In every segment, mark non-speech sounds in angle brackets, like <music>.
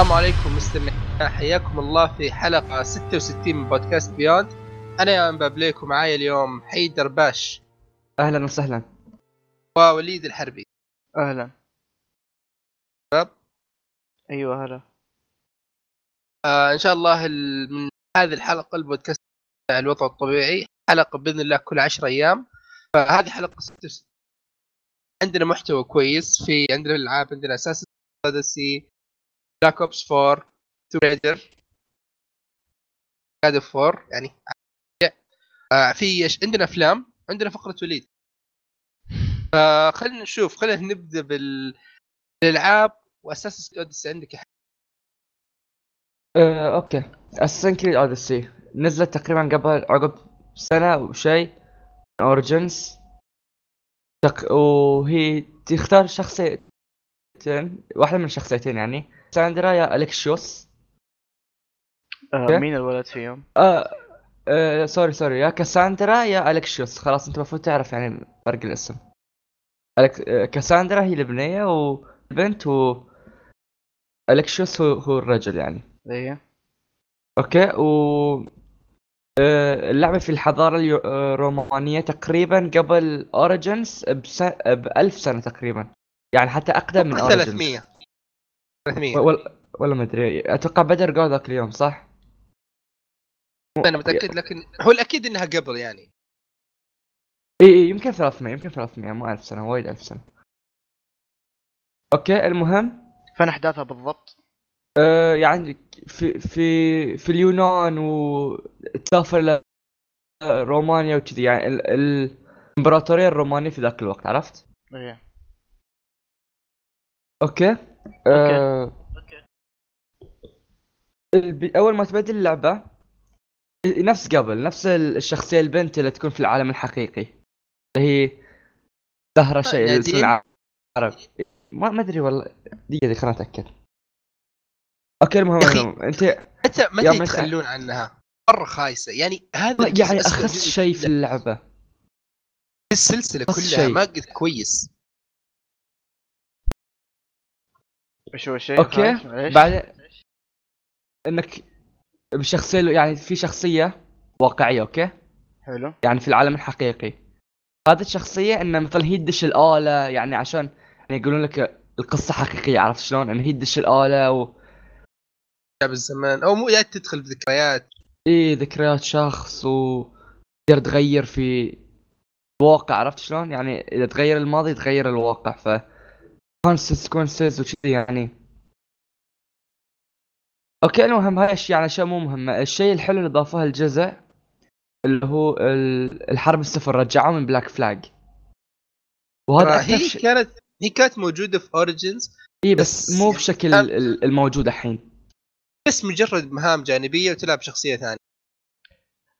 السلام عليكم مستمعين. حياكم الله في حلقة 66 من بودكاست بيوند. أنا يا بابليك ومعايا اليوم حيدر باش. أهلا وسهلا. ووليد الحربي. أهلا. شباب أيوه هلا آه إن شاء الله ال- من هذه الحلقة البودكاست الوضع الطبيعي. حلقة بإذن الله كل 10 أيام. فهذه حلقة 66 عندنا محتوى كويس في عندنا الألعاب عندنا Assassin's Odyssey Black Ops 4 Tomb Raider God of War يعني آه في عندنا أفلام عندنا فقرة وليد. <laughs> فخلينا نشوف خلينا نبدأ بال- بالألعاب. و Assassin's Odyssey عندك يا آه، okay. Assassin's Creed Odyssey نزلت تقريبا قبل عقب سنة وشيء Origins تق... وهي تختار شخصيتين واحدة من الشخصيتين يعني. Kassandra يا Alexios آه. مين الولد فيهم؟ آه آه sorry sorry يا Kassandra يا Alexios خلاص أنت المفروض تعرف يعني فرق الاسم. ألك... آه، Kassandra هي البنيه والبنت و Alexios هو, هو الرجل يعني. إيه. okay و آه، اللعبة في الحضارة آه، الرومانية تقريبا قبل Origins بس... بألف سنة تقريبا. يعني حتى أقدم من Origins 300 300 ولا ولا ما أدري. أتوقع بدر جو ذاك اليوم صح؟ أنا متأكد لكن هو الأكيد إنها قبل يعني. إي إي يمكن 300 يمكن 300 مو 1000 سنة وايد 1000 سنة. okay المهم؟ فين أحداثها بالضبط؟ آه يعني في في في اليونان وتسافر ل رومانيا وكذي. يعني ال... ال... الإمبراطورية الرومانية في ذاك الوقت عرفت؟ إيه. okay. آه... الب... أول ما تبدا اللعبة نفس قبل نفس ال- الشخصية البنت اللي تكون في العالم الحقيقي. اللي هي زهرة شيء نادين؟ اسم العرب ما ما أدري والله. دقيقة دقيقة خليني أتأكد. أوكي المهم أخي،. أنت متى متى يتخلون عنها؟ مرة خايسة. يعني هذا يعني اخس شيء في اللعبة. السلسلة كلها شيء. ما قد كويس. إيش هو الشيء؟ أوكي. بعدين إنك بشخصية يعني في شخصية واقعية أوكي حلو يعني في العالم الحقيقي هذه الشخصية انه مثلا هي تدش الآلة يعني عشان يعني يقولون لك القصة حقيقية عرفت شلون؟ ان هي تدش الآلة و شعب الزمان أو مو يا تدخل بذكريات إيه ذكريات شخص و تقدر تغير في الواقع عرفت شلون؟ يعني إذا تغير الماضي تغير الواقع ف consequences وكذي يعني. okay المهم هاي الاشياء يعني أشياء مو مهمة، الشيء الحلو اللي ضافوه الجزء اللي هو ال- الحرب السفن رجعوه من Black Flag وهذا أكثر هي شيء- كانت هي كانت موجودة في Origins اي بس بس مو بشكل كان- ال- الموجود الحين. بس مجرد مهام جانبية وتلعب شخصية ثانية.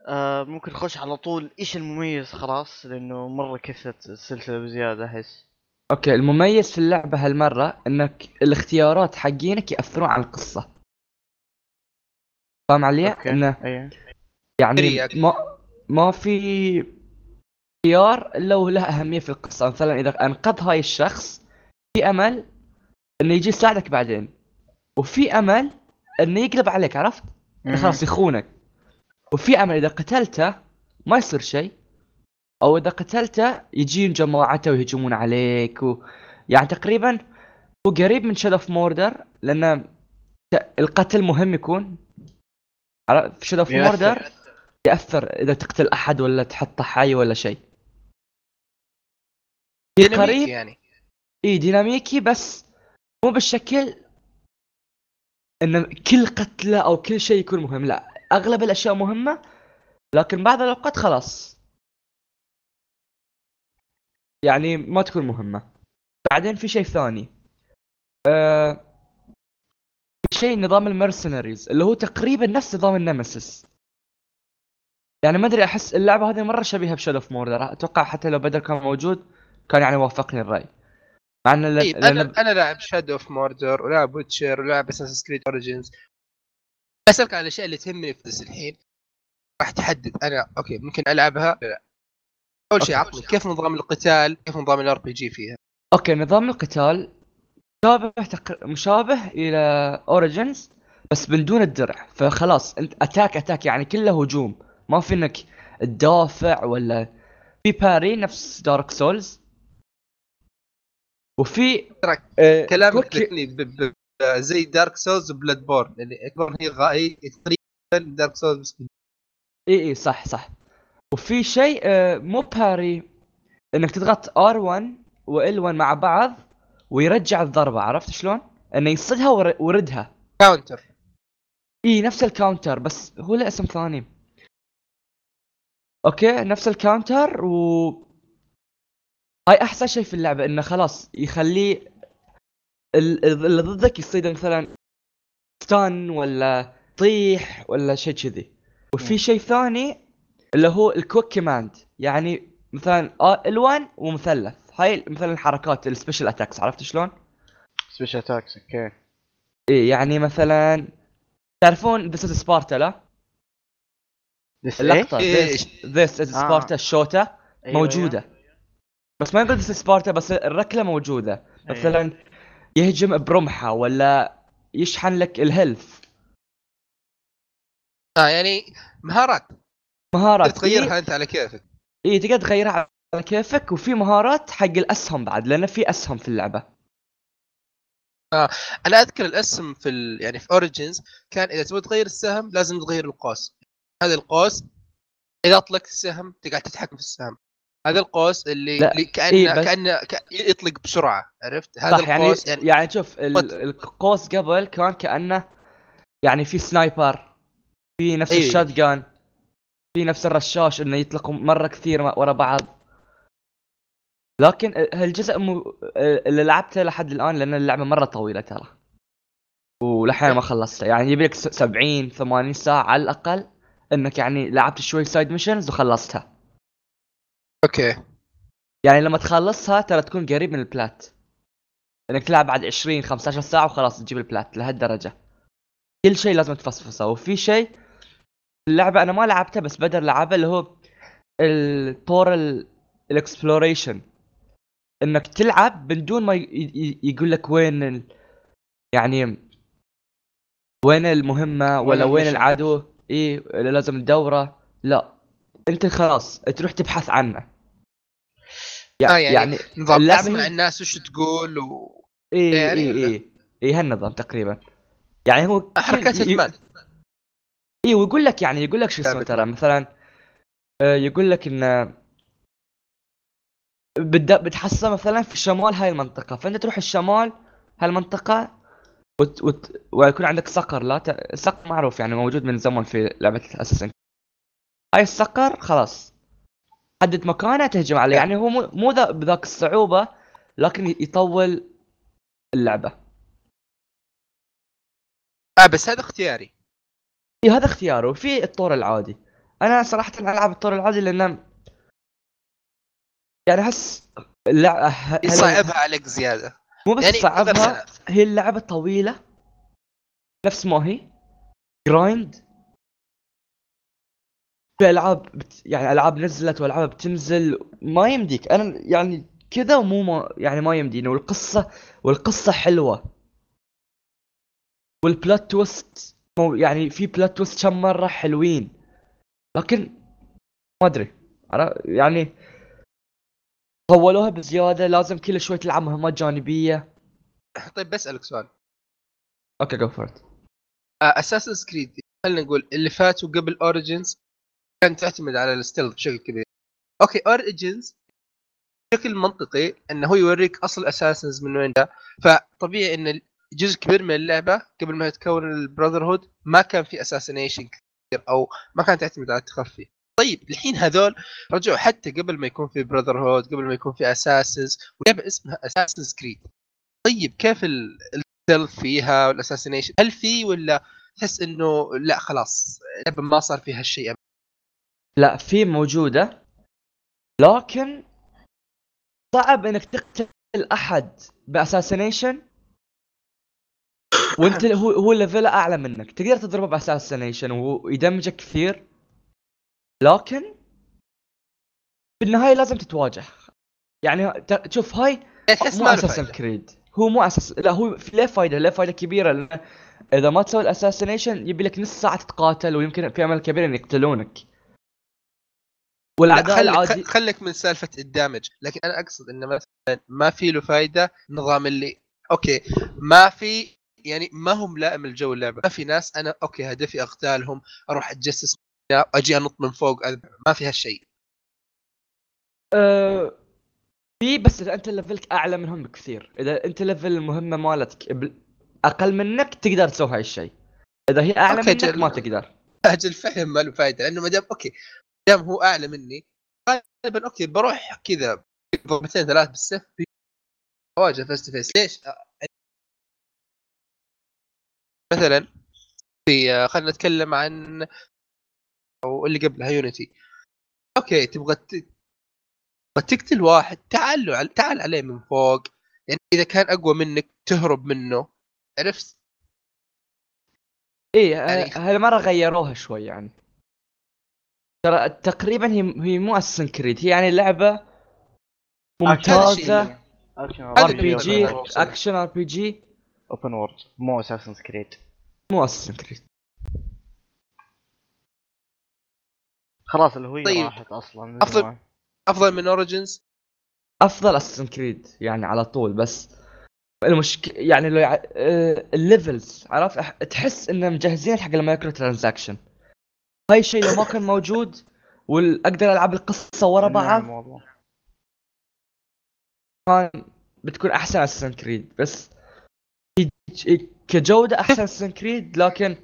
آه ممكن نخش على طول إيش المميز خلاص؟ لأنه مرة كثرت السلسلة بزيادة أحس. okay المميز في اللعبة هالمرة إنك الاختيارات حقينك يأثرون على القصة. فاهم علي؟ إنه يعني. ما ما في خيار إلا وله أهمية في القصة. مثلا إذا أنقذ هاي الشخص في أمل إنه يجي يساعدك بعدين. وفي أمل إنه يقلب عليك عرفت؟ خلاص يخونك. وفي أمل إذا قتلته ما يصير شيء. أو إذا قتلته يجين جماعته ويهجمون عليك و... يعني تقريبا هو قريب من Shadow of Mordor لأن القتل مهم يكون؟ في Shadow of. Mordor يأثر إذا تقتل أحد ولا تحطه حي ولا شيء قريب يعني إي ديناميكي بس مو بالشكل إن كل قتله أو كل شيء يكون مهم لا أغلب الأشياء مهمة لكن بعض الأوقات خلاص يعني ما تكون مهمة. بعدين في شيء ثاني. في شيء نظام ال mercenaries اللي هو تقريبا نفس نظام ال nemesis يعني ما أدري أحس اللعبة هذه مرة شبيهة ب Shadow of Mordor. أتوقع حتى لو بدر كان موجود كان يعني وافقني الرأي. مع إن طيب لأن- أنا أنا لاعب Shadow of Mordor ولاعب Witcher ولاعب Assassin's Creed Origins اسالك عن الأشياء اللي تهمني في الحين. راح تحدد أنا okay ممكن ألعبها؟ لا. اول شيء. عطني كيف نظام القتال؟ كيف نظام ال RPG فيها؟ okay نظام القتال مشابه تق... مشابه إلى Origins بس من دون الدرع. فخلاص أنت attack attack يعني كله هجوم. ما في إنك تدافع ولا في parry نفس Dark Souls وفي آه كلامك كوكي- ب- ب- زي Dark Souls و Bloodborne يعني اكبر هي غاية تقريبا Dark Souls بس إي إي صح صح. وفي شيء آه مو parry إنك تضغط R1 و L1 مع بعض ويرجع الضربة عرفت شلون؟ إنه يصدها ور- وردها. counter. إي نفس ال counter بس هو له اسم ثاني. okay نفس ال counter و هاي أحسن شيء في اللعبة إنه خلاص يخليه ال- ال- اللي ضدك يصيد مثلا stun ولا طيح ولا شيء كذي. وفي شيء ثاني اللي هو ال quick command يعني مثلا آه، L1 ومثلث هاي مثلا الحركات ال special attacks عرفت شلون؟ special attacks okay إيه يعني مثلا تعرفون this is Sparta لا؟ اللقطة؟ this is. Sparta أيوة، موجودة بس ما يقول this Sparta بس الركلة موجودة أيوة. مثلا يهجم برمحة ولا يشحن لك ال health آه يعني مهارات مهارات. تغيرها أنت على كيفك. اي تقدر تغيرها على كيفك وفي مهارات حق الأسهم بعد لأن في أسهم في اللعبة. أنا أذكر الاسم في ال... يعني في Origins كان إذا تبغى تغير السهم لازم تغير القوس. هذا القوس إذا اطلقت السهم تقعد تتحكم في السهم. هذا القوس اللي, لا، اللي كانه إيه، بس- كانه. يطلق بسرعة عرفت؟ هذا صح يعني القوس يعني, يعني شوف ال- قد- القوس قبل كان كأنه يعني في سنايبر في نفس إيه. الشات جان في نفس الرشاش إنه يطلق مرة كثير ورا بعض. لكن هالجزء مو... اللي لعبته لحد الآن لأن اللعبة مرة طويلة ترى. ولحين ما خلصتها يعني يبي لك 70 80 ساعة على الأقل إنك يعني لعبت شوي side missions وخلصتها. okay. يعني لما تخلصها ترى تكون قريب من ال plat إنك تلعب بعد 20 15 ساعة وخلاص تجيب ال plat لهالدرجة. كل شيء لازم تفصفصه. وفي شيء اللعبة أنا ما لعبتها بس بدر لعبها اللي هو الطور ال exploration إنك تلعب من دون ما يقول لك وين ال... يعني وين المهمة ولا وين. العدو اي لازم تدوره. لا أنت خلاص تروح تبحث عنه. آه يعني يعني اللعبة اسمع الناس وش تقول و اي يعني اي؟ اي اي هالنظام تقريبا. يعني هو حركات Hitman اي ويقول لك يعني يقول لك شو اسمه ترى مثلا آه، يقول لك إن بتحصل مثلا في شمال هاي المنطقة. فأنت تروح الشمال هالمنطقه وت... وت... ويكون عندك صقر. لا ت... الصقر معروف يعني موجود من زمان في لعبة اساسن هاي الصقر خلاص حدد مكانه تهجم عليه. يعني هو مو مو ذا بذاك الصعوبة لكن يطول اللعبة. آه بس هذا اختياري. إي هذا اختياره وفي الطور العادي. أنا صراحة ألعب الطور العادي لأن يعني أحس اللعبه يصعبها عليك زيادة. مو بس يعني صعبها هي اللعبة طويلة نفس ما هي. جرايند في ألعاب بت... يعني ألعاب نزلت وألعاب بتنزل ما يمديك. أنا يعني كذا ومو ما يعني ما يمديني. والقصة والقصة حلوة. وال plot twist مو- يعني في plot twist كم مرة حلوين. لكن ما أدري. يعني طولوها بزيادة لازم كل شوي تلعب مهمات جانبية. طيب بسالك سؤال. okay go for Assassin's Creed خلينا نقول اللي فاتوا قبل Origins كانت تعتمد على ال stealth بشكل كبير. okay Origins بشكل منطقي إنه هو يوريك أصل assassins من وين جاء. فطبيعي إن جزء كبير من اللعبة قبل ما تكون ال brotherhood ما كان في assassination كثير أو ما كانت تعتمد على التخفي. طيب الحين هذول رجعوا حتى قبل ما يكون في brotherhood قبل ما يكون في assassins ولعبة اسمها Assassin's Creed طيب كيف ال- ال stealth فيها وال assassination هل في ولا تحس إنه لا خلاص اللعبه ما صار فيها الشيء لا في موجودة لكن صعب إنك تقتل أحد ب assassination وانت هو هو level أعلى منك. تقدر تضربه ب assassination ويدمجك كثير. لكن في النهاية لازم تتواجه. يعني شوف هاي مو Assassin's فايدة. Creed هو مو أساس لا هو في له فايدة له فايدة كبيرة. لأن إذا ما تسوي ال assassination يبي لك نص ساعة تتقاتل ويمكن في أمل كبير ان يقتلونك. لا والاعداء خليك العادي خليك من سالفة ال damage. لكن أنا أقصد إنه مثلا ما في له فايدة نظام اللي okay ما في يعني ما هم ملائم الجو اللعبة ما في ناس أنا okay هدفي أقتالهم أروح أتجسس أجي أنط من فوق. ما في هالشيء أه في بس إذا أنت level ك أعلى منهم بكثير إذا أنت level المهمه مالتك أقل منك تقدر تسوي هاي الشيء إذا هي أعلى منك جل. ما تقدر أجل فهم ما له فايدة لأنه ما دام okay دام هو أعلى مني غالبا okay بروح كذا ضربتين ثلاث بالسيف أواجه face to face ليش؟ مثلا في خلينا نتكلم عن أو اللي قبلها Unity okay تبغى تبغى تقتل واحد تعال تعال عليه من فوق. يعني إذا كان أقوى منك تهرب منه. عرفت؟ إيه يعني- ه- هالمره غيروها شوي يعني. ترى تقريبا هي هي مو Assassin's Creed هي يعني لعبة ممتازة. RPG. action RPG open world مو Assassin's Creed مو Assassin's Creed خلاص الهويه طيب. راحت أصلا. من أفضل- زمان. أفضل من Origins أفضل Assassin's Creed يعني على طول بس المشكلة يعني لو يع... آه، ال levels عرفت؟ أح- تحس انه مجهزين حق ال micro transaction. هاي الشيء لو ما كان موجود واقدر ألعب القصة ورا بعض نعم والله. كان بتكون أحسن Assassin's Creed بس كجودة أحسن Assassin's Creed لكن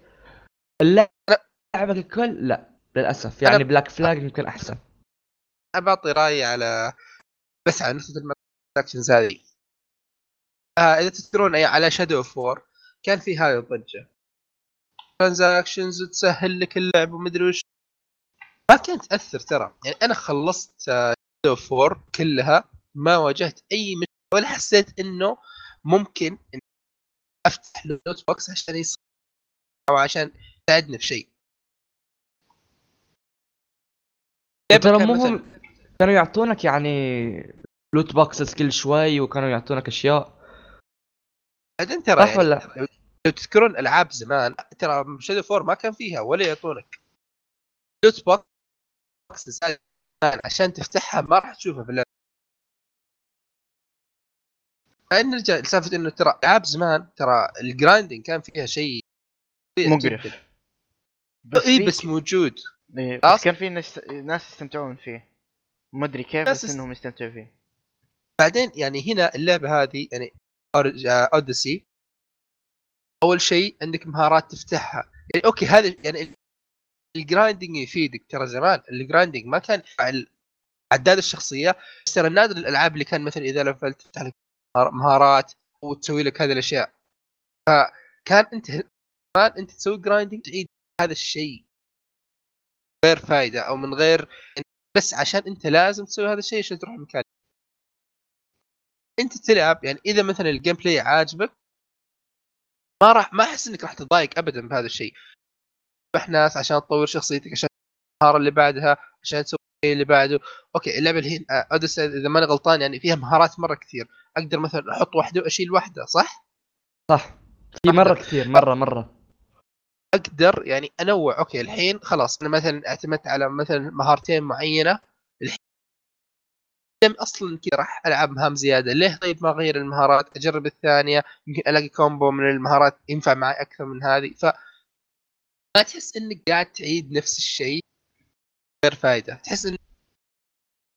اللعبة ككل لا للأسف. يعني Black Flag يمكن أحسن. أنا بعطي رأيي على بس على نقطة ال transactions هذه. آه إذا تذكرون على Shadow of War كان في هذه الضجة. transactions تسهل لك اللعب ومدري وش. ما كانت تأثر ترى. يعني أنا خلصت Shadow of War كلها ما واجهت أي مشكلة ولا حسيت إنه ممكن إن أفتح loot box عشان يصير أو عشان يساعدني في شيء ترى مو هم كانوا يعطونك يعني loot boxes كل شوي وكانوا يعطونك أشياء. بعدين ترى صح يعني ولا لو تذكرون ألعاب زمان ترى Shadow of War ما كان فيها ولا يعطونك. loot box زمان عشان تفتحها ما راح تشوفها في اللعبة. نرجع لسالفة إنه ترى العاب زمان ترى ال grinding كان فيها شيء مقرف. في- اي بس موجود. إيه،. بس كان في ناس ناس يستمتعون فيه. ما أدري كيف بس إنهم يستمتعوا فيه. بعدين يعني هنا اللعبة هذه يعني Odyssey أول شيء عندك مهارات تفتحها. يعني okay هذا يعني ال grinding يفيدك. ترى زمان ال grinding ما كان عداد الشخصية بس ترى نادر الألعاب اللي كان مثلا إذا لفلت تفتح لك مهارات وتسوي لك هذه الأشياء. فكان أنت زمان أنت تسوي grinding تعيد هذا الشيء. غير فائده أو من غير بس عشان أنت لازم تسوي هذا الشيء عشان تروح المكان أنت تلعب يعني إذا مثلا ال gameplay عاجبك ما راح ما أحس إنك راح تتضايق ابدا بهذا الشيء. ناس عشان تطور شخصيتك عشان المهارة اللي بعدها عشان تسوي اللي بعده. okay اللعبة الحين آه، Odyssey إذا ماني غلطان يعني فيها مهارات مرة كثير. أقدر مثلا أحط واحدة وأشيل واحدة صح؟ صح. في مرة كثير مرة مرة. أقدر يعني أنوع. okay الحين خلاص أنا مثلا اعتمدت على مثلا مهارتين معينة. الحين أصلا كذا راح ألعب مهام زيادة. ليه؟ طيب ما أغير المهارات أجرب الثانية يمكن ألاقي combo من المهارات ينفع معي أكثر من هذه. ف ما تحس إنك قاعد تعيد نفس الشيء؟ غير فائده تحس انك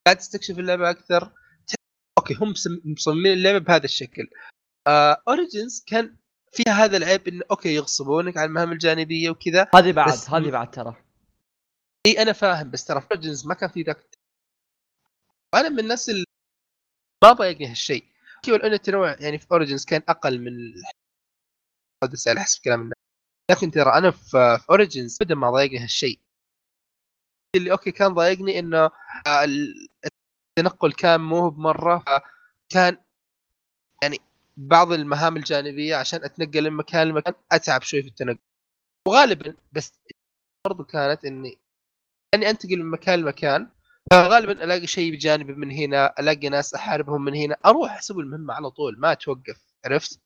قاعد تستكشف اللعبة أكثر. تحس... okay هم مصممين اللعبة بهذا الشكل. Origins كان فيها هذا العيب انه okay يغصبونك على المهام الجانبية وكذا. هذه بعد بس- هذه بعد ترى. إي أنا فاهم بس ترى Origins ما كان في ذاك. وأنا من الناس اللي ما ضايقني هالشيء. okay ولو ان التنوع يعني في Origins كان أقل من على حسب كلام الناس. لكن ترى أنا في في Origins ابدا ما ضايقني هالشيء. اللي أوكي كان ضايقني إنه آه، ال- التنقل كان مو بمرة كان يعني بعض المهام الجانبية عشان أتنقل من مكان لمكان أتعب شوي في التنقل. وغالبا بس برضو كانت إني اني أنتقل من مكان لمكان فغالبا ألاقي شيء بجانبي من هنا ألاقي ناس أحاربهم من هنا أروح أسوي المهمة على طول ما أتوقف عرفت؟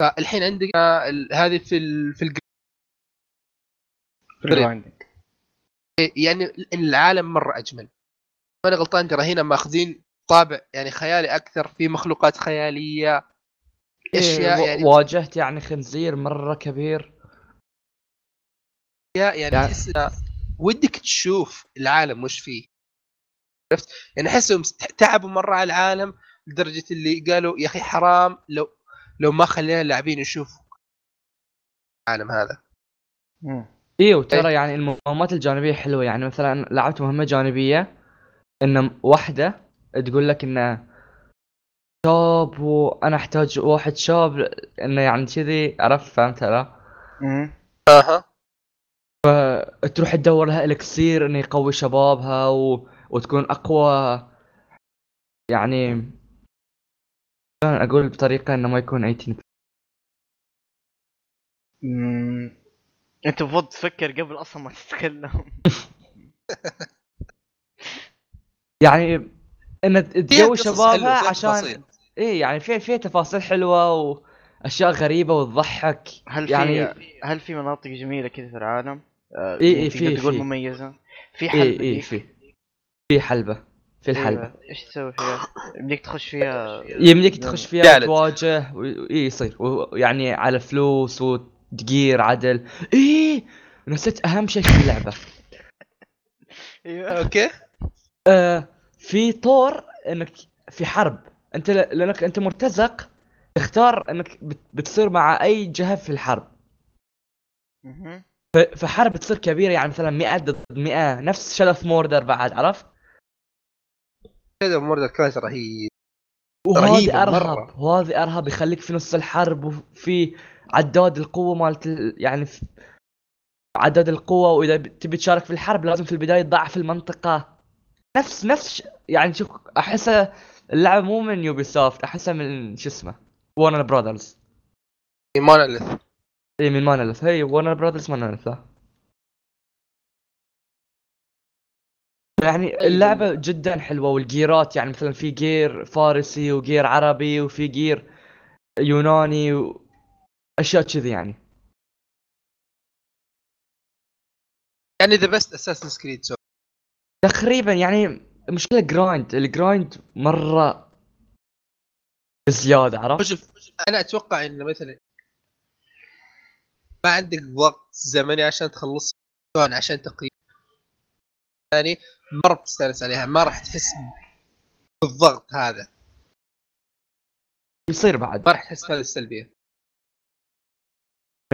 فالحين عندنا ال- هذه في ال... في الج... عندك يعني العالم مرة أجمل. أنا غلطان ترى هنا ماخذين طابع يعني خيالي أكثر في مخلوقات خيالية. أشياء إيه، يعني واجهت يعني خنزير مرة كبير. اشياء يعني يعني- تحس ودك تشوف العالم وش فيه. عرفت؟ يعني أحسهم تعبوا مرة على العالم لدرجة اللي قالوا يا أخي حرام لو لو ما خلينا اللاعبين يشوفوا العالم هذا. مم. إيه وترى يعني المهمات الجانبية حلوة. يعني مثلا لعبت مهمة جانبية ان واحدة تقول لك إنه شاب وأنا أحتاج واحد شاب إنه يعني كذي عرفت؟ فهمت لا مم. أها. تروح تدور لها الكسير إنه يقوي شبابها و... وتكون أقوى. يعني أقول بطريقة إنه ما يكون 18 مم. انت المفروض تفكر قبل أصلا ما تتكلم <laughs> يعني إن حلوة، شبابها عشان. إيه يعني في في تفاصيل حلوة وأشياء غريبة وتضحك هل يعني في هل في مناطق جميلة كذا في العالم؟ آه، إيه، يعني إيه، تقدر في- تقول. مميزة في حلبة إيه إيه ديك. في في حلبة في الحلبة أيوة. إيش تسوي فيها؟ يمديك تخش فيها يمديك تخش فيها. تواجه و- إيه يصير ويعني على فلوس وتقير عدل. إيه! نسيت أهم شيء في اللعبة. <laughs> أيوه أوكي. آه في طور إنك في حرب. أنت لأنك أنت مرتزق تختار إنك بت- بتصير مع أي جهة في الحرب. فحرب تصير كبيرة يعني مثلا 100 ضد 100 نفس Shadow of Mordor بعد عرفت؟ كذا امور كانت رهيب. وهذه أرهب. وهذه أرهب يخليك في نص الحرب وفي عداد القوة مالت ال- يعني في عداد القوة وإذا تبي تشارك في الحرب لازم في البداية تضعف المنطقة. نفس نفس يعني شوف احسها اللعبة مو من Ubisoft احسها من شو اسمه؟ Warner Brothers Monolith إي من Monolith هي Warner Brothers لا. يعني اللعبة جدا حلوة والجيرات يعني مثلا في gear فارسي و gear عربي وفي gear يوناني واشياء كذي يعني. يعني the best Assassin's Creed so تقريبا يعني المشكلة grind ال grind مرة بزيادة عرفت؟ شوف أنا أتوقع إن مثلا ما عندك ضغط زمني عشان تخلص عشان تقييم ثاني مره بتستانس عليها ما راح تحس بالضغط هذا. يصير بعد. ما راح تحس بهذه السلبيه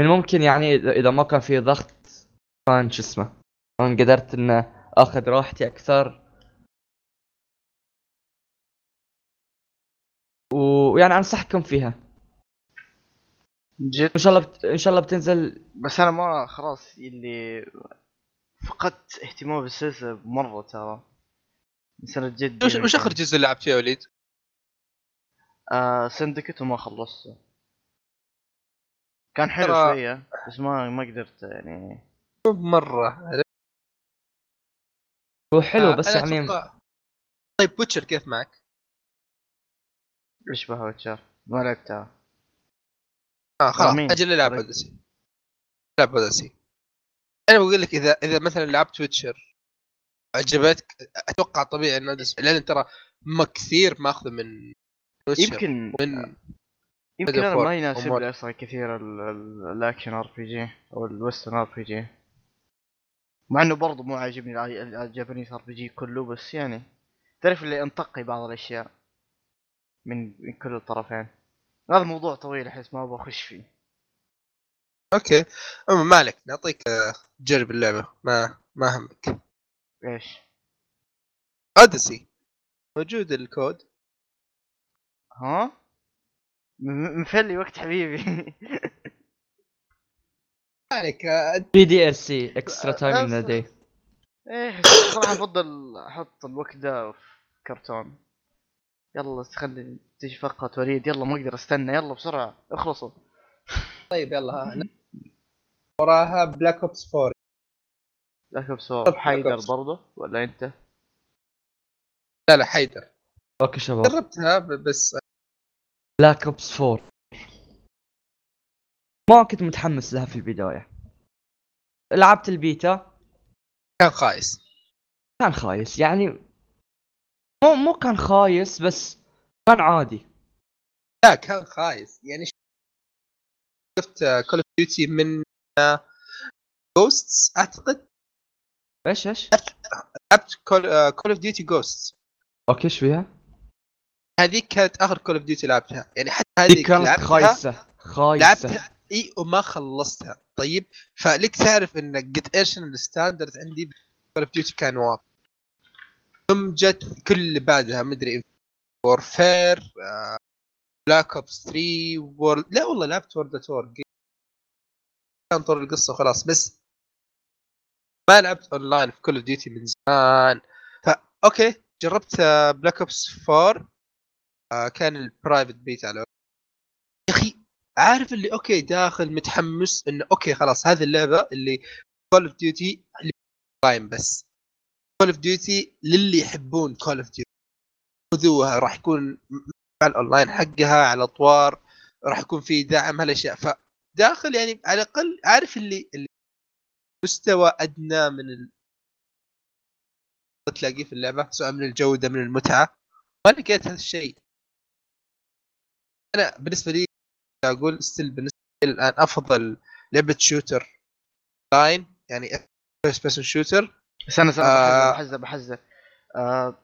من ممكن يعني إذا- إذا ما كان في ضغط كان شو اسمه. كان قدرت إنه آخذ راحتي أكثر. ويعني أنصحكم فيها. جد؟ إن شاء الله بت... إن شاء الله بتنزل. بس أنا ما خلاص اللي فقدت اهتمام بالسلسلة مرة ترى. من سنه جد وش وش آخر جزء لعبت فيه يا وليد؟ آه سندكت وما خلصته. كان حلو ترى- شوية بس ما ما قدرت يعني. مرة. هو حلو آه، بس يعني طيب ويتشر كيف معك؟ إيش بها ويتشر؟ ما لعبتها. آه خلاص؟ أجل العب. اوديسي لعب اوديسي أنا بقول لك اذا إذا مثلا لعبت ويتشر عجبتك أتوقع طبيعي إن اوديسي لأن ترى ما كثير ماخذة من ويتشر. يمكن من يمكن أنا ما يناسب. لي أصلا كثير ال- ال- ال action RPG أو ال Western RPG مع إنه برضه مو عاجبني ال Japanese RPG كله بس يعني تعرف اللي انتقي بعض الأشياء من من كل الطرفين. هذا موضوع طويل أحس ما أبغى أخش فيه. أوكي. أما ما عليك نعطيك آه، تجرب اللعبة. ما ما همك. إيش؟ اوديسي موجود الكود. ها؟ م- مفلي وقت حبيبي. <laughs> عليك. بي دي ال سي اكسترا تايم ان ذا داي إيه صراحة أفضل أحط الوقت ده في كرتون. يلا خلي تجي فقط وليد. يلا ما أقدر أستنى. يلا بسرعة اخلصوا. طيب يلا. ها وراها بلاك اوبس 4 لا بسرعة طب حيدر Black Ops. برضه ولا أنت؟ لا لا حيدر. أوكي شباب. جربتها بس Black Ops 4 ما كنت متحمس لها في البداية. لعبت البيتا. كان خايس. كان خايس يعني مو مو كان خايس بس كان عادي. لا كان خايس. يعني شفت Call of Duty من Ghosts أعتقد. إيش إيش؟ لعبت Call of Duty Ghosts أوكي إيش فيها؟ هذيك كانت آخر كول اوف ديوتي لعبتها. يعني حتى هذيك كانت خايسة خايسة. لعبتها إي وما خلصتها. طيب فلك تعرف إن قد إيش الستاندرد عندي كول اوف ديوتي كان واطي ثم جت كل اللي بعدها مدري وورفير بلاك اوبس 3 وورد لا والله لعبت وورد تور كان طول القصة وخلاص بس ما لعبت اونلاين في Call of Duty من زمان. فا أوكي جربت Black Ops 4 آه، كان ال private beta على يا أخي عارف اللي أوكي داخل متحمس إنه أوكي خلاص هذه اللعبة اللي Call of Duty online بس. Call of Duty للي يحبون Call of Duty خذوها راح يكون على الاونلاين حقها على اطوار راح يكون في دعم هالأشياء. فداخل يعني على الأقل عارف اللي, اللي مستوى أدنى من ال... تلاقيه في اللعبة سواء من الجودة من المتعة. ما لقيت هذا الشيء أنا بالنسبة لي أقول still بالنسبة لي الآن أفضل لعبة shooter online يعني first person shooter استنى استنى آه. بحزره بحزره آه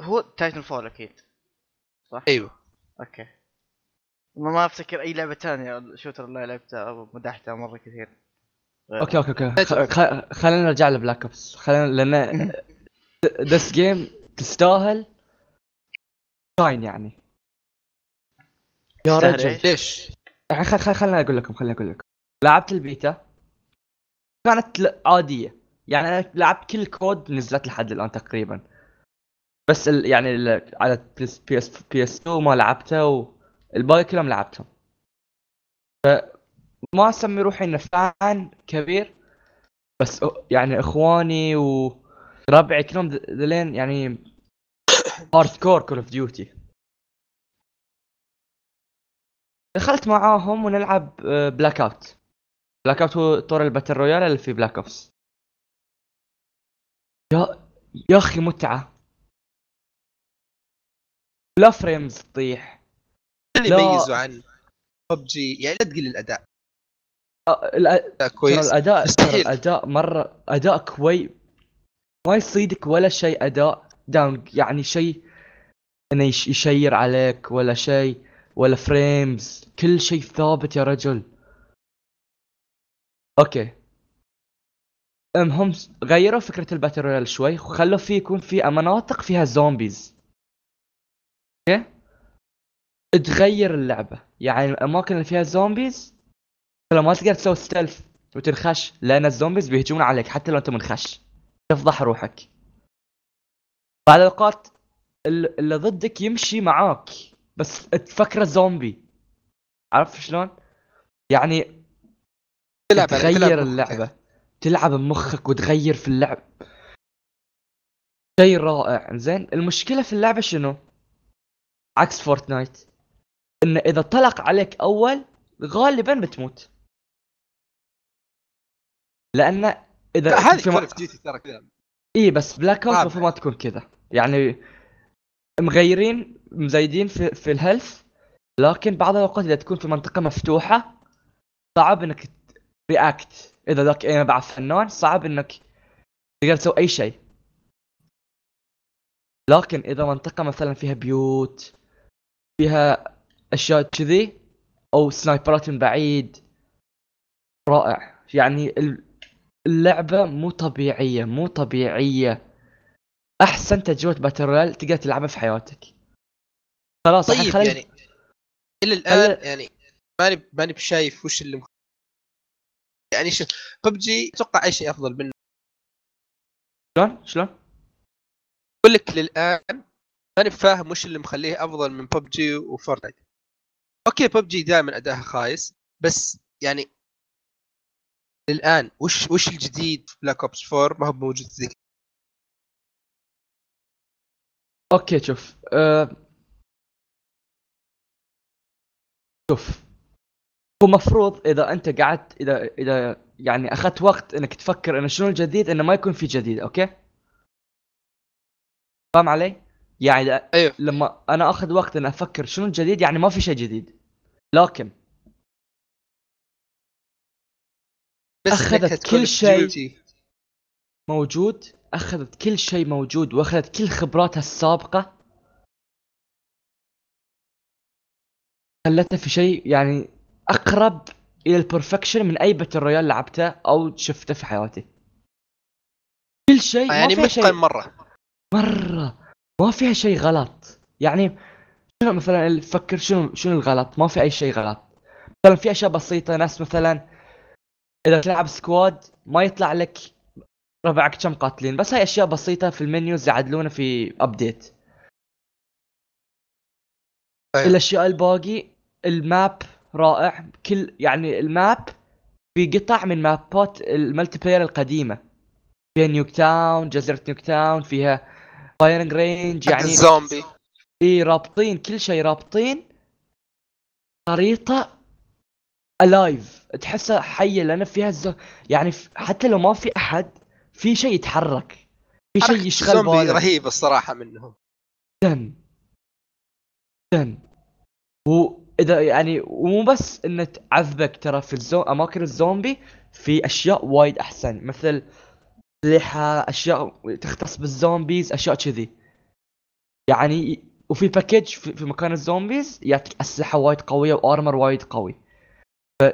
هو Titanfall أكيد صح؟ أيوه. أوكي. ما ما أفتكر أي لعبة ثانية shooter اللي لعبتها أو مدحتها مرة كثير. أوكي أوكي أوكي. خ- خ- خلينا نرجع لبلاك أوبس. خلينا لأن <laughs> ذس جيم تستاهل. شاين يعني. يا رجل. إيش؟ ليش؟ خل خل خليني أقول لكم خليني أقول لكم. لعبت البيتا؟ كانت عادية. يعني أنا لعبت كل كود نزلت لحد الآن تقريبا. بس ال يعني ال على بي اس بي اس بي اس 2 ما لعبته والباقي كلهم لعبتهم. ف ما أسمي روحي إنه fan كبير. بس يعني إخواني وربعي كلهم ذلين يعني hardcore Call of Duty دخلت معاهم ونلعب Blackout Blackout هو طور ال battle royale اللي في Black Ops يا يا أخي متعة. لا فريمز تطيح. اللي لا. يميزوا عن ببجي يعني لا تقل الأداء. آه، الأ- ترى كويس. الأداء ترى. الأداء مرة أداء كوي ما يصيدك ولا شيء أداء داون يعني شيء إنه يش- يشير عليك ولا شيء. ولا فريمز كل شيء ثابت يا رجل. أوكي. أم هم غيروا فكرة الباتل رويال شوي وخلوا فيه يكون في مناطق فيها زومبيز أوكي؟ تغير اللعبة. يعني الأماكن اللي فيها zombies ما تقدر تسوي stealth وتنخش لأن ال zombies بيهجمون عليك حتى لو أنت منخش. تفضح روحك. بعض الأوقات ال- اللي ضدك يمشي معاك. بس تفكره زومبي عارف شلون؟ يعني تلعب تلعب تغير بمخك. اللعبة تلعب بمخك وتغير في اللعب شيء رائع زين المشكلة في اللعبة شنو؟ عكس Fortnite انه إذا طلق عليك أول غالبا بتموت لأن إذا هذه في م- Call of Duty ترى كذا اي بس Blackout رابع. المفروض ما تكون كذا يعني مغيرين مزايدين في في ال health لكن بعض الأوقات إذا تكون في منطقة مفتوحة صعب إنك react إذا ذاك aim بعد فنان صعب إنك تقدر تسوي أي شيء. لكن إذا منطقة مثلا فيها بيوت فيها أشياء كذي أو سنايبرات من بعيد رائع. يعني ال- اللعبة مو طبيعية مو طبيعية. أحسن تجربة باتل تقدر تلعبها في حياتك. خلاص طيب خلي- يعني إلى الآن خلي- يعني ماني ماني بشايف وش اللي مخ... يعني شوف ببجي أتوقع أي شيء أفضل منه شلون؟ شلون؟ أقول لك للآن ماني بفاهم وش اللي مخليه أفضل من ببجي وفورتنايت okay ببجي دائما أداها خايس بس يعني للآن وش وش الجديد في Black Ops 4 ما هو موجود ذيك. أوكي شوف أه شوف هو مفروض إذا أنت قعدت إذا إذا يعني أخذت وقت إنك تفكر إنه شنو الجديد إنه ما يكون في جديد أوكي؟ فاهم علي؟ يعني أيوه. لما أنا أخذ وقت إني أفكر شنو الجديد يعني ما في شيء جديد. لكن بس تكون كل شيء. موجود أخذت كل شيء موجود وأخذت كل خبراتها السابقة خلتها في شيء يعني أقرب إلى ال perfection من أي battle royale لعبته أو شفته في حياتي. كل شيء يعني متقن مرة. مرة. ما فيها شيء غلط. يعني شنو مثلا فكر شنو شنو الغلط؟ ما في أي شيء غلط. مثلا في أشياء بسيطة ناس مثلا إذا تلعب squad ما يطلع لك ربعك كم قاتلين. بس هاي أشياء بسيطة في ال menus يعدلونها في update أيوة. الأشياء الباقي ال map رائع. كل يعني ال map في قطع من mapات ال multiplayer القديمة. فيها Nuketown جزيرة Nuketown فيها Firing Range يعني الزومبي. اي رابطين كل شيء رابطين. خريطة live تحسها حية لأن فيها الزو... يعني ف... حتى لو ما في أحد في شيء يتحرك. في شيء يشغل بالك. رهيب الصراحة منهم. جدا جدا واذا يعني ومو بس إنه تعذبك ترى في الزو... أماكن الزومبي في أشياء وايد أحسن. مثل اسلحه أشياء تختص بال zombies أشياء كذي. يعني وفي package في, مكان ال zombies يعطيك أسلحة وايد قوية و armor وايد قوي.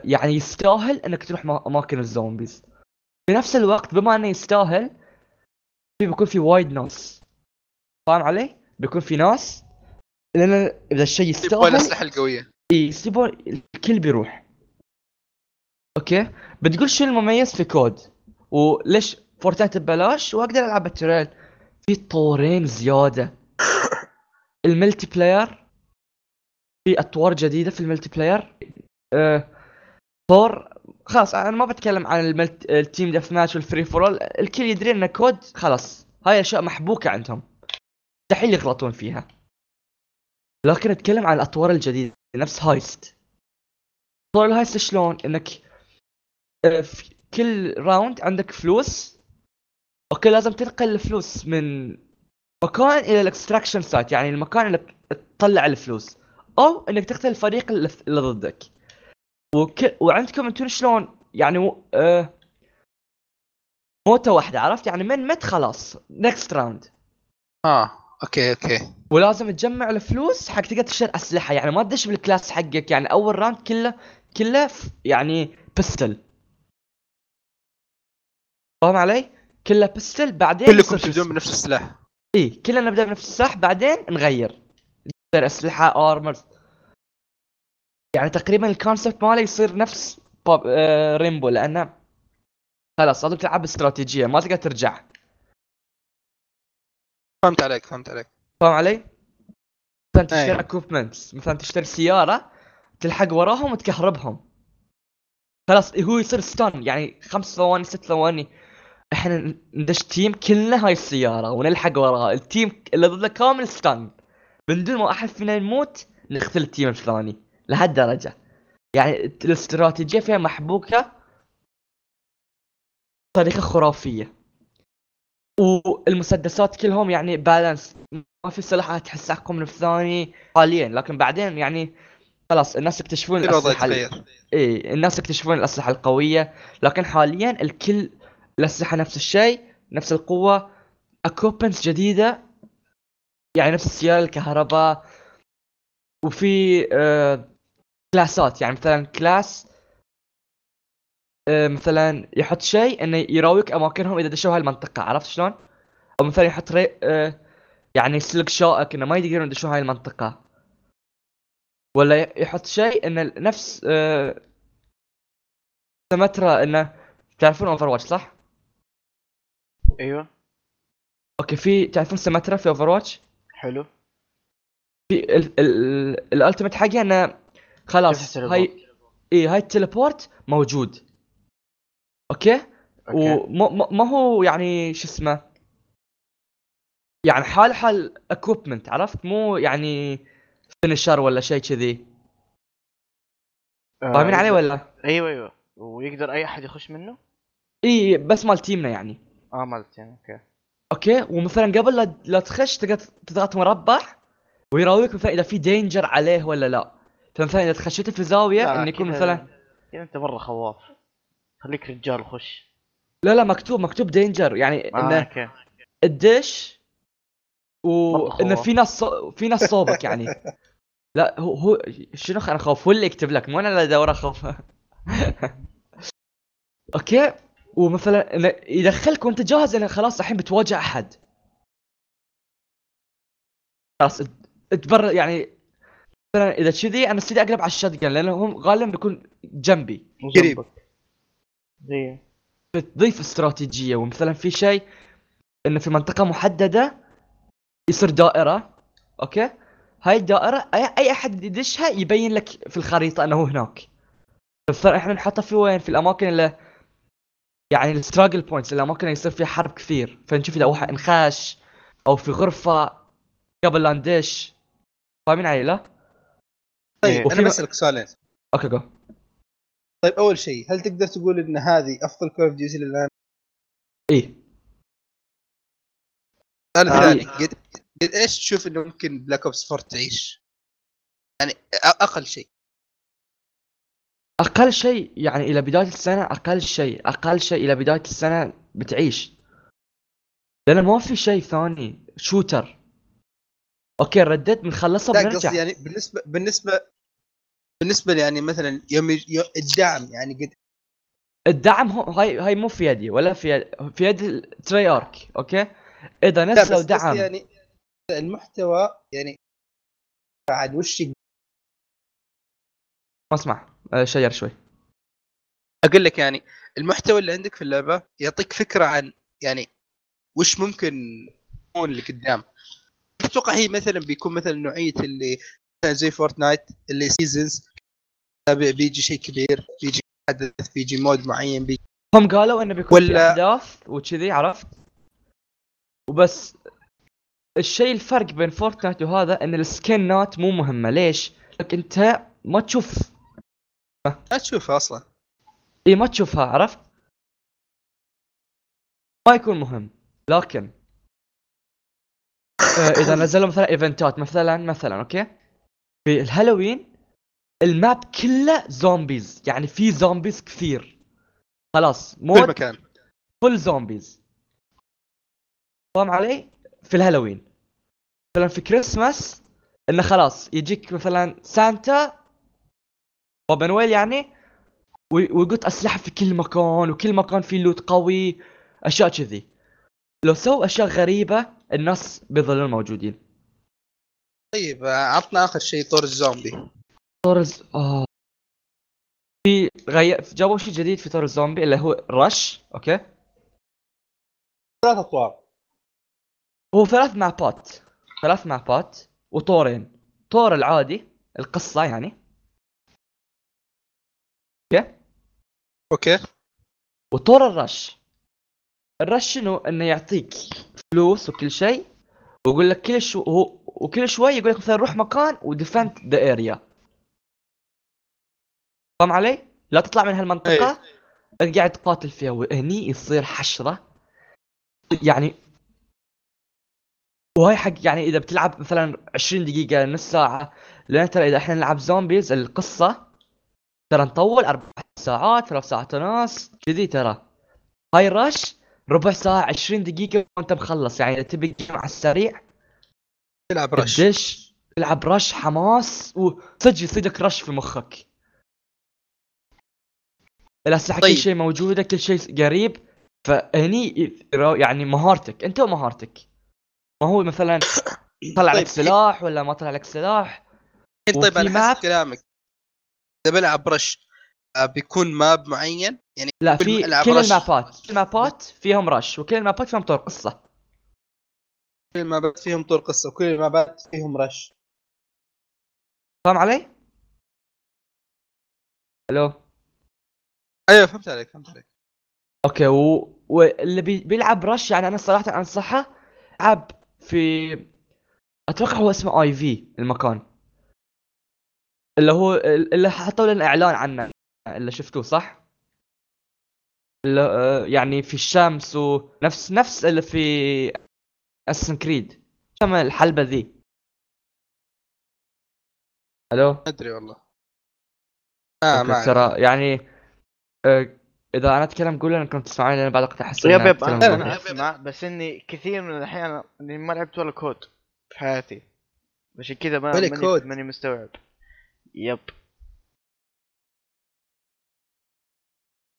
يعني يستاهل إنك تروح ما- أماكن ال zombies. في نفس الوقت بما إنه يستاهل في بيكون في وايد ناس. فاهم علي؟ بيكون في ناس. لأن إذا الشيء يستاهل الاسلحه القوية. اي يسيبون الكل بيروح. okay؟ بتقول شو المميز في كود؟ وليش فورتنايت ببلاش؟ وأقدر ألعب ال trial في طورين زيادة. ال multiplayer. في أطوار جديدة في ال multiplayer. أه طور. خلاص أنا ما بتكلم عن ال mult... ال team deathmatch وال free for all. الكل يدري إن كود خلاص. هاي أشياء محبوكة عندهم. مستحيل يغلطون فيها. لكن أتكلم عن الأطوار الجديدة. نفس heist طور ال heist شلون؟ إنك آه، في كل round عندك فلوس okay لازم تنقل الفلوس من مكان إلى ال extraction site يعني المكان اللي تطلع الفلوس. أو إنك تقتل الفريق اللي ضدك. وك... وعندكم أنتم شلون؟ يعني. آه... موتة واحدة عرفت؟ يعني من مت خلاص. next round آه. okay okay. ولازم تجمع الفلوس حق تقدر تشتري أسلحة. يعني ما تدش بال class حقك. يعني أول round كله كله يعني pistol فاهم علي؟ كله pistol بعدين كلكم تبدون بنفس السلاح. إي كلنا نبدأ بنفس السلاح بعدين نغير. أسلحة armors يعني تقريبا ال concept ماله يصير نفس آه Rainbow لأنه خلاص لازم تلعب باستراتيجية ما تقدر ترجع. فهمت عليك فهمت عليك. فاهم علي؟ مثلا تشتري. equipments مثلا تشتري سيارة تلحق وراهم وتكهربهم. خلاص هو يصير stun يعني خمس ثواني ست ثواني. إحنا ندش team كلنا هاي السيارة ونلحق وراها. ال team اللي ضده كامل stun من دون ما أحد فينا يموت نقتل ال team الثاني لهالدرجة. يعني الاستراتيجية فيها محبوكة بطريقه خرافية. والمسدسات كلهم يعني balance ما في سلاح تحس اقوى من الثاني حاليا. لكن بعدين يعني خلاص الناس يكتشفون الأسلحة ال- إيه الناس يكتشفون الأسلحة القوية. لكن حاليا الكل الأسلحة نفس الشيء نفس القوة. equipments جديدة. يعني نفس السيارة الكهرباء. وفي آه classات يعني مثلا class مثلا يحط شيء إنه يراويك أماكنهم إذا دشوا هاي المنطقة عرفت شلون؟ أو مثلا يحط ري... آه يعني سلك شائك إنه ما يقدرون يدشون هاي المنطقة ولا يحط شيء إنه نفس آه Symmetra إنه تعرفون Overwatch صح؟ أيوه okay في تعرفون Symmetra في Overwatch؟ حلو في ال- ال- ال ultimate حقه إنه خلاص؟ هاي اي هاي ال teleport موجود okay؟ okay. وما ما- ما هو يعني شو اسمه؟ يعني حال حال equipment عرفت؟ مو يعني feature ولا شيء كذي. آه، فاهمين علي يقدر- ولا؟ أيوه أيوه. ويقدر أي أحد يخش منه؟ إي بس مال teamنا يعني. آه مالت يعني okay. okay؟ ومثلا قبل لا, لا تخش تقدر تضغط مربع ويراويك مثلا إذا في danger عليه ولا لا. فمثلا إذا خشيت في زاوية انه يكون مثلا كذا أنت مرة خواف. خليك رجال خش. لا لا مكتوب مكتوب danger يعني آه انه okay. الدش وانه. في ناس صو... في ناس صوبك يعني. لا هو هو شنو أنا خوف. هو اللي يكتب لك مو أنا اللي أدور أخوف. <laughs> okay؟ ومثلا يدخلك وأنت جاهز انه خلاص الحين بتواجه أحد. خلاص ت- تبر يعني مثلا إذا كذي أنا استدي أقلب على ال shotgun لأنه هم غالبا بيكون جنبي. قريب. زي تضيف استراتيجية ومثلا في شيء إنه في منطقة محددة يصير دائرة okay؟ هاي الدائرة أي, أي أحد يدشها يبين لك في الخريطة إنه هو هناك. فصار إحنا نحطها في وين؟ في الأماكن اللي يعني ال struggle points الأماكن اللي يصير فيها حرب كثير. فنشوف إذا واحد انخاش أو في غرفة قبل لا ندش. فاهمين علي لا؟ طيب أنا بسألك سؤالين okay جو طيب أول شيء هل تقدر تقول إن هذه أفضل Call of Duty الان؟ إيه. السؤال آه. الثاني قد قد إيش تشوف إنه ممكن Black Ops 4 تعيش؟ يعني أقل شيء. أقل شيء يعني إلى بداية السنة أقل شيء. أقل شيء إلى بداية السنة بتعيش. لأن ما في شيء ثاني shooter أوكي ردت بنخلصها لا بنرجع. قصدي يعني بالنسبة بالنسبة بالنسبة لي يعني مثلا يوم الدعم يعني قد الدعم هو هاي هاي مو في يدي ولا في يد في يد التري ارك أوكي؟ إذا نزلوا بس دعم. قصدي يعني المحتوى يعني بعد وش ما أسمع آه، شير شوي. أقول لك يعني المحتوى اللي عندك في اللعبة يعطيك فكرة عن يعني وش ممكن يكون اللي قدام أتوقع هي مثلا بيكون مثلا نوعية اللي زي Fortnite اللي seasons بيجي شيء كبير بيجي حدث بيجي mode معين بيجي هم قالوا إنه بيكون في ولا- إحداث وكذي عرفت؟ وبس. الشيء الفرق بين Fortnite وهذا إن السكنات مو مهمة. ليش؟ لك أنت ما تشوف. ما تشوفها أصلا. إي ما تشوفها عرفت؟ ما يكون مهم. لكن آه إذا نزلوا مثلا إيفنتات مثلا مثلا okay؟ في ال Halloween ال map كله zombies يعني في zombies كثير. خلاص في mode المكان. full zombies فاهم علي؟ في الهالوين. مثلا في كريسماس إنه خلاص يجيك مثلا سانتا بابا نويل يعني وي- ويقط أسلحة في كل مكان وكل مكان فيه loot قوي أشياء كذي. لو سووا أشياء غريبة الناس بيظلون موجودين. طيب آه، عطنا آخر شيء طور الزومبي. طورز آه. في غير جابوا شيء جديد في طور الزومبي اللي هو Rush okay؟ ثلاث أطوار. هو ثلاث مابات ثلاث مابات وطورين. طور العادي القصة يعني. okay؟ okay. وطور ال Rush ال Rush شنو؟ إنه يعطيك فلوس وكل شيء ويقول لك كل شو هو وكل شوي يقول لك مثلا روح مكان و defend the area فاهم علي؟ لا تطلع من هالمنطقة. انت قاعد تقاتل فيها وهني يصير حشرة. يعني وهاي حق يعني إذا بتلعب مثلا 20 دقيقة نص ساعة لأن ترى إذا إحنا نلعب زومبيز القصة ترى نطول أربع ساعات ثلاث ساعات ونص كذي ترى. هاي رش ربع ساعة 20 دقيقة وأنت مخلص. يعني إذا تبي على السريع تلعب رش تدش تلعب رش حماس وصدق يصيدك رش في مخك. الاسلحه طيب. كل شيء موجودة كل شيء قريب. فهني يعني مهارتك. أنت ومهارتك. ما هو مثلا <coughs> طلع طيب، لك سلاح ولا ما طلع لك سلاح؟ الحين طيب على حسب كلامك. إذا بلعب رش آه، بيكون ماب معين؟ يعني لا في كل. المابات. كل المابات فيهم رش وكل المابات فيهم طور قصة. كل المابات فيهم طور قصة وكل المابات فيهم رش. فاهم علي؟ ألو؟ أيوه فهمت عليك فهمت عليك. أوكي و... واللي بي... بيلعب رش يعني أنا صراحة أنصحه العب في أتوقع هو اسمه آي في المكان. اللي هو اللي حطوا لنا اعلان عنه اللي شفتوه صح؟ اللي آه، يعني في الشمس ونفس نفس اللي في اسن كريد شم الحلبة ذي. ألو؟ أدري والله. آه ما. ترى يعني إذا أنا اتكلم قول انكم تسمعوني لأن بعد وقت أحس يب يب أنا. أنا أسمع بس إني كثير من الأحيان إني ما لعبت ولا كود في حياتي. عشان كذا ما ماني كود. ماني مستوعب. يب.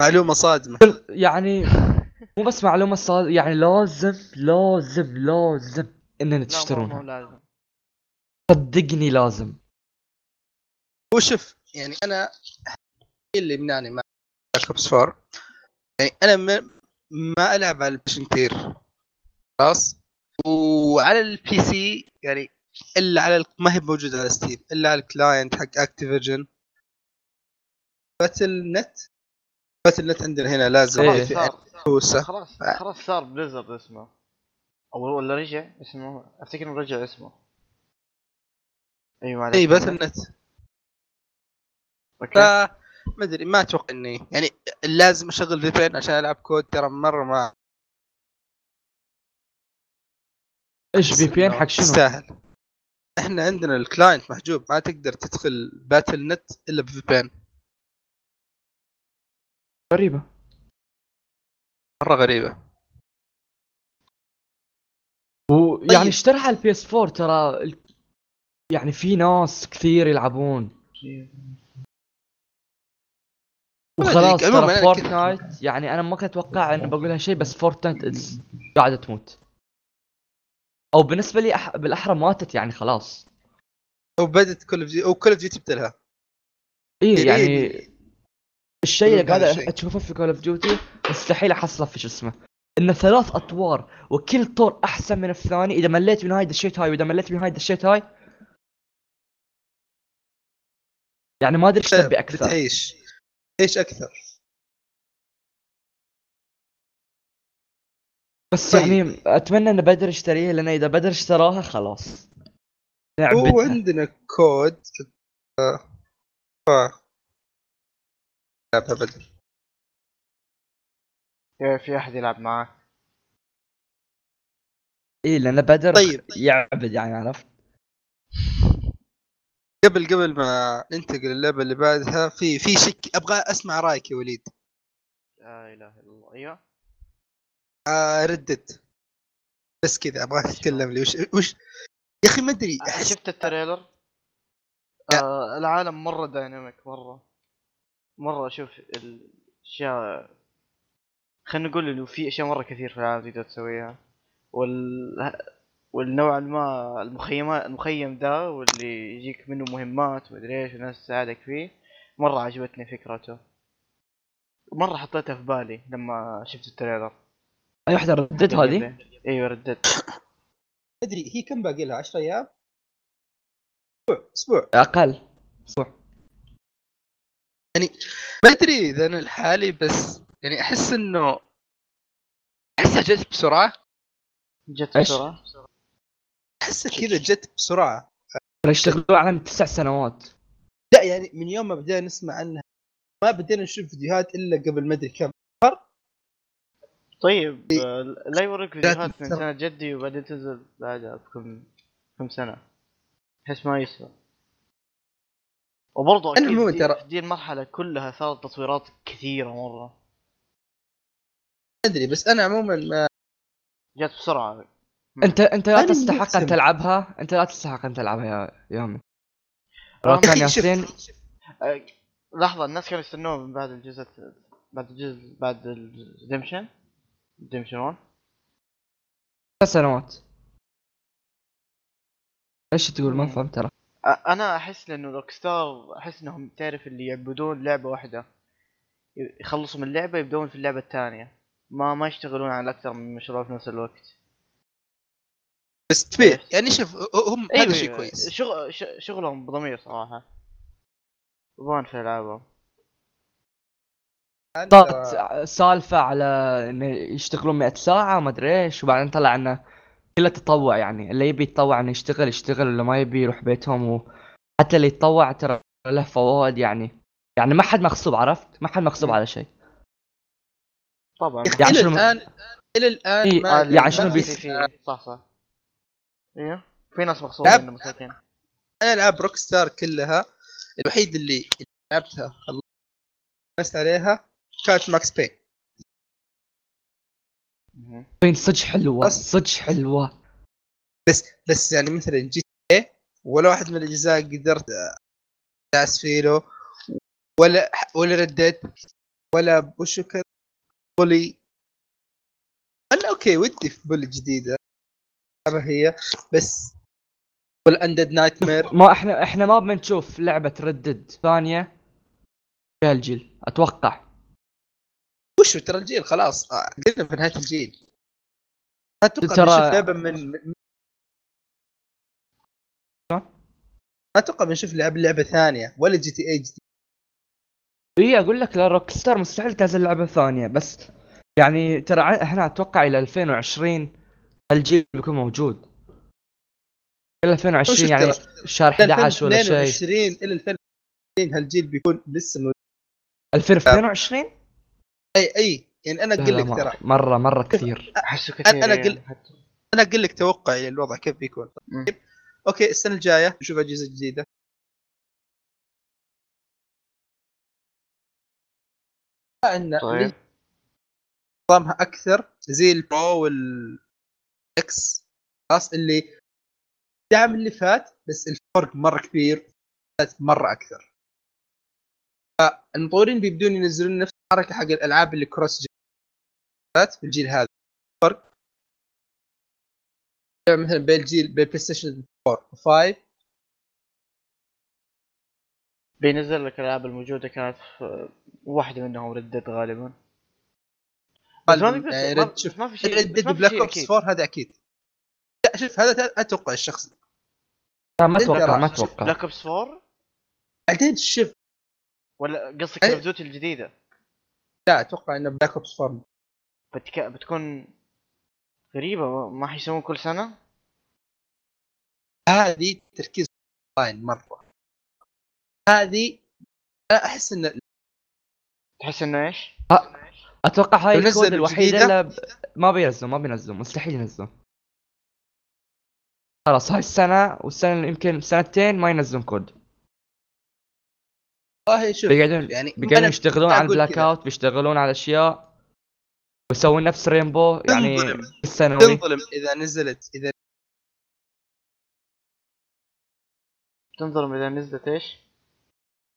معلومة صادمة. يعني مو بس معلومة صار يعني لازم لازم لازم إننا لا تشترونها. لازم. صدقني لازم. وشوف يعني أنا اللي يمنعني Ops 4 يعني أنا ما, ما ألعب على ال PlayStation كثير خلاص؟ وعلى ال PC يعني إلا على ال- ما هي موجودة على Steam إلا على ال client حق Activision Battle.net Battle.net عندنا هنا لازم. إيه. في صار فلوسه خلاص خلاص صار Blizzard اسمه. أو ولا رجع اسمه. أفتكر إنه رجع اسمه. أيوه اي Battle.net okay. ما أدري ما أتوقع اني يعني لازم أشغل VPN عشان ألعب COD ترى مرة ما إيش VPN حق شنو؟ تستاهل إحنا عندنا ال client محجوب ما تقدر تدخل Battle.net إلا ب VPN غريبة. مرة غريبة. ويعني طيب. اشترها ال PS 4 ترى ال- يعني في ناس كثير يلعبون. وخلاص ترى أنا Fortnite يعني أنا ما كنت أتوقع إني بقولها شيء بس Fortnite قاعدة تموت. أو بالنسبة لي أح... بالأحرى ماتت يعني خلاص. وبدت Call of أو Call of Duty بدلها اي يعني يعني الشيء اللي قاعد الشيء. تشوفه في Call of Duty مستحيل أحصله في شو اسمه. إنه ثلاث أطوار وكل طور أحسن من الثاني. إذا مليت من هاي دشيت هاي وإذا مليت من هاي دشيت هاي يعني ما أدري إيش تبي أكثر. بتعيش. إيش أكثر؟ بس طيب. يعني أتمنى إن بدر يشتريها لأن إذا بدر اشتراها خلاص. نعبدها وعندنا كود. آه، ف لعبها بدل يا في احد يلعب معاه اي لأن بدر طيب. يعبد يعني عرفت؟ قبل قبل ما ننتقل للعبة اللي بعدها في في شك أبغى أسمع رأيك يا وليد. لا إله إلا الله. أيوه. آه ردت. بس كذا ابغاك تتكلم لي. وش وش يا أخي ما أدري شفت ال trailer. آه العالم مرة dynamic مرة. مرة أشوف الأشياء خلينا نقول إنه في أشياء مرة كثير في العالم تقدر تسويها. وال والنوع ما المخيمات المخيم ده واللي يجيك منه مهمات ومدري إيش وناس تساعدك فيه مرة عجبتني فكرته. مرة حطيتها في بالي لما شفت ال trailer. أي واحدة ردت هذه؟ أيوه ردت. <coughs> أدري هي كم باقي لها؟ 10 أيام؟ أسبوع أسبوع. أقل. صح ما أدري إذا أنا لحالي بس يعني أحس إنه أحسها جت بسرعة. جت؟ بسرعة. احسها كذا جت بسرعة. ترى يشتغلون على من تسع سنوات. لا يعني من يوم ما بدينا نسمع عنها ما بدينا نشوف فيديوهات إلا قبل ما أدري كم. طيب آه، لا يوريك فيديوهات من سنة جدي وبعدين تنزل بعدها بكم كم سنة. احس ما يسوى. وبرضه أكيد دي, ترى- دي المرحلة كلها صارت تطويرات كثيرة مرة. أدري بس أنا عموما ما جات بسرعة. انت أنت لا تستحق أن. تلعبها. أنت لا تستحق أن تلعبها يا يامي آه، لو كان. ياسين. آه، لحظة الناس كانوا يستنون من بعد الجزء بعد الجزء بعد ال Redemption Redemption 1 ثلاث سنوات. إيش تقول؟ ما. فهمت ترى أنا أحس لأنه Rockstar أحس إنهم تعرف اللي يعبدون لعبة واحدة. يخلصوا من اللعبة يبدون في اللعبة الثانية. ما ما يشتغلون على أكثر من مشروع في نفس الوقت. بس تبيع. إيه. يعني شوف هم هذا شيء كويس. شغل ش- شغلهم بضمير صراحة. يبغون في ألعابهم. صارت سالفة على انه يشتغلون 100 ساعة ما أدري إيش وبعدين طلع إنه كله تطوع يعني. اللي يبي يتطوع إنه يشتغل يشتغل. اللي ما يبي يروح بيتهم وحتى اللي يتطوع ترى له فوائد يعني. يعني ما حد مغصوب عرفت؟ ما حد مغصوب مم. على شيء. طبعا. يعني إلى شنو- الآن إلى الآن إيه، ما يعني شنو بيس- في- صح صح. أيوه في ناس مغصوبين لعب- مساكين أنا العاب Rockstar كلها الوحيد اللي لعبتها خلصت عليها كانت Max Payne. Payne صدق حلوة بس- صدق حلوة. بس يعني مثلا GT ولا واحد من الأجزاء قدرت داس فيه ولا ولا رديت ولا كان Bully أنا أوكي ودي في Bully جديدة. هي بس وال Undead Nightmare ما إحنا إحنا ما بنشوف لعبة Red Dead ثانية. في هالجيل أتوقع. وشو ترى الجيل خلاص. آه، قلنا في نهاية الجيل. أتوقع ترى- بنشوف لعبة من؟ ما أتوقع بنشوف لعبه لعبة ثانية. ولا GTA جديد إي أقول لك لا Rockstar مستحيل تنزل لعبة ثانية. بس يعني ترى إحنا أتوقع إلى 2020 الجيل بيكون موجود. إلى 2020 وشو يعني؟ شهر 11 ولا شيء. 2022 إلى 2020 هالجيل بيكون لسه موجود. 2022 أي أي يعني أنا أقول لك ترى. مرة مرة كثير. احسه كثير أنا إيه، قل- حتى- أنا أقول لك توقعي الوضع كيف بيكون. مم. أوكي السنة الجاية نشوف أجهزة جديدة. إن طيب. نظامها أكثر زي ال Pro وال X خلاص اللي دعم اللي فات بس الفرق مرة كبير مرة أكثر. فالمطورين بيبدون ينزلون نفس الحركة حق الألعاب اللي cross فات في الجيل هذا. فرق. يعني مثلا بين الجيل بين بلاي ستيشن 4 و5 بينزل لك الألعاب الموجودة كانت واحدة منهم ردد غالبا. ما في بس يعني ما- رد- شوف ما في شيء ريد ما في بلاك شيء اوبس أكيد. 4 هذا أكيد. لا شوف هذا أتوقع الشخص. لا ما أتوقع ما أتوقع. بلاك اوبس 4 بعدين شوف. ولا قصدك Call of Duty الجديدة؟ لا أتوقع إنه Black Ops 4 بتك... بتكون غريبة ما حيسوون كل سنة؟ هذه تركيز اونلاين مرة. هذه أحس ان تحس إنه إيش؟ أتوقع هاي ال COD الوحيده اللي ب... ما بينزلوا ما بينزلوا مستحيل ينزلوا خلاص هاي السنة والسنة يمكن سنتين ما ينزلون COD والله شوف بيقعدون يعني بيقعدون يشتغلون على ال Black. Out بيشتغلون على اشياء ويسوون نفس Rainbow يعني تنظلم. السنوي تنظلم إذا نزلت إذا تنظلم إذا نزلت إيش؟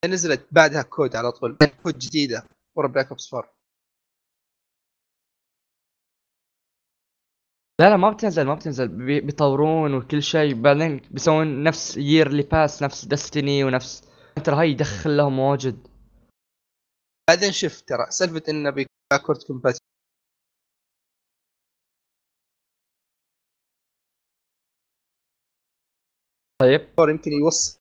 نزلت بعدها COD على طول COD جديدة ورا Black Ops 4 لا لا ما بتنزل ما بتنزل. بي- بيطورون وكل شيء. بعدين بيسوون نفس yearly pass نفس Destiny ونفس. ترى هاي يدخل لهم واجد. بعدين شوف ترى سالفة إنه بيكون backward compatible طيب. يمكن يوصل.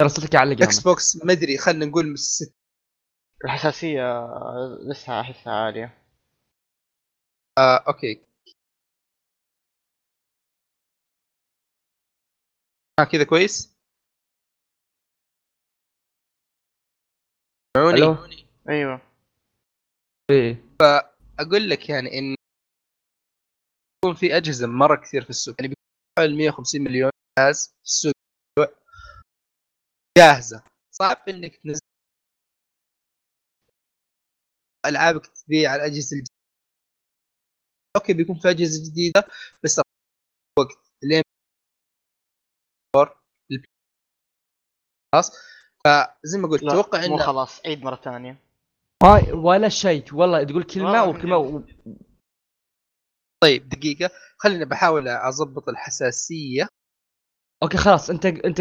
ترى صوتك يعلق Xbox ما أدري خلينا نقول من ست الحساسية لسه أحسها عالية. آه أوكي. كذا كويس. سمعوني ألو؟ أيوه. إيه. أقول لك يعني إن يكون في أجهزة مرة كثير في السوق. يعني بيكون حوالي 150 مليون جهاز في السوق. جاهزة. صعب إنك تنزل العابك تبيع على الأجهزة الجديدة. أوكي بيكون في أجهزة جديدة بس وقت. خلاص؟ فزي ما قلت أتوقع مو انه خلاص. عيد مرة ثانية. ما ولا شيء. والله تقول كلمة وكلمة و... طيب دقيقة. خليني بحاول أضبط الحساسية. okay خلاص. أنت أنت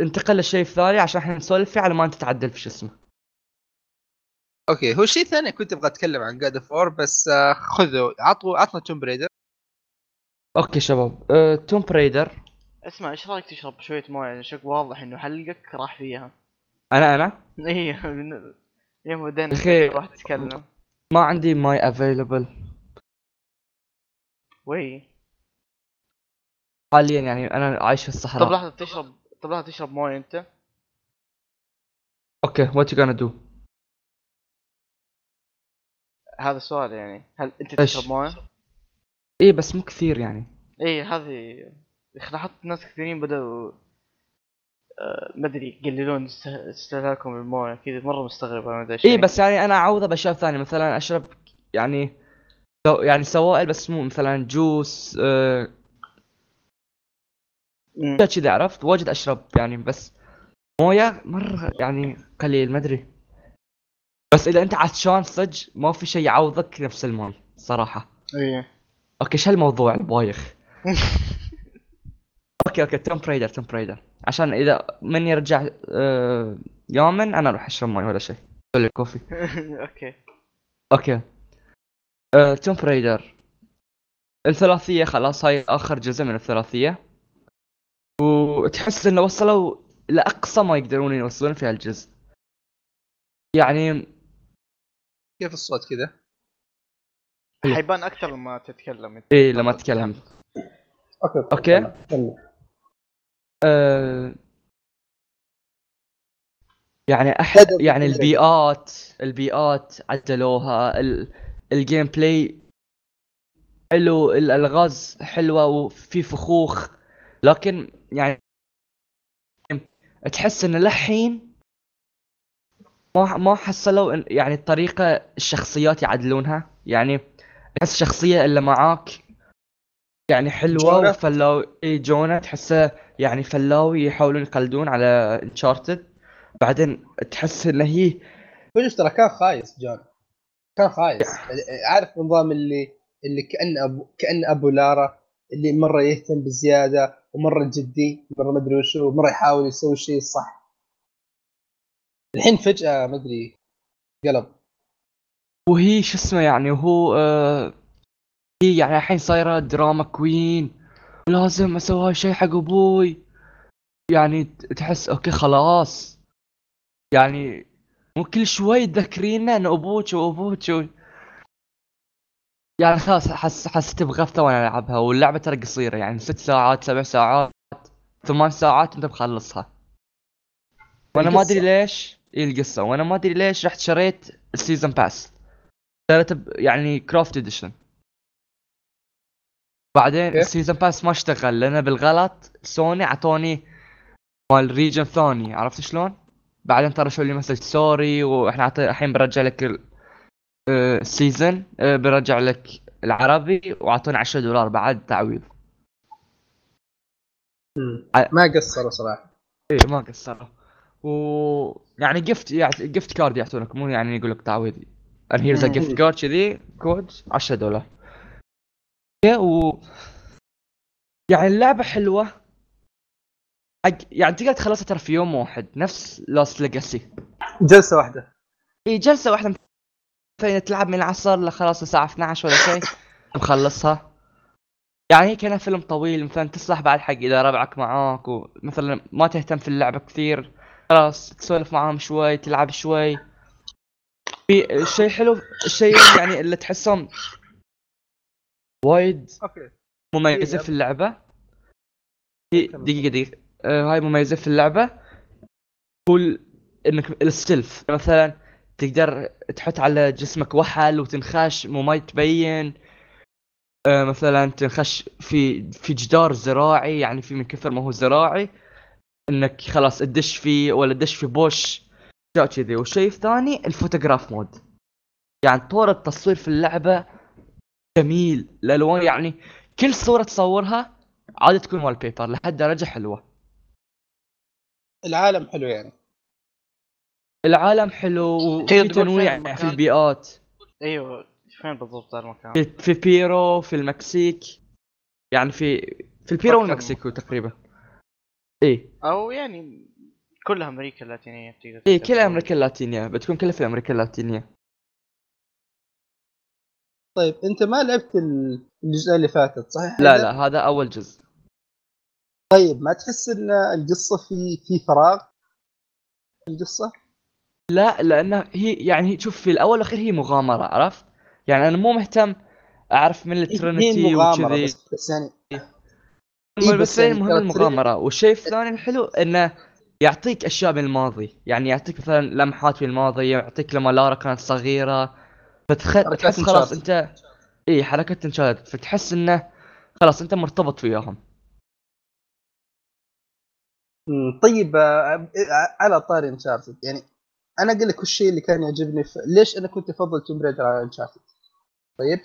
انتقل للشيء الثاني عشان إحنا نسولف فيه على ما أنت تعدل في شو اسمه. okay هو شيء ثاني كنت أبغى أتكلم عن God of بس آه، خذوا عطوا عطنا Tomb Raider okay شباب. أه... توم بريدر اسمع إيش رأيك تشرب شوية مويه يعني شك واضح إنه حلقك راح فيها. أنا أنا؟ <laughs> إيه يوم بدينا أخي. راح تتكلم. ما عندي ماي available وي. حاليا يعني أنا عايش في طب الصحراء لحظة تشرب طب لحظة تشرب مويه أنت. okay what you gonna do هذا السؤال يعني هل أنت؟ تشرب مويه؟ إيه بس مو كثير يعني. اي هذه لاحظت ناس كثيرين بدأوا آه، ما أدري يقللون است- استهلاكهم للموية كذا مرة مستغرب أنا ادري يعني. بس يعني أنا اعوضه بأشياء ثانية مثلا أشرب يعني يعني سوائل بس مو مثلا juice آه، كذا عرفت؟ واجد أشرب يعني بس موية مرة يعني قليل ما أدري. بس إذا أنت عطشان صدق ما في شيء يعوضك نفس الماي صراحة. إيه. okay إيش هالموضوع البايخ <laughs> okay okay Tomb Raider Tomb Raider عشان إذا من يرجع آه يومن أنا أروح أشرب ماي ولا شيء. سوي كوفي. <laughs> أوكي. أوكي. آه، Tomb Raider الثلاثية خلاص هاي آخر جزء من الثلاثية. وتحس إنه وصلوا لأقصى ما يقدرون يوصلون في هالجزء. يعني كيف الصوت كذا؟ حيبان أكثر لما تتكلم. انت إيه لما اتكلم okay okay آه يعني احد بدأ يعني. البيئات البيئات عدلوها ال- الجيم بلاي حلو الألغاز حلوة وفي فخوخ لكن يعني تحس إن للحين ما ما حصلوا يعني الطريقة الشخصيات يعدلونها يعني تحس الشخصيه اللي معاك يعني حلوة؟ وفلاوي اي جونا تحسه يعني فلاوي يحاولون يقلدون على انشارتد بعدين تحس إن هي فجأة ترى كان خايس جون. كان خايس. عارف النظام اللي اللي كأن ابو كأن أبو لارا اللي مرة يهتم بزيادة ومرة جدي مرة ما أدري وشو ومرة يحاول يسوي الشيء الصح الحين فجأة ما أدري قلب. وهي شو اسمه يعني وهو آه هي يعني الحين صايرة drama queen. ولازم أسوي الشيء حق أبوي. يعني تحس okay خلاص. يعني مو كل شوي تذكرينا ان أبوك وابوك و... يعني خلاص حس حسيت بغثة وأنا ألعبها. واللعبة ترى قصيرة يعني ست ساعات سبع ساعات ثمان ساعات انت مخلصها وأنا ما أدري. ليش. اي القصة. وأنا ما أدري ليش رحت شريت ال season pass ب- يعني Croft Edition بعدين okay. ال season pass ما اشتغل لأن بالغلط سوني عطوني مال region ثاني. عرفت شلون؟ بعدين ترى شو لي message؟ sorry وإحنا الحين برجع لك ال- آه، ال season آه، برجع لك العربي وأعطوني 10 دولار بعد تعويض. ما قصروا صراحة. إيه ما قصروا. و يعني gift يعني gift card يعطونك مو يعني يقول لك تعويض a مم. gift card كذي كود 10 دولار. و يعني اللعبة حلوة. حق يعني تقدر تخلصها ترى في يوم واحد نفس Lost Legacy جلسة واحدة. إي جلسة واحدة. مثلا تلعب من العصر لخلاص الساعة 12 ولا شيء مخلصها. يعني هي كانها فيلم طويل مثلا تصلح بعد حق إذا ربعك معاك ومثلا ما تهتم في اللعبة كثير خلاص تسولف معاهم شوي تلعب شوي. في الشيء حلو الشيء يعني اللي تحسهم وايد أوكي. مميزة إيه، في اللعبة. هي دقيقة دقيقة آه هاي مميزة في اللعبة. هو ال- إنك الستلف. مثلا تقدر تحط على جسمك وحل وتنخش مو ما تبين آه مثلا تنخش في في جدار زراعي يعني في من كثر ما هو زراعي. إنك خلاص تدش فيه ولا تدش في بوش. اشياء كذي. والشيء الثاني ال photograph mode. يعني طور التصوير في اللعبة جميل. الالوان يعني كل صورة تصورها عادة تكون wallpaper لحد درجة حلوة. العالم حلو يعني. العالم حلو وفي تنويع يعني في؟ البيئات. أيوه فين بالضبط المكان؟ في, في بيرو في المكسيك. يعني في في البيرو والمكسيك تقريبا. إيه. أو يعني كلها أمريكا اللاتينية بتقدر إيه تقول. كلها أمريكا اللاتينية بتكون كلها في أمريكا اللاتينية. طيب أنت ما لعبت ال- الجزء اللي فاتت صحيح؟ لا؟ لا هذا أول جزء. طيب ما تحس إن القصة في في فراغ؟ القصة؟ لا لانها هي يعني شوف في الأول والأخير هي مغامرة عرفت؟ يعني أنا مو مهتم أعرف من ال Trinity مغامرة وكذي. بس, بس يعني بس, إيه، بس يعني المهم ترى المغامرة. والشيء الثاني الحلو إنه يعطيك أشياء من الماضي يعني يعطيك مثلا لمحات من الماضي يعطيك لما لارا كانت صغيرة فتخ... حركات تحس خلاص. انت اي حركات Uncharted فتحس إنه خلاص أنت مرتبط فيهم مم، طيب آه، آه، على طاري Uncharted يعني أنا أقول لك الشيء اللي كان يعجبني في... ليش أنا كنت أفضل Tomb Raider على Uncharted طيب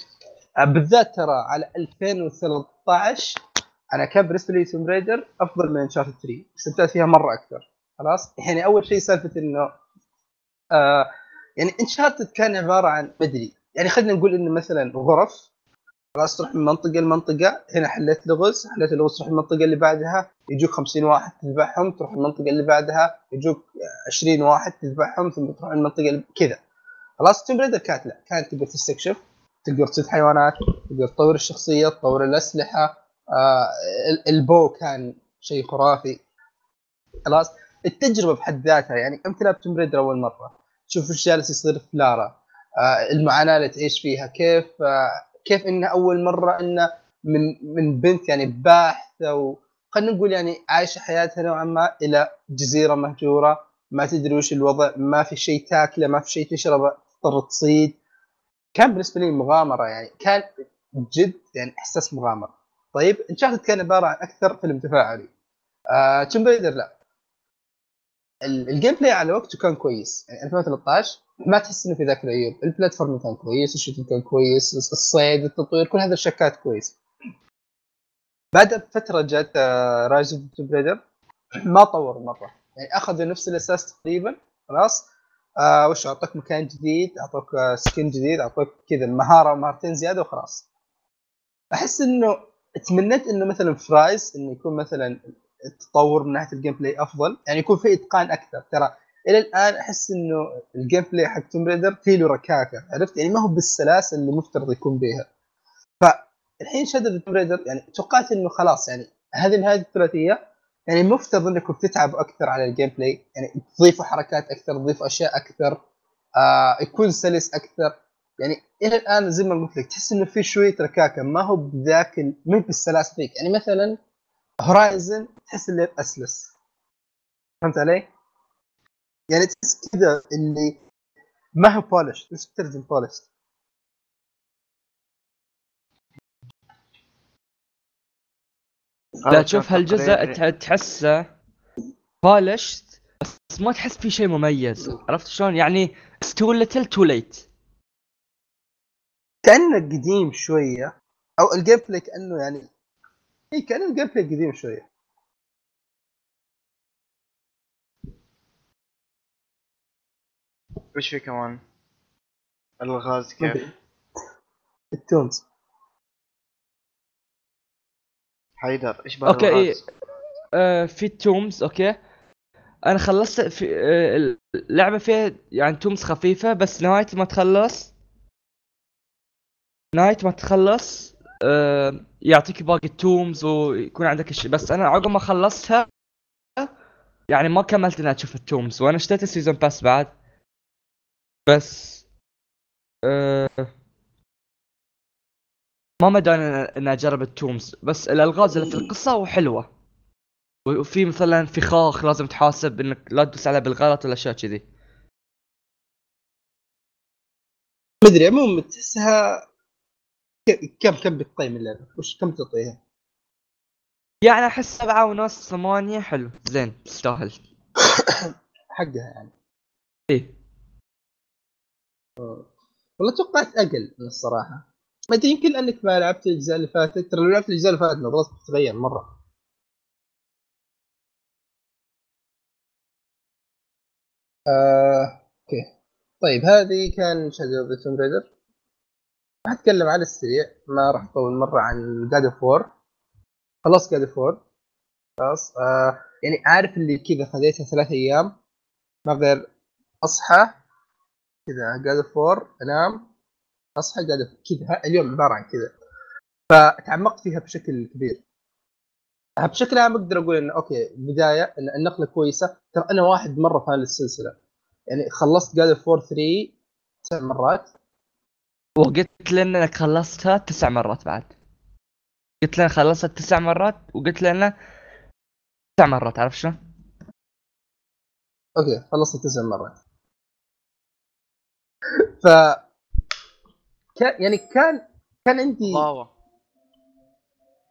آه، بالذات ترى على 2013 أنا كان بالنسبة لي Tomb Raider أفضل من Uncharted 3 استمتعت فيها مرة أكثر. خلاص؟ يعني أول شيء سالفة إنه آه يعني Uncharted كان عبارة عن مدري يعني خلينا نقول إنه مثلا غرف خلاص تروح من منطقة لمنطقة هنا حليت لغز حليت اللغز تروح المنطقة اللي بعدها يجوك 50 واحد تذبحهم تروح المنطقة اللي بعدها يجوك 20 واحد تذبحهم ثم تروح المنطقة اللي كذا. خلاص توم كانت لا كانت تقدر تستكشف تقدر تصيد حيوانات تقدر تطور الشخصية تطور الأسلحة آه ال- البو كان شيء خرافي. خلاص التجربة بحد ذاتها يعني تلعب توم أول مرة. تشوف إيش جالس يصير في لارا. آه المعاناة اللي تعيش فيها. كيف آه كيف انها أول مرة انه من من بنت يعني باحثة و خلينا نقول يعني عايشة حياتها نوعا ما إلى جزيرة مهجورة. ما تدري وش الوضع ما في شيء تاكله ما في شيء تشربه تضطر تصيد. كان بالنسبة لي مغامرة يعني كان جد يعني إحساس مغامرة. طيب Uncharted كان عبارة عن أكثر فيلم تفاعلي. آه Tomb لا. ال gameplay على وقته كان كويس. يعني 2013 ما تحس إنه في ذاك العيوب. ال platform كان كويس ال shooting كان كويس الصيد التطوير كل هذه الاشياء كانت كويس. بعد فترة جت Rise of Tomb Raider ما طور مرة. يعني أخذوا نفس الأساس تقريبا. خلاص. آه وش أعطوك مكان جديد أعطوك آه skin جديد أعطوك كذا مهارة ومهارتين زيادة وخلاص. أحس إنه تمنيت إنه مثلا فرايز إنه يكون مثلا التطور من ناحية ال gameplay أفضل. يعني يكون في إتقان أكثر. ترى إلى الآن أحس إنه ال gameplay حق Tomb Raider فيه له ركاكة عرفت؟ يعني ما هو بالسلاسة اللي مفترض يكون بها فالحين Shadow Tomb Raider يعني توقعت إنه خلاص يعني هذه نهاية الثلاثية. يعني مفترض انكم بتتعبوا أكثر على ال gameplay يعني تضيفوا حركات أكثر تضيفوا أشياء أكثر آه يكون سلس أكثر. يعني إلى الآن زي ما قلت لك تحس إنه في شوية ركاكة. ما هو بذاك ما بالسلاسة ذيك يعني مثلا Horizon تحس إنه أسلس. فهمت علي؟ يعني تحس كذا اللي ما هو polished إيش تترجم polished؟ لا تشوف هالجزء تح- تحسه polished بس ما تحس فيه شيء مميز. عرفت شلون؟ يعني too little too late كأنه قديم شوية أو ال gameplay كأنه يعني اي كان ال gameplay قديم شوية. وش في كمان؟ الغاز كيف؟ ال tombs. حيدر إيش بال okay إيه. آه في tombs okay. أنا خلصت في آه اللعبة فيها يعني tombs خفيفة بس نهاية ما تخلص. نهاية ما تخلص. يعطيك باقي ال tombs ويكون عندك الشيء. بس أنا عقب ما خلصتها يعني ما كملت إني أشوف ال tombs. وأنا اشتريت ال season pass بعد. بس آه ما مداني إني أجرب ال tombs. بس الألغاز اللي في القصة وحلوة. وفي مثلا فخاخ لازم تحاسب إنك لا تدوس عليه بالغلط ولا اشياء كذي. ما ادري عموما تحسها كم كم بتقيم اللعبة؟ وش كم تعطيها؟ يعني أحس سبعة ونص ثمانية. حلو. زين. تستاهل. <coughs> حقها يعني. إيه. والله توقعت أقل من الصراحة. ما أدري يمكن لأنك ما لعبت الأجزاء اللي فاتت. ترى لو لعبت الأجزاء اللي فاتت نظرتك بتتغير مرة. آه، okay. طيب هذه كان Shadow of the Tomb Raider راح اتكلم على السريع. ما راح أطول مرة عن God of War خلصت God of War خلاص آه يعني عارف اللي كذا خذيتها ثلاث أيام. ما غير أصحى كذا God of War أنام أصحى God كذا. اليوم عبارة عن كذا. فتعمقت فيها بشكل كبير. آه، بشكل عام أقدر أقول إنه okay بداية إن النقلة كويسة. ترى أنا واحد مرة fan للسلسلة. يعني خلصت God of War 3 تسع مرات. وقلت لنا إنك خلصتها تسع مرات بعد. قلت لنا خلصت تسع مرات وقلت لنا تسع مرات عرفت شلون؟ okay خلصت تسع مرات. <laughs> ف كان يعني كان كان عندي ضراوة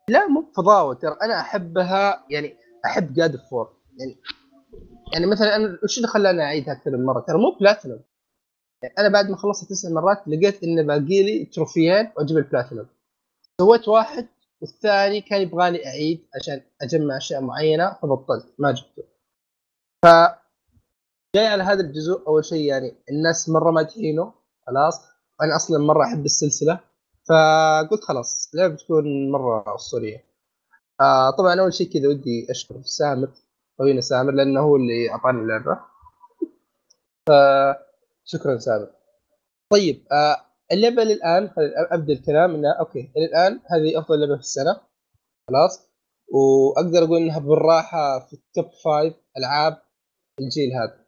لا مو ضراوة ترى أنا أحبها يعني أحب God of War يعني يعني مثلا أنا وش اللي خلاني أعيدها أكثر من مرة؟ ترى مو بلاتينوم يعني أنا بعد ما خلصت تسع مرات لقيت انه باقي لي trophy-ين وأجيب البلاتينوم. سويت واحد والثاني كان يبغاني أعيد عشان أجمع أشياء معينة فبطلت ما جبته. ف جاي على هذا الجزء أول شيء يعني الناس مرة مادحينه خلاص. أنا أصلا مرة أحب السلسلة فقلت خلاص اللعبه بتكون مرة أسطورية. آه طبعا أول شيء كذا ودي أشكر سامر خوينا سامر لأنه هو اللي أعطاني اللعبة. فشكرا سامر طيب آه اللعبة للآن أبدأ الكلام انها okay للآن هذه أفضل لعبة في السنة. خلاص. وأقدر أقول إنها بالراحة في ال top five ألعاب الجيل هذا.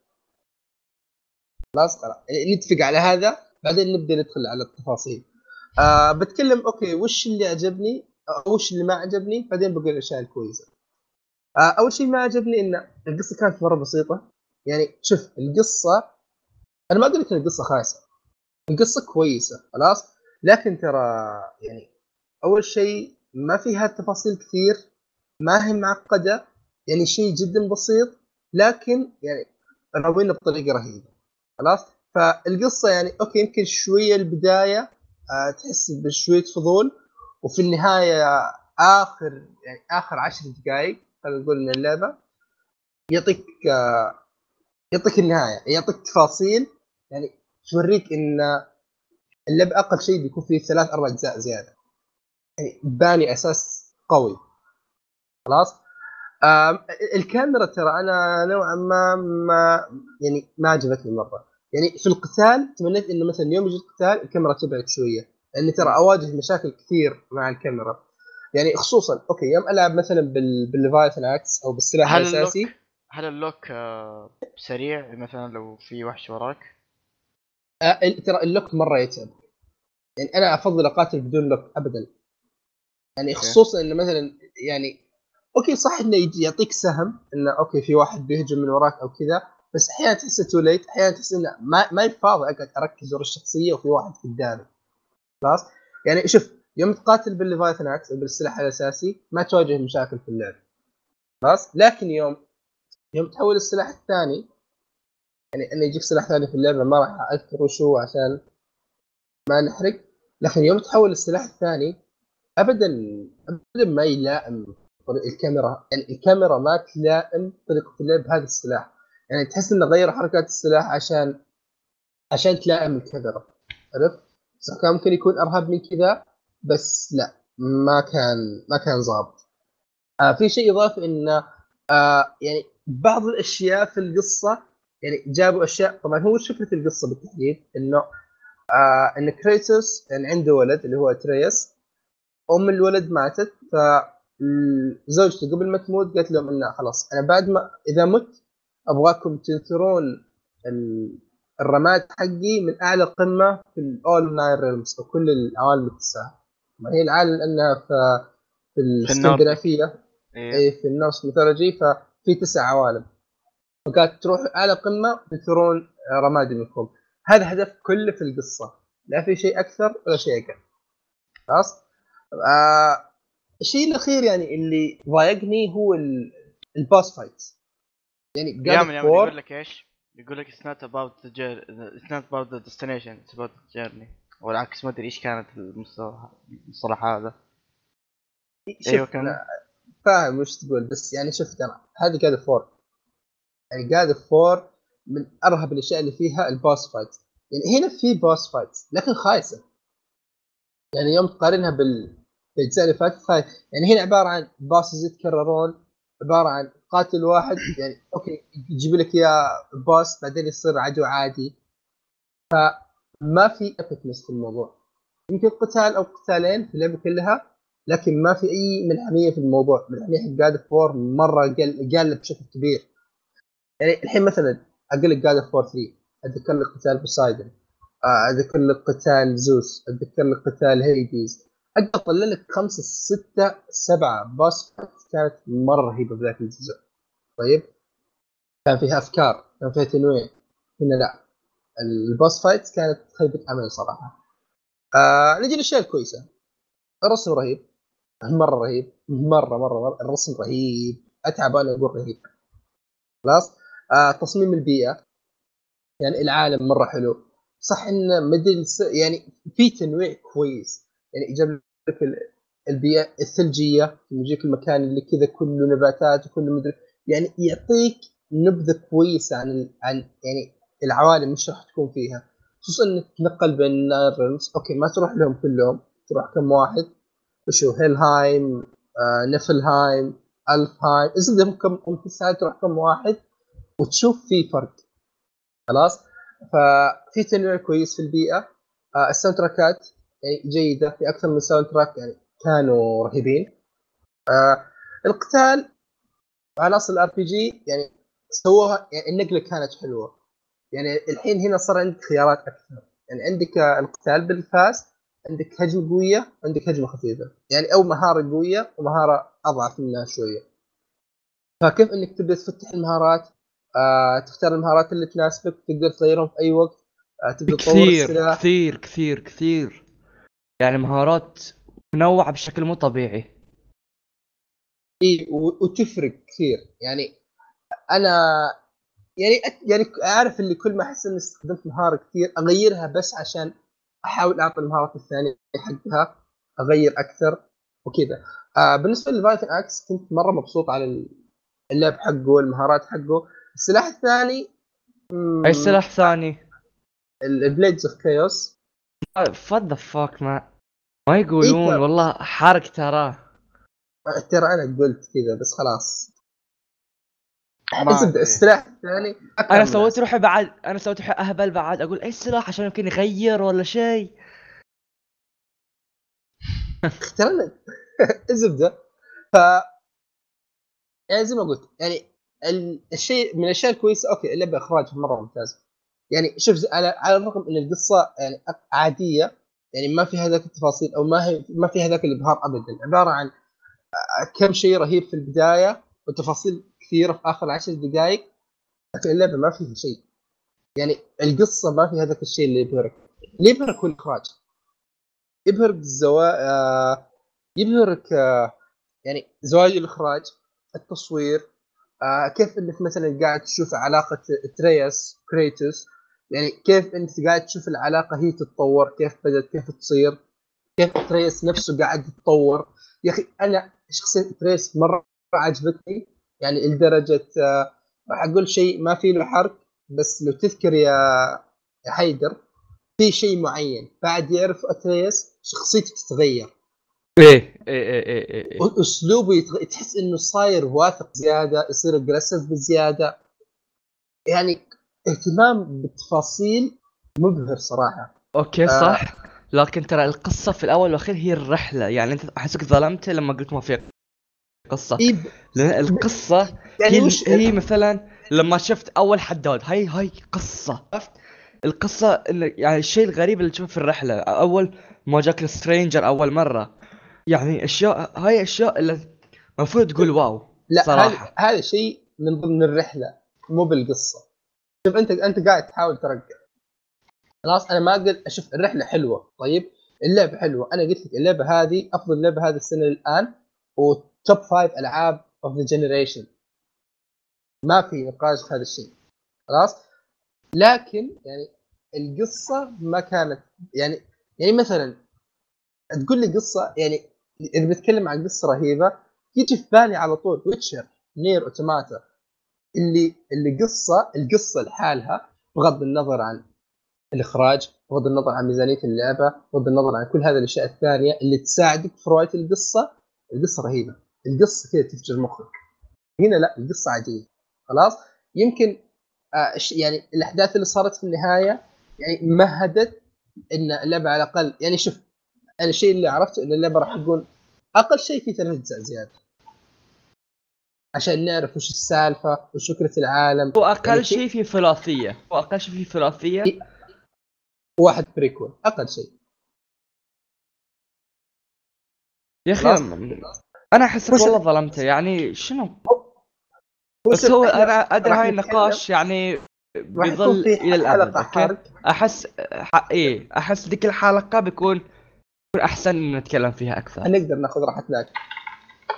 خلاص خلاص. يعني نتفق على هذا بعدين نبدأ ندخل على التفاصيل. آه بتكلم أوكي وش اللي عجبني أو وش اللي ما عجبني بعدين بقول الاشياء الكويسه آه أول شيء ما عجبني إن القصة كانت مرة بسيطة. يعني شوف القصة أنا ما أقول لك ان القصة خايسة. القصة كويسة خلاص؟ لكن ترى يعني أول شيء ما فيها تفاصيل كثير ما هي معقدة يعني شيء جدا بسيط لكن يعني راوينا بطريقة رهيبة خلاص؟ فالقصة يعني أوكي يمكن شوية البداية آه تحس بشوية فضول وفي النهاية آخر يعني آخر عشر دقائق خلينا نقول من اللعبة يعطيك آه يعطيك النهاية يعطيك تفاصيل يعني توريك إن اللعبه أقل شيء بيكون فيه ثلاث أربع أجزاء زيادة. يعني باني أساس قوي. خلاص؟ الكاميرا ترى أنا نوعا ما ما يعني ما عجبتني مرة. يعني في القتال تمنيت إنه مثلا يوم يجي القتال الكاميرا تبعد شوية. لاني ترى أواجه مشاكل كثير مع الكاميرا. يعني خصوصا okay يوم ألعب مثلا بال بال Leviathan Axe أو بالسلاح الأساسي. اللوك هل اللوك آه، سريع؟ مثلا لو في وحش وراك؟ آه ترى ال lock مرة يتعب. يعني أنا أفضل اقاتل بدون lock ابدا. يعني خصوصا إنه مثلا يعني okay صح إنه يعطيك سهم إنه okay في واحد بيهجم من وراك أو كذا بس أحيانا تحسه too late أحيانا تحس إنه ما ماني فاضي أقعد أركز ورا الشخصية وفي واحد قدامي. خلاص؟ يعني شوف يوم تقاتل بال Leviathan Axe بالسلاح الأساسي ما تواجه مشاكل في اللعب. خلاص؟ لكن يوم يوم تحول السلاح الثاني يعني انه يجيك سلاح ثاني في اللعبة ما راح أذكر وش هو عشان ما نحرق. لكن يوم تحول السلاح الثاني ابدا ابدا ما يلائم الكاميرا. يعني الكاميرا ما تلائم طريقة اللعب بهذا السلاح. يعني تحس إنه غير حركات السلاح عشان عشان تلائم الكاميرا. عرفت؟ صح كان ممكن يكون ارهب من كذا بس لا ما كان ما كان ظابط. آه في شيء إضافي إنه آه يعني بعض الأشياء في القصة يعني جابوا أشياء طبعا هو فكره القصة بالتحديد إنه آه إن كريتوس يعني عنده ولد اللي هو تريس أم الولد ماتت فزوجته قبل ما تموت قالت لهم إنه خلاص أنا بعد ما إذا مت أبغاكم تنثرون ال- الرماد حقي من أعلى قمة في الأول nine realms أو كل العوالم التسعة. ما هي العالم لأنها في في الاسكندنافيه إيه. اي في ال Norse mythology ففي تسع عوالم. فقالت تروح اعلى قمة تنثرون رمادي من فوق هذا هدف كله في القصة. لا في شيء أكثر ولا شيء أقل. خلاص؟ آه الشيء الأخير يعني اللي ضايقني هو ال- ال boss fight. يعني War- يقول لك إيش؟ يقول لك the journey it's not about the destination it's about the journey. والعكس ما أدري إيش كانت المصطلح المصطلح هذا. أيوه كان. فاهم وش تقول بس يعني شوف ترى هذه God of War يعني God of War من أرهب الأشياء اللي فيها ال boss fight. يعني هنا في boss fight لكن خايسة. يعني يوم تقارنها بال بالأجزاء اللي فاتت خايس يعني هنا عبارة عن bosses يتكررون عبارة عن قاتل واحد يعني أوكي يجيب لك إياه boss بعدين يصير عدو عادي. فما في epicness في الموضوع. يمكن قتال أو قتالين في اللعبة كلها لكن ما في أي ملحمية في الموضوع. ملحمية حق God of War مرة قل قل بشكل كبير. يعني الحين مثلا أقول لك God of War 3 أتذكر لك قتال بوسايدن آه، أتذكر لك قتال زوس أتذكر لك قتال هيديز أقدر أطلع لك خمسة ستة سبعة boss كانت مرة رهيبة بذاك الجزء. طيب؟ كان فيها أفكار كان فيها تنويع. هنا لا. البوس فايت كانت خيبة امل صراحة. آه نجي للأشياء الكويسة. الرسم رهيب. مرة رهيب. مرة مرة, مرة. الرسم رهيب. أتعب أنا أقول رهيب. خلاص؟ آه تصميم البيئة. يعني العالم مرة حلو. صح انه مدري يعني في تنويع كويس. يعني جاب لك البيئة الثلجية يجيك المكان اللي كذا كله نباتات وكله مدري. يعني يعطيك نبذة كويسة عن عن يعني العوالم مش راح تكون فيها. خصوصا إنك تنقل بين ال nine realms أوكي ما تروح لهم كلهم. تروح كم واحد. وشو هيلهايم آه نفلهايم ألفهايم. اذا كم؟ ساعات تروح كم واحد. وتشوف في فرق. خلاص؟ ففي تنويع كويس في البيئة. آه ال soundtrack ات يعني جيدة. في أكثر من soundtrack يعني كانوا رهيبين. آه القتال عناصر ال RPG يعني سووها يعني النقلة كانت حلوة. يعني الحين هنا صار عندك خيارات أكثر. يعني عندك القتال بالفاس عندك هجمة قوية عندك هجمة خفيفة. يعني أو مهارة قوية ومهارة أضعف منها شوية. فكيف إنك تبدأ تفتح المهارات؟ آه تختار المهارات اللي تناسبك تقدر تغيرهم في أي وقت آه تبدأ تطور كثير كثير كثير كثير. يعني مهارات منوعة بشكل مو طبيعي. إي وتفرق كثير. يعني أنا يعني يعني أعرف اللي كل ما أحس إني استخدمت مهارة كثير أغيرها بس عشان أحاول أعطي المهارات الثانية حقها أغير أكثر وكذا. آه بالنسبة للفايتن أكس كنت مرة مبسوط على اللعب حقه والمهارات حقه. السلاح الثاني أي سلاح ثاني؟ ال Blades of Chaos. what the fuck ما ما يقولون إيه والله حرق تراه ترى أنا قلت كذا بس خلاص. السلاح الثاني. أنا سويت روحي بعد أنا سويت روحي أهبل بعد. أقول إيش السلاح عشان يمكن يغير ولا شيء؟ ترى الزبده <laughs> ف يعني زي ما قلت يعني الشيء من الأشياء الكويسة أوكي اللعبة إخراجها مرة ممتاز. يعني شوف على على الرغم إن القصة يعني عادية يعني ما في هذاك التفاصيل أو ما هي ما في هذاك الإبهار ابدا. عبارة عن كم شيء رهيب في البداية وتفاصيل كثيرة في آخر عشر دقائق لكن اللعبة ما فيها شيء. يعني القصة ما في هذاك الشيء اللي يبهرك. اللي يبهرك هو الإخراج. يبهرك الزوا آه يبهرك آه يعني سواء الإخراج التصوير آه كيف إنك مثلا قاعد تشوف علاقة ترياس كريتوس يعني كيف انت قاعد تشوف العلاقة هي تتطور؟ كيف بدأت؟ كيف تصير؟ كيف تريس نفسه قاعد يتطور؟ يا أخي أنا شخصيه تريس مرة عجبتني يعني لدرجة آه، راح أقول شيء ما في له حرق بس لو تذكر يا حيدر في شيء معين بعد يعرف اتريس شخصيته تتغير. إيه إيه إيه إيه, إيه. إيه. اسلوبه يتغ... تحس إنه صاير واثق زيادة يصير aggressive بزيادة. يعني اهتمام بالتفاصيل مبهر صراحة. أوكي آه. صح. آه. لكن ترى القصة في الأول والأخير هي الرحلة. يعني أنت أحسك ظلمت لما قلت ما في قصة. إيه لأن القصة يعني هي, وش... هي مثلا لما شفت أول حداد. هاي هاي قصة. القصة انه يعني الشيء الغريب اللي تشوفه في الرحلة. أول ما جاك ال stranger أول مرة. يعني أشياء هاي أشياء اللي المفروض تقول wow لا صراحة. هذا شيء من ضمن الرحلة مو بالقصة. شوف أنت أنت قاعد تحاول ترقع. خلاص أنا ما أقدر أشوف الرحلة حلوة. طيب اللعبة حلوة. أنا قلت لك اللعبة هذه أفضل لعبة هذه السنة الآن و top five ألعاب of the generation ما في نقاش في هذا الشيء. خلاص؟ لكن يعني القصة ما كانت يعني يعني مثلا تقول لي قصة يعني اذا بتكلم عن قصة رهيبة يجي في بالي على طول Witcher Nier Automata اللي اللي قصة القصة لحالها بغض النظر عن الإخراج بغض النظر عن ميزانية اللعبة بغض النظر عن كل هذه الأشياء الثانية اللي تساعدك في رواية القصة. القصة رهيبة. القصة كذا تفجر مخك. هنا لا القصة عاديه خلاص؟ يمكن آه يعني الأحداث اللي صارت في النهاية يعني مهدت إن اللعبة على الأقل يعني شوف أنا الشيء اللي عرفته إن اللعبة راح تكون أقل شيء في ثلاث اجزاء زياده عشان نعرف وش السالفة وش فكره العالم واقل يعني شيء في ثلاثية. واقل شيء في ثلاثية. واحد بريكول أقل شيء. يا أخي أنا أحس والله ظلمته. يعني شنو؟ بس هو أنا أدري هاي النقاش يعني بيظل إلى الأبد أحس ح... إيه أحس ذيك الحلقة بيكون أحسن نتكلم فيها أكثر. نقدر ناخذ راحتنا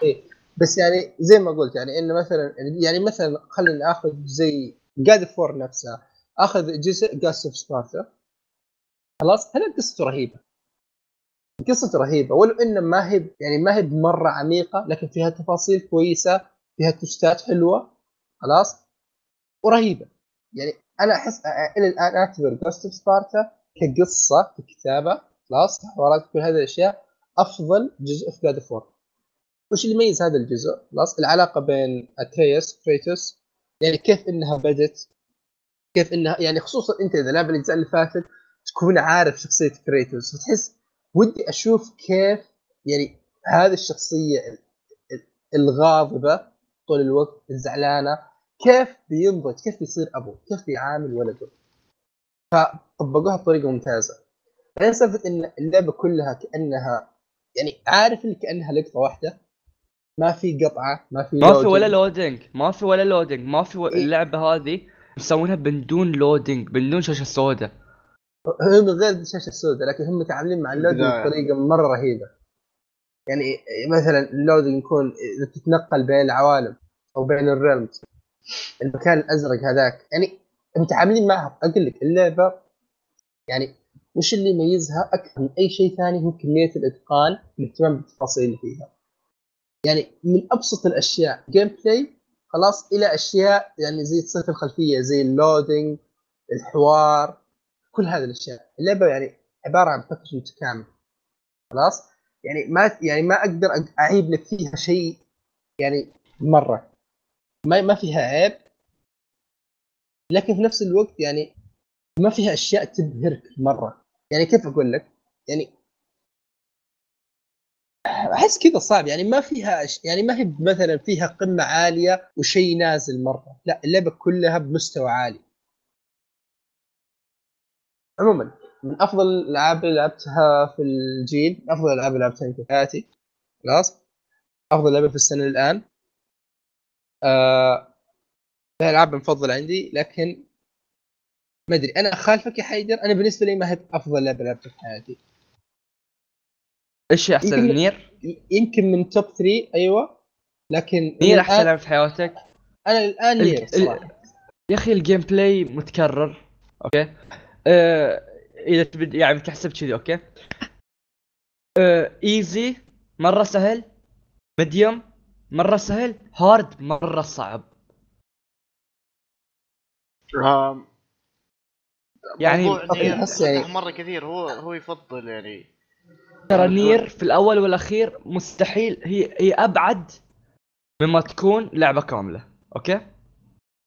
إيه بس يعني زي ما قلت يعني إنه مثلا يعني مثلا خلينا ناخذ زي God of War نفسها آخذ جزء Ghost of Sparta خلاص هنا قصته رهيبة. قصته رهيبة. ولو إنه ما هي يعني ما هي مره عميقة لكن فيها تفاصيل كويسة فيها twist ات حلوة. خلاص؟ ورهيبة. يعني أنا أحس إلى الآن أعتبر Ghost of Sparta كقصة ككتابة خلاص حوارات كل هذه الأشياء. أفضل جزء في God of War وش اللي يميز هذا الجزء؟ خلاص العلاقة بين اتريوس كريتوس يعني كيف إنها بدت؟ كيف إنها يعني خصوصا أنت إذا لعب الأجزاء اللي فاتت تكون عارف شخصية كريتوس وتحس ودي أشوف كيف يعني هذه الشخصية ال- ال- الغاضبة طول الوقت الزعلانة. كيف بينضج؟ كيف بيصير ابو كيف بيعامل ولده؟ فطبقوها بطريقة ممتازة. بعدين سالفة إن اللعبة كلها كأنها يعني عارف اللي كأنها لقطة واحدة ما في قطعة ما في ما في. ولا loading ما في ولا loading ما في و... إيه. اللعبة هذه مسوينها من دون loading من دون شاشة سوداء هم من غير الشاشه السوداء لكن هم متعاملين مع ال loading بداية. بطريقة مرة رهيبة يعني مثلا ال loading يكون إذا تتنقل بين العوالم أو بين ال realms المكان الأزرق هذاك يعني متعاملين معها أقول لك اللعبة يعني وش اللي يميزها؟ أكثر من أي شيء ثاني هو كمية الاتقان والاهتمام بالتفاصيل اللي فيها. يعني من أبسط الأشياء gameplay خلاص إلى أشياء يعني زي تصير في الخلفية زي ال loading الحوار كل هذه الأشياء. اللعبة يعني عبارة عن package متكامل. خلاص؟ يعني ما يعني ما أقدر أعيب لك فيها شيء يعني مرة. ما ما فيها عيب. لكن في نفس الوقت يعني ما فيها أشياء تبهرك مرة. يعني كيف أقول لك؟ يعني أحس كذا صعب. يعني ما فيها أش... يعني ما هي مثلا فيها قمة عالية وشيء نازل مرة. لا اللعبة كلها بمستوى عالي. عموما من أفضل الألعاب اللي لعبتها في الجيل أفضل الألعاب اللي لعبتها في حياتي. خلاص؟ أفضل لعبة في السنة الآن. آه ألعاب مفضلة عندي لكن ما أدري أنا اخالفك يا حيدر أنا بالنسبة لي ما هي أفضل لعبة لعبتها في حياتي. إيش احسن يمكن- نير؟ يمكن من top 3 أيوه. لكن نير أحسن لعبة في حياتك؟ أنا الآن ال- نير ال- صراحة. يا أخي ال gameplay متكرر okay؟ آه إذا تبد يعني تحسب كذي okay؟ آه easy مرة سهل. medium مرة سهل. hard مرة صعب. آم، يعني- يعني- مرة كثير هو هو يفضل يعني. ترى نير في الأول والأخير مستحيل هي هي أبعد مما تكون لعبة كاملة okay؟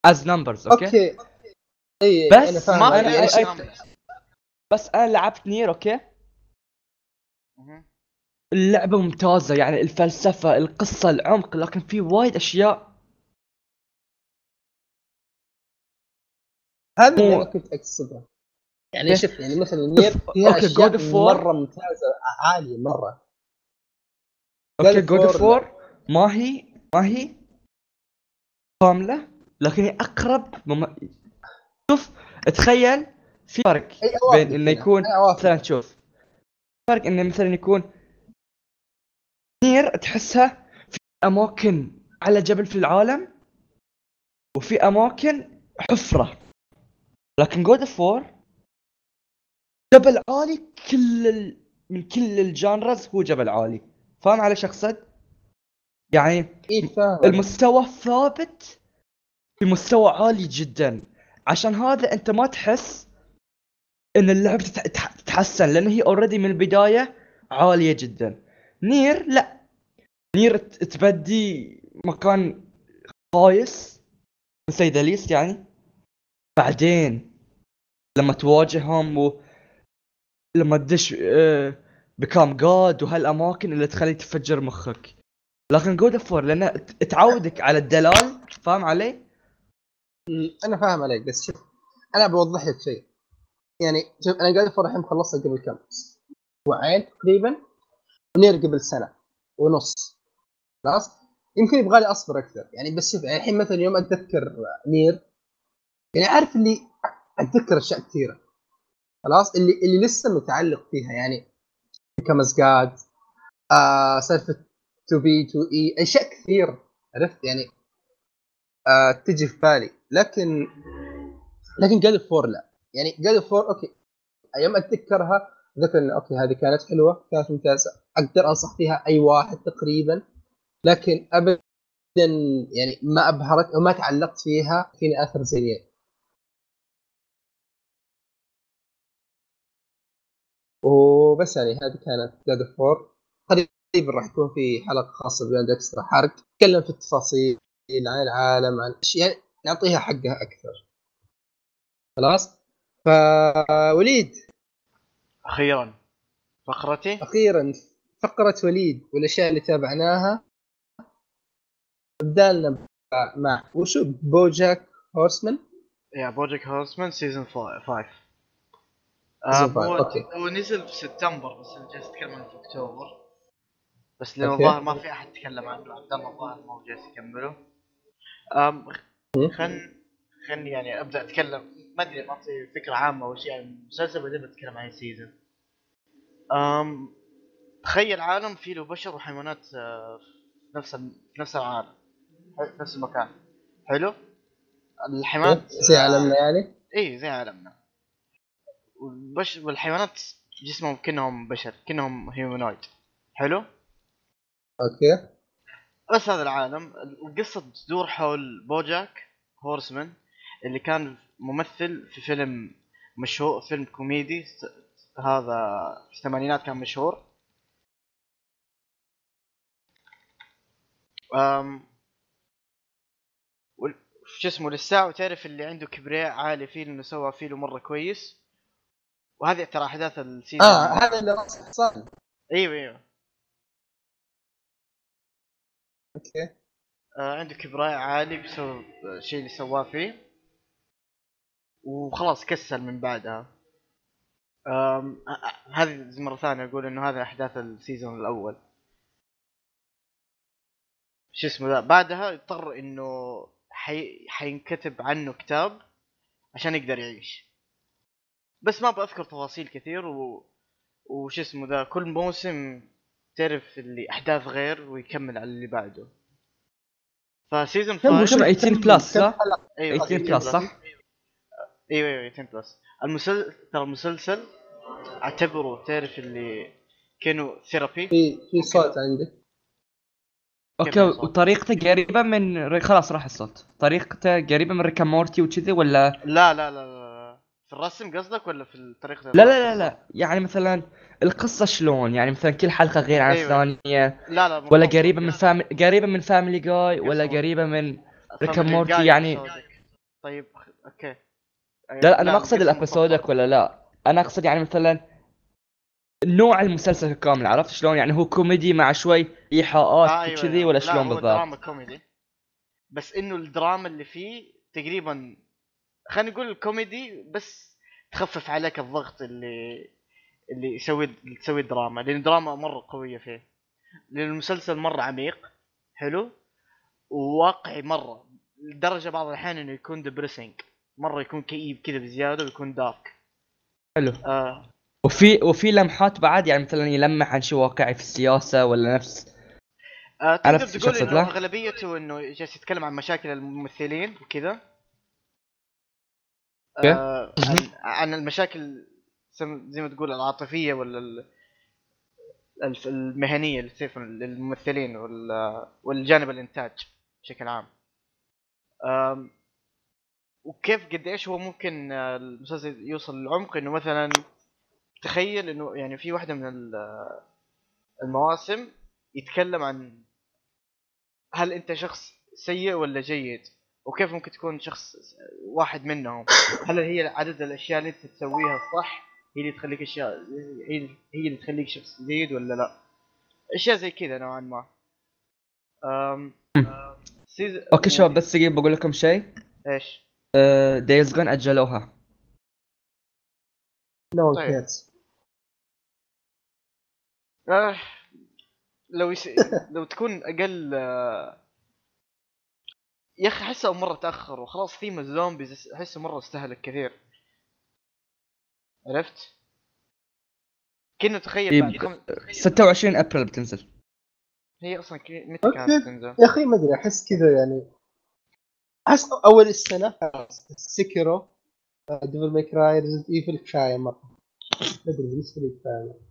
as numbers okay, okay. إي بس ما أنا-. بس أنا لعبت نير okay. اللعبة ممتازة يعني الفلسفة القصة العمق لكن في وايد أشياء هذا اللي أنا كنت أقصده يعني إيه. شوف يعني مثلا نير فيها God of War. مرة ممتازة عالية مرة okay God of War ما هي ما هي كاملة لكن هي أقرب مم... شوف تخيل في فرق بين إنه. يكون. مثلا شوف فرق إنه مثلا يكون نير تحسها في أماكن على جبل في العالم وفي أماكن حفرة لكن God of War جبل عالي كل ال... من كل ال genres هو جبل عالي. فاهم علي شقصد؟ يعني فاهم. المستوى ثابت في مستوى عالي جدا. عشان هذا أنت ما تحس إن اللعبة تت- تح- تتحسن لأن هي already من البداية عالية جدا. نير لا. نير تبدي مكان خايس ليست يعني. بعدين لما تواجههم و لما تدش آه، بكام جاد وهالأماكن اللي تخلي تفجر مخك. لكن جود اوف لأن تعودك على الدلال فاهم علي؟ أنا فاهم عليك بس شوف أنا بوضح لك شيء. يعني شوف أنا God of War الحين خلصت قبل كم؟ أسبوعين تقريبا؟ ونير قبل سنة ونص. خلاص؟ يمكن يبغى لي أصبر أكثر. يعني بس شوف الحين مثلا يوم أتذكر نير يعني عارف اللي أتذكر أشياء كثيرة. خلاص؟ اللي اللي لسه متعلق فيها يعني كموسيقات آه سالفة 2B 2A أشياء كثير عرفت؟ يعني آه تجي في بالي. لكن لكن God of War لا. يعني God of War okay. يوم أتذكرها ذكر إن okay هذه كانت حلوة كانت ممتازة. أقدر أنصح فيها أي واحد تقريبا. لكن ابدا يعني ما ابهرت وما تعلقت فيها فيني أثر زين وبس يعني هذه كانت God of War قريبا راح يكون في حلقة خاصة Beyond Extra حرق. نتكلم في التفاصيل عن العالم عن أشياء يعني نعطيها حقها أكثر. خلاص؟ فوليد أخيرا. فقرتي؟ أخيرا فقرة وليد والأشياء اللي تابعناها. بدالنا مع وشو؟ بوجاك هورسمان؟ يا BoJack Horseman season 5 Season five، هو okay. هو نزل في سبتمبر بس أنا جالس أتكلم عنه في أكتوبر. بس لأنه. الظاهر ما في أحد تكلم عنه عبد الله الظاهر ما هو جالس يكمله. خل خل يعني أبدأ أتكلم. ما أدري ما اعطي فكرة عامة أو شيء عن المسلسل بعدين بتكلم عن السيزون. أم تخيل عالم فيه له بشر وحيوانات آه، في نفس في نفس العالم في نفس المكان. حلو؟ الحيوانات زي عالمنا يعني؟ اي زي عالمنا. والبش والحيوانات جسمهم كأنهم بشر كأنهم humanoid حلو؟ okay. بس هذا العالم. القصة تدور حول BoJack Horseman اللي كان ممثل في فيلم مشهور فيلم كوميدي. هذا في الثمانينات كان مشهور. أم شو اسمه للساعة وتعرف اللي عنده كبرياء عالي فيه انه سوى فيه مرة كويس. وهذه ترى أحداث ال season. آه هذا اللي حصان إيوه إيوه. okay. آه عنده كبرياء عالي بسبب الشيء اللي سواه فيه. وخلاص كسل من بعدها. آه، آه، هذه مرة ثانية أقول إنه هذا أحداث ال season الأول. شو اسمه ذا؟ بعدها اضطر إنه حي... حينكتب عنه كتاب عشان يقدر يعيش. بس ما بذكر تفاصيل كثير و... وش اسمه ذا كل موسم تعرف اللي أحداث غير ويكمل على اللي بعده. ف season كم 5 شنو 18 plus صح؟ أيوه 18 plus صح؟ أيوه أيوه 18 بلس المسلسل ترى المسلسل أعتبره تعرف اللي كأنه therapy في في صوت عندك okay وطريقته قريبة من خلاص راح الصوت. طريقته قريبة من Rick and Morty وكذي ولا؟ لا لا لا لا. في الرسم قصدك ولا في طريقة لا لا لا لا يعني مثلا القصة شلون يعني مثلا كل حلقة غير عن أيوة. الثانية لا لا ولا قريبة من فام قريبة من Family Guy ولا. قريبة من Rick and Morty يعني-. طيب okay لا لا أنا ما أقصد ال episodic. ولا لا أنا أقصد يعني مثلا نوع المسلسل كامل عرفت شلون يعني هو كوميدي مع شوي إيحاءات آه، أيوة، وكذي أيوة. ولا لا، شلون هو بالضبط دراما كوميدي بس إنه الدراما اللي فيه تقريبا خلينا نقول الكوميدي بس تخفف عليك الضغط اللي اللي يسوي تسوي الدراما لأن الدراما مرة قوية فيه. لأن المسلسل مرة عميق حلو وواقعي مرة. لدرجة بعض الأحيان إنه يكون depressing مرة يكون كئيب كذا بزيادة ويكون dark حلو. آه. وفي وفي لمحات بعد يعني مثلا يلمح عن شيء واقعي في السياسة ولا نفس؟ آه تقدر تقول إنه؟ أغلبيته إنه جالس يتكلم عن مشاكل الممثلين وكذا. آه عن, عن المشاكل زي ما تقول العاطفية ولا المهنية اللي تصير للممثلين وال- والجانب الإنتاج بشكل عام. وكيف قد إيش هو ممكن آه، المسلسل يوصل للعمق؟ إنه مثلا تخيل إنه يعني في واحدة من ال- المواسم يتكلم عن هل أنت شخص سيء ولا جيد؟ وكيف ممكن تكون شخص واحد منهم؟ هل هي عدد الأشياء اللي أنت تسويها الصح هي اللي تخليك اشياء هي هي اللي تخليك شخص جيد ولا لا؟ أشياء زي كذا نوعا ما. أم... سيز... okay شباب بس دقيقه بقول لكم شيء. إيش؟ Days Gone أجلوها. نو طيب. كيرز آه... لو يس... <laughs> لو تكون أقل آه، يا أخي أحسه مرة تأخر وخلاص ثيم الزومبيز أحسه مرة استهلك كثير عرفت؟ كنا تخيل إيه، بعد خم... 26 أبريل بتنزل هي أصلا كي- متى. كانت تنزل؟ يا أخي ما أدري أحس كذا يعني أحس أول السنة خلاص Sekiro Devil May Cry Resident Evil كفايه مرة ما أدري بالنسبة لي كفايه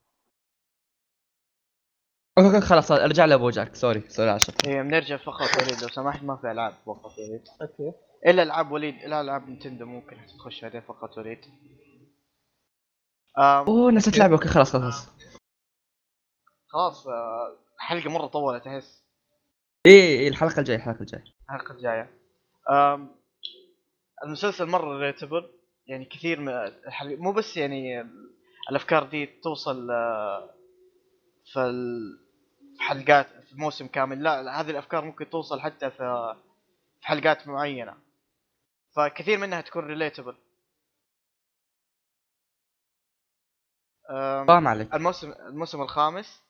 okay okay، خلاص أرجع ل BoJack. sorry sorry عشان. هي بنرجع إيه، فقط وليد. لو سمحت ما في ألعاب فقط وليد. okay. إلا ألعاب وليد إلا ألعاب Nintendo ممكن تخش عليه فقط وليد. أوه نسيت لعبة. okay خلاص خلاص خلاص. آه، حلقة مرة طولت احس إيه إيه الحلقة الجاية الحلقة الجاية. الحلقة الجاية. المسلسل مرة relatable يعني كثير من الحلقة مو بس يعني الأفكار دي توصل آه، في ال- في حلقات في موسم كامل. لا هذه الأفكار ممكن توصل حتى في في حلقات معينة. فكثير منها تكون relatable فاهم عليك الموسم الموسم الخامس.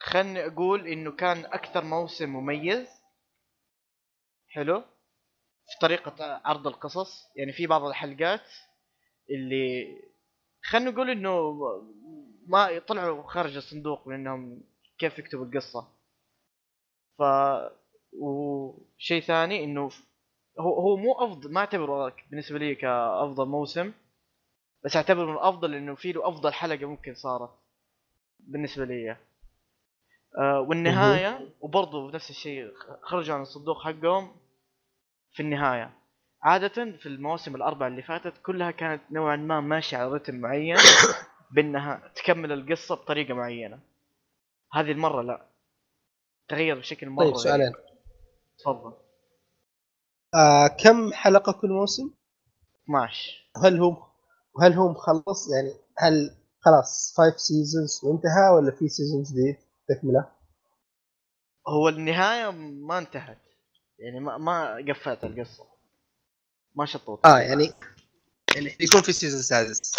خلني أقول إنه كان أكثر موسم مميز. حلو. في طريقة عرض القصص. يعني في بعض الحلقات اللي خلينا نقول إنه ما طلعوا خارج الصندوق لانهم كيف يكتبوا القصة. ف وشيء ثاني إنه هو هو مو أفضل ما أعتبره بالنسبة لي كأفضل موسم بس أعتبره من الافضل انه في له أفضل حلقة ممكن صارت بالنسبة لي. آه والنهاية وبرضه نفس الشيء خرجوا عن الصندوق حقهم في النهاية. عادة في المواسم الأربع اللي فاتت كلها كانت نوعا ما ماشية على رتم معين <coughs> بأنها تكمل القصة بطريقة معينة. هذه المرة لا. تغير بشكل مرة طيب سؤالين. تفضل. آه كم حلقة كل موسم؟ 12 هل هو هل هو مخلص؟ يعني هل خلاص 5 seasons وانتهى ولا في season جديد تكملة؟ هو النهاية ما انتهت. يعني ما ما قفلت القصة. ما شطوت. آه يعني يعني يكون في season سادس.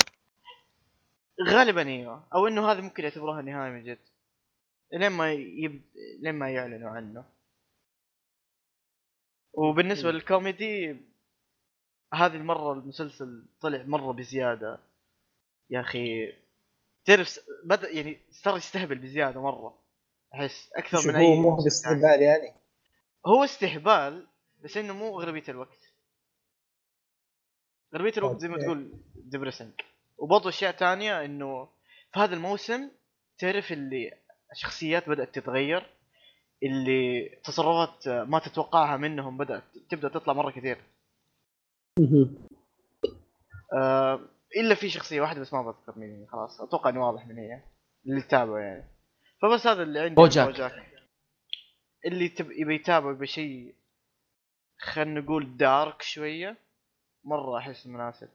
غالبا إيوه. أو إنه هذه ممكن يعتبروها نهاية من جد. لين ما يب... لين ما يعلنوا عنه. وبالنسبة للكوميدي هذه المرة المسلسل طلع مرة بزيادة. يا أخي تعرف بدا يعني صار يستهبل بزيادة مرة. أحس أكثر من هو أي مو موسم باستهبال يعني. هو استهبال بس إنه مو اغلبيه الوقت. اغلبيه الوقت زي ما. تقول ديبريسنج وبرضه أشياء تانية إنه في هذا الموسم تعرف اللي الشخصيات بدأت تتغير اللي تصرفات ما تتوقعها منهم بدأت تبدأ تطلع مرة كثير. آه إلا في شخصية واحدة بس ما بذكر مين هي خلاص. أتوقع إنه واضح من هي اللي تتابعه يعني. فبس هذا اللي عندي. عن BoJack. اللي تب... يبي يتابع بشيء خلينا نقول dark شوية مرة أحس مناسب.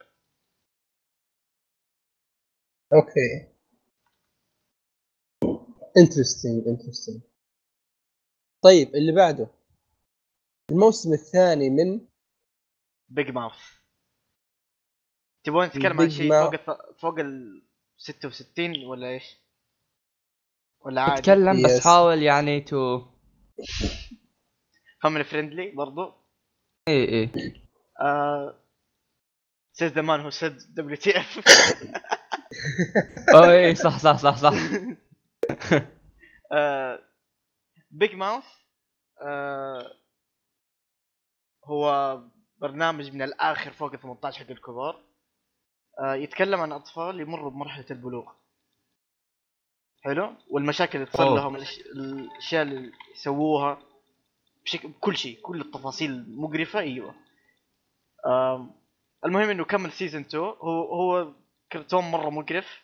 okay. interesting interesting طيب اللي بعده الموسم الثاني من Big Mouth تبغون نتكلم عن شيء. فوق الث... فوق ال 66 ولا إيش؟ ولا عادي؟ اتكلم Yes. بس حاول يعني to family friendly برضو إيه آه... says the man who said WTF آه إيه صح صح صح صح <laughs> <laughs> Big Mouth هو برنامج من الآخر فوق ال 18 حق الكبار. آه يتكلم عن أطفال يمروا بمرحلة البلوغ. حلو؟ والمشاكل اللي تصير. لهم الأشياء اللي يسووها بشكل كل شيء كل التفاصيل مقرفة أيوه. المهم إنه كمل season 2 هو هو كرتون مرة مقرف.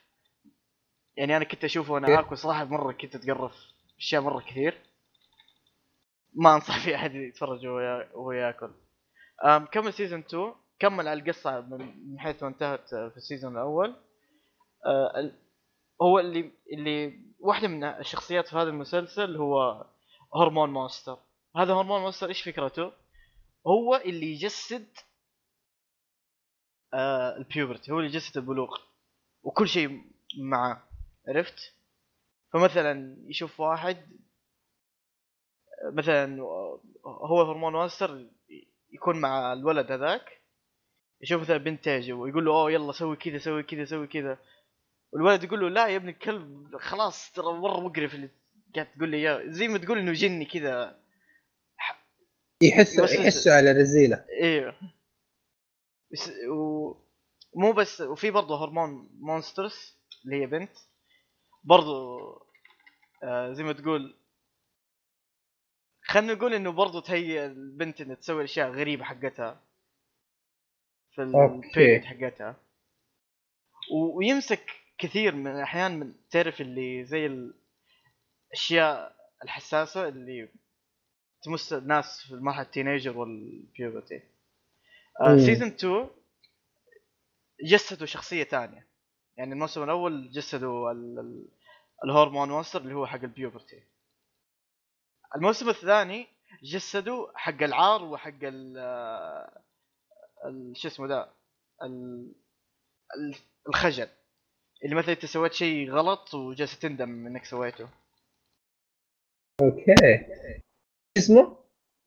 يعني أنا كنت أشوفه وأنا أوكي. آكل صراحة مرة كنت أتقرف أشياء مرة كثير. ما أنصح <laughs> في أحد يتفرج وهو يا- وهو يأكل. كمل season 2 كمل على القصة من حيث ما انتهت في ال season الأول. أه، هو اللي اللي واحدة من الشخصيات في هذا المسلسل هو hormone monster. هذا hormone monster إيش فكرته؟ هو اللي يجسد آه ال puberty هو اللي يجسد البلوغ. وكل شيء معاه عرفت؟ فمثلا يشوف واحد مثلا هو hormone monster يكون مع الولد هذاك يشوف مثلا بنت تعجبه ويقول له أوه يلا سوي كذا سوي كذا سوي كذا. والولد يقول له لا يا ابن الكلب خلاص ترى مره مقرف اللي قاعد تقول لي إياه. زي ما تقول إنه جني كذا. يحس. يحسوا على رزيله أيوه بس و... مو بس وفي برضه هرمون مونسترز اللي هي بنت. برضه آه زي ما تقول خلينا نقول إنه برضه تهيئ البنت إنها تسوي أشياء غريبة حقتها في. البيريد حقتها. ويمسك كثير من الاحيان من تعرف اللي زي الأشياء الحساسة اللي تمس الناس في مرحلة ال teenager وال puberty مم. season 2 جسدوا شخصية ثانية يعني الموسم الأول جسدوا ال- ال- ال hormone monster اللي هو حق ال puberty. الموسم الثاني جسدوا حق العار وحق ال شو اسمه ال- الخجل. اللي مثلا انت سويت شيء غلط وجالس تندم انك سويته. أوكي. اسمه؟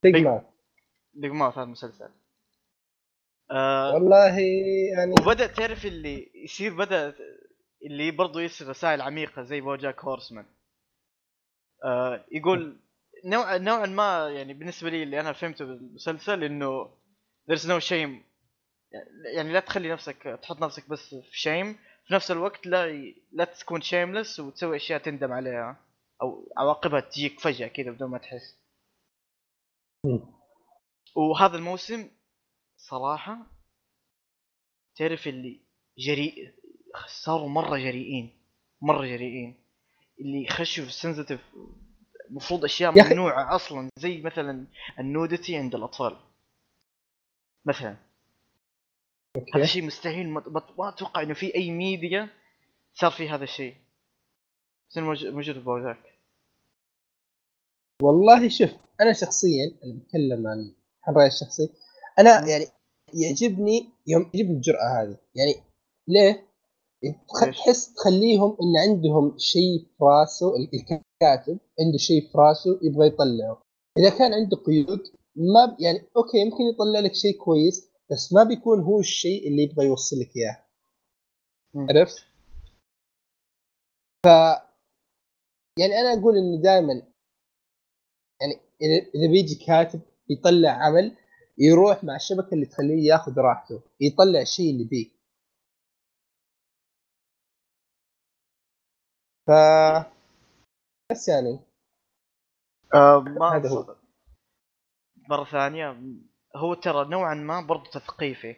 بيج بيج- مان دقمات هذا المسلسل. آه والله يعني وبدأ تعرف اللي يصير بدأ اللي برضو يرسل رسائل عميقة زي بوجاك هورسمان. آه يقول نوع نوعا ما يعني بالنسبة لي اللي أنا فهمته بالمسلسل إنه there's no shame. يعني لا تخلي نفسك تحط نفسك بس في شيم في نفس الوقت لا لا تكون شيملس وتسوي أشياء تندم عليها أو عواقبها تجيك فجأة كذا بدون ما تحس. وهذا الموسم صراحة تعرف اللي جريء صاروا مرة جريئين مرة جريئين. اللي يخشوا في السنسيتيف المفروض أشياء ممنوعة أصلا زي مثلا ال nudity عند الأطفال. مثلا. هذا أوكي الشيء مستحيل ما أتوقع إنه في أي ميديا صار في هذا الشيء. بس موجود في BoJack والله شوف أنا شخصيا أنا بتكلم عن عن رايي الشخصي أنا. يعني يعجبني يوم يعجبني الجرأة هذه يعني ليه؟ تحس تخليهم إن عندهم شيء في راسه ال- الكاتب عنده شيء في راسه يبغى يطلعه إذا كان عنده قيود ما ب- يعني أوكي يمكن يطلع لك شيء كويس بس ما بيكون هو الشيء اللي يبغى يوصل لك اياه. عرفت؟ ف يعني أنا أقول إنه دائما يعني إذا إذا بيجي كاتب يطلع عمل يروح مع الشبكة اللي تخليه ياخذ راحته يطلع الشيء اللي بيه ف بس يعني. آه ما هذا هو. مرة ثانية هو ترى نوعا ما برضو تثقيفي.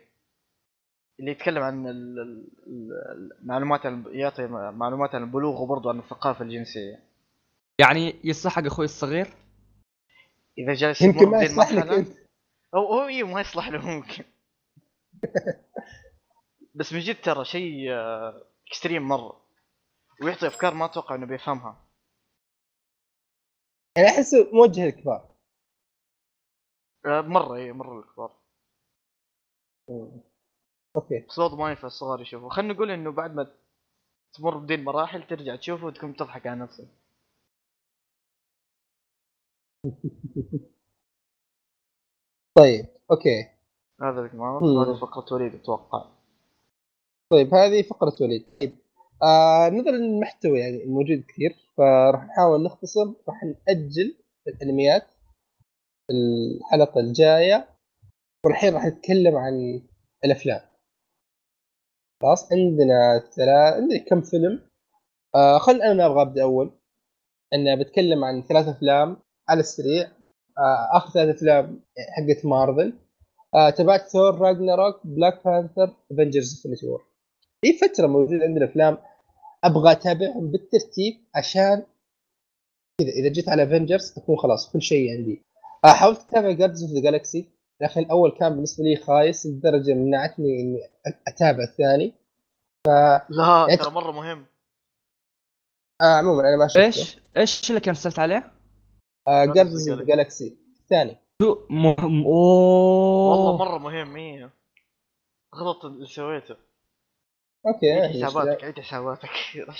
اللي يتكلم عن ال- ال- ال- المعلومات يعطي معلومات عن البلوغ وبرضو عن الثقافة الجنسية. يعني يصح حق أخوي الصغير؟ إذا جالس يمكن ما يصلح لك أنت. أو هو إيه ما يصلح له ممكن. <laughs> بس من جد ترى شيء آه، اكستريم مرة. ويعطي أفكار ما أتوقع إنه بيفهمها. يعني احسه موجه للكبار. آه، مرة إيه مرة الكبار مم. أوكي. بس ما ينفع الصغار يشوفوا. خلينا نقول إنه بعد ما تمر بدي المراحل ترجع تشوفه وتكون تضحك على نفسك. <laughs> طيب أوكي. هذا ما مم. هذه فقرة وليد أتوقع. طيب هذه فقرة وليد. طيب آه نظرا للمحتوى يعني الموجود كثير فراح نحاول نختصر راح نأجل الأنميات الحلقة الجاية والحين راح نتكلم عن الأفلام. خلاص عندنا ثلاث عندنا كم فيلم؟ آه خل أنا أبغى أبدأ أول. أنا بتكلم عن ثلاث أفلام على السريع. آخر ثلاث أفلام حقت مارفل. آه تبعت Thor Ragnarok Black Panther Avengers Infinity War في فترة موجود عندنا أفلام أبغى أتابعهم بالترتيب عشان كذا إذا جيت على Avengers أكون خلاص كل شيء عندي. آه حاولت أتابع Guardians of the Galaxy لكن الأول كان بالنسبة لي خايس لدرجة منعتني إني أتابع الثاني. لا إنت- ترى مرة مهم. آه عموما أنا ما شفته. إيش إيش اللي كنسلت عليه؟ Guardians of the Galaxy الثاني. شو مهم أوه. والله مرة مهم إيه. غلط اللي سويته. أوكي عيد حساباتك عيد حساباتك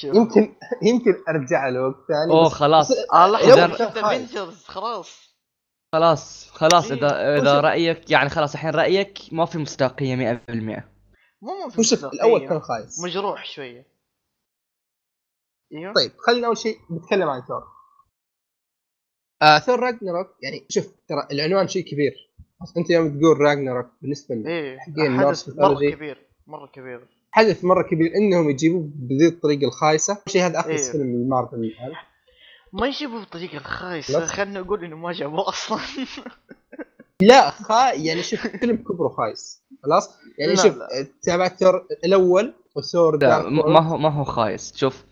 يمكن يمكن أرجع له وقت ثاني أوه خلاص. آه شفت خايس. Avengers خلاص. خلاص خلاص إيه. اذا إذا رأيك يعني خلاص الحين رأيك ما في مصداقية 100% مو مو في وشوف مصداقية. الأول كان خايس. مجروح شوية. إيوه. طيب خلينا أول شيء نتكلم عن ثور آه ثور راجناروك يعني شوف ترى العنوان شيء كبير أصلاً أنت يوم تقول راجناروك بالنسبة لي إيه حقين حدث نورس مرة. كبير مرة كبير حدث مرة كبير إنهم يجيبوه بذي الطريقة الخايسة شيء هذا اخلص إيه. فيلم من مارفل الان ما يجيبوا بالطريقة الخايسة لا. خلينا نقول إنه ما جابوه أصلا <laughs> لا خا يعني شوف فيلم كبره خايس خلاص يعني لا، شوف. تابعت ثور الأول وثور لا. ما هو ما هو خايس شوف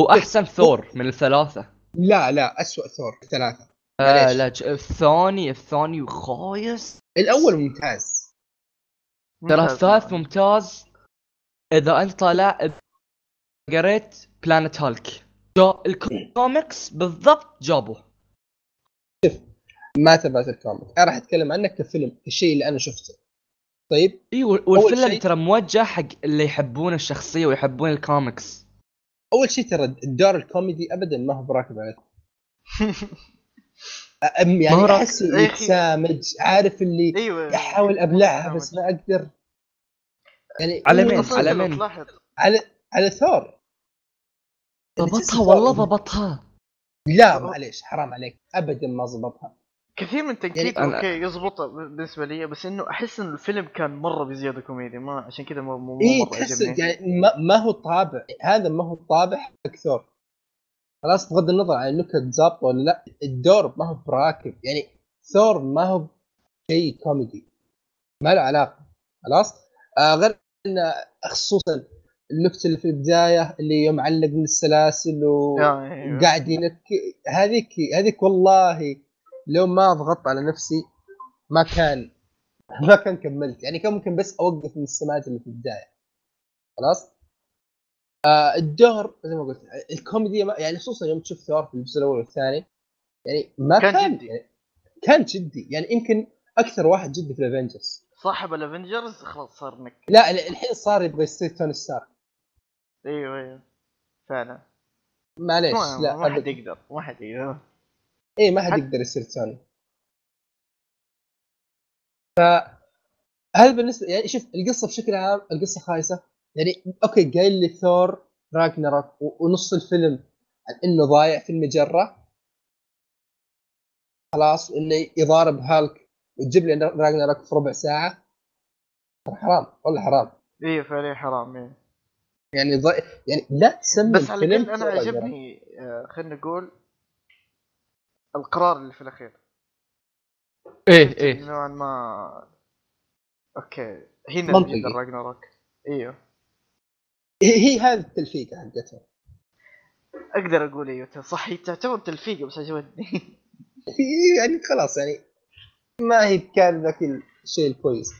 هو أحسن ثور من الثلاثة لا لا اسوء ثور ثلاثة آه. لا ج- الثاني الثاني خايس الأول ممتاز. ترى الثالث. ممتاز. إذا أنت طالع قريت بلانت هالك جا الكوميكس بالضبط جابوه. ما تابعت الكوميك أنا راح أتكلم عنه كفيلم الشيء اللي أنا شفته. طيب؟ إي والفيلم ترى موجه حق اللي يحبون الشخصية ويحبون الكوميكس أول شيء ترى الدور الكوميدي ابدا ما هو براكب هو <laughs> يعني أحس أخي. يتسامج عارف اللي أيوه. أحاول أبلعها بس ما أقدر. يعني على إيه، مين؟ على مين؟ على على ثور. يعني ضبطها والله ضبطها. لا معليش حرام عليك. ابدا ما ضبطها. كثير من تنكيد يعني أنا- أوكي يزبط بالنسبة لي بس إنه أحس إنه الفيلم كان مرة بزيادة كوميدي. ما عشان كذا مو مو اي مرة تحس يعني ما, ما هو طابع. هذا ما هو طابع حق ثور. خلاص بغض النظر عن النكت ظابطه ولا لا الدور ما هو براكب. يعني ثور ما هو شيء كوميدي. ما له علاقة. خلاص؟ آه غير إن خصوصا النكتة اللي في البداية اللي يوم علق من السلاسل و... يا- أيوة. ينك هذيك هذيك والله لو ما ضغطت على نفسي ما كان <laughs> ما كان كملت. يعني كان ممكن بس أوقف من السماعات اللي في البداية. خلاص؟ آه الدور زي ما قلت الكوميديا ما يعني خصوصا يوم تشوف ثور في الجزء الأول والثاني يعني ما كان كان, جدي. يعني كان جدي. يعني يمكن أكثر واحد جدي في ال Avengers صاحب ال Avengers خلاص صار نك. لا ال- الحين صار يبغى يصير Tony Stark. أيوه أيوه. فعلا. معليش لا ما حد. يقدر ما حد يقدر. اي ما حد يقدر يصير توني. ف هذا بالنسبة يعني شوف القصة بشكل عام القصة خايسة. يعني okay قايل لي Thor Ragnarok ونص الفيلم عن إنه ضايع في المجرة. خلاص إنه يضارب هالك وتجيب لي Ragnarok في ربع ساعة. حرام والله حرام. أيوه فعليا حرام إيه. يعني ضي... يعني لا تسمي بس على الأقل أنا راجنروك. عجبني آه، خلينا نقول القرار اللي في الأخير. إيه إيه. نوعا ما أوكي هنا منطقي. جدا راجناروك. إيوه. هي, هي هذه التلفيقه حقتها أقدر أقول أيوه صح هي تعتبر تلفيقه بس عجبتني. <laughs> يعني خلاص يعني ما هي كان ذاك الشيء الكويس.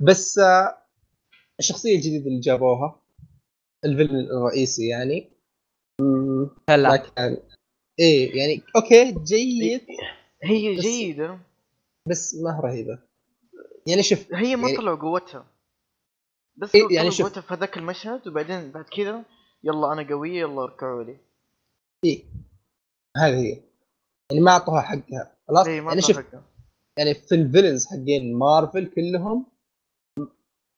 بس آه، الشخصية الجديدة اللي جابوها الفيلن الرئيسي يعني. هلا. كان إيه يعني أوكي جيد. هي جيدة. بس ما هي رهيبة. يعني شوف هي ما يعني- طلعوا قوتها. بس إيه، يعني شوف- في هذاك المشهد وبعدين بعد كذا يلا أنا قوية يلا اركعوا لي. إيه. هذه هي. يعني ما أعطوها حقها. خلاص؟ اي ما يعني شوف حقها. يعني في الفيلنز حقين مارفل كلهم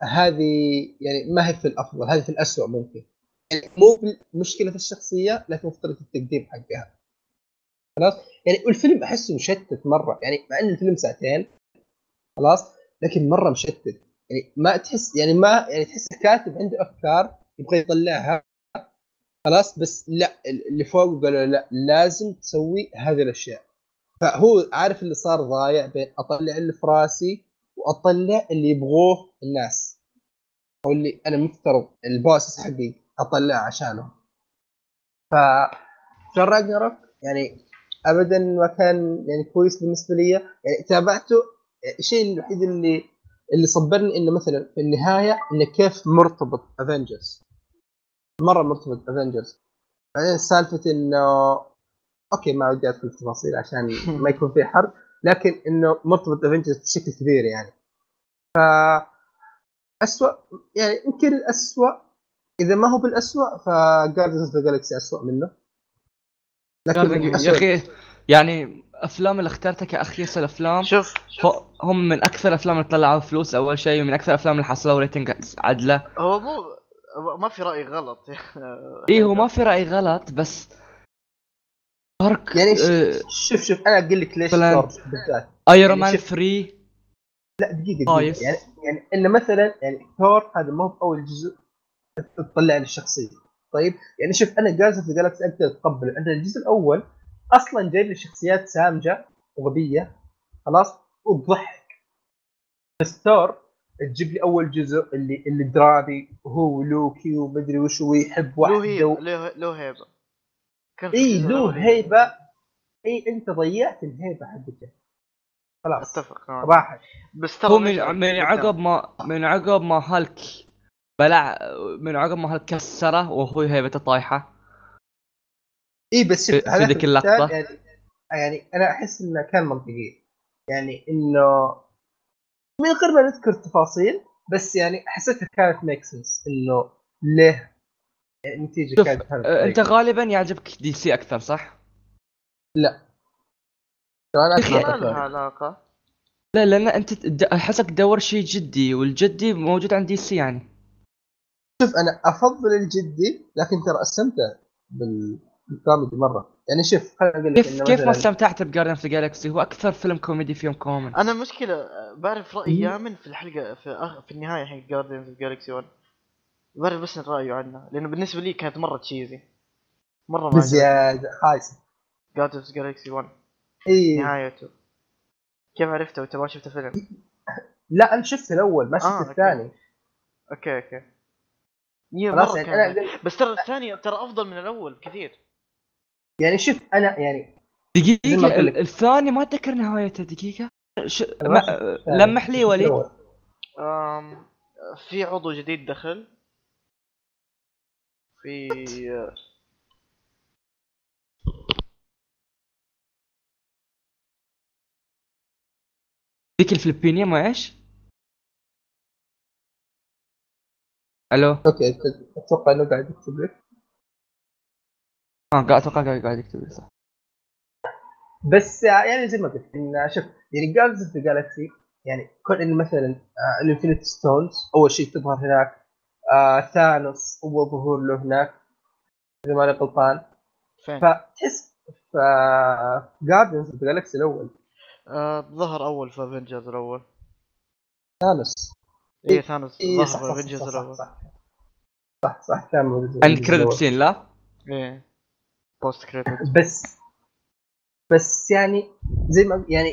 هذه يعني ما هي في الأفضل هذه في الاسوء ممكن. يعني مو مشكله في الشخصية لكن في طريقه التقديم حقها. خلاص؟ يعني والفيلم أحسه مشتت مرة. يعني مع إن الفيلم ساعتين خلاص؟ لكن مرة مشتت. يعني ما تحس يعني ما يعني تحس الكاتب عنده أفكار يبغى يطلعها خلاص بس لا اللي فوق قالوا لا لازم تسوي هذه الأشياء. فهو عارف اللي صار ضايع بين أطلع اللي في راسي وأطلع اللي يبغوه الناس. أو اللي أنا مفترض البوسس حقي اطلع عشانهم. ف يعني ابدا ما كان يعني كويس بالنسبة لي. يعني تابعته الشيء الوحيد اللي اللي صبرني إنه مثلا في النهاية إنه كيف مرتبط افنجرز مرة مرتبط Avengers بعدين سالفة إنه okay ما ودي أدخل التفاصيل عشان <laughs> ما يكون في حرب لكن إنه مرتبط Avengers بشكل كبير يعني. ف اسوء يعني يمكن الاسوء إذا ما هو بالاسوء ف Guardians of the Galaxy اسوء منه. لكن يا. أخي يعني أفلام اللي اخترتها كاخيس الافلام شوف. هو- هم من أكثر الافلام اللي طلعوا فلوس أول شيء ومن أكثر الافلام اللي حصلوا rating عدلة. هو مو هو ما في رأي غلط. إيه هو ما في رأي غلط بس فرق يعني آه، شوف شوف أنا أقول لك ليش بالذات. ايرون مان شوف- 3 لا دقيقة. دقيقة. يعني يعني إنه مثلا يعني ثور هذا مو بأول جزء تطلع عن الشخصيه طيب؟ يعني شوف أنا جاز في جالكسي أقدر اتقبله عندنا الجزء الأول أصلا جايب لي شخصيات سامجة وغبية خلاص؟ وتضحك بس ثور تجيب لي أول جزء اللي اللي درامي وهو لوكي ومدري وش ويحب له واحدة و... له هيبة. إي له هيبة. إي أنت ضيعت الهيبة حقته خلاص. أتفق. راحت بس ترى من من؟ عقب ما من عقب ما هالك بلع من عقب ما هالك كسرة وهو هيبته طايحة. اي بس في- شوف ذيك اللقطة. يعني يعني أنا أحس إنه كان منطقي يعني إنه من غير ما نذكر تفاصيل بس يعني حسيتها كانت make sense إنه ليه النتيجه شوف كانت آه، أنت. غالبا يعجبك DC أكثر صح؟ ترى أنا ما لها. علاقة لا لأن أنت احسك تدور شيء جدي والجدي موجود عند DC يعني شوف أنا أفضل الجدي لكن ترى أستمتع بال- بالكوميدي مرة. يعني شوف خليني أقول لك كيف كيف ما استمتعت ب Guardians of the Galaxy هو أكثر فيلم كوميدي فيهم كومن أنا مشكلة بعرف راي. يامن في الحلقة في أخ... في النهاية حق Guardians of Galaxy 1 بعرف بس رأيه عنها لأنه بالنسبة لي كانت مرة cheesy مرة ما بزيادة خايسة. Guardians of Galaxy 1 إي. نهايته. كيف عرفته؟ وانت ما شفت الفيلم؟ لا أنا شفت الأول ما شفت آه، okay. الثاني. okay okay. مرة يعني كان أنا بس ترى الثاني ترى أفضل من الأول كثير. يعني شوف أنا يعني دقيقة الثاني ما أتذكر نهايته دقيقة. ش... ما... لمح لي وليد. أم... في عضو جديد دخل. في ذيك الفلبينية ما إيش؟ ألو؟ okay أتوقع إنه قاعد يكتب لك. آه قاعد أتوقع قاعد يكتب لي صح بس يعني زي ما قلت ان شوف يعني Guardians of Galaxy يعني كون ان مثلا آه ال Infinity Stones اول شيء تظهر هناك آه Thanos اول ظهور له هناك اذا ماني غلطان فين؟ فتحس ف Guardians of Galaxy الأول آه ظهر اول في Avengers الأول Thanos إيه Thanos اي ظهر في Avengers صح, صح, الأول صح, صح, صح كان موجود في عند Avengers credit الأول. scene لا؟ إيه post credit بس بس يعني زي ما يعني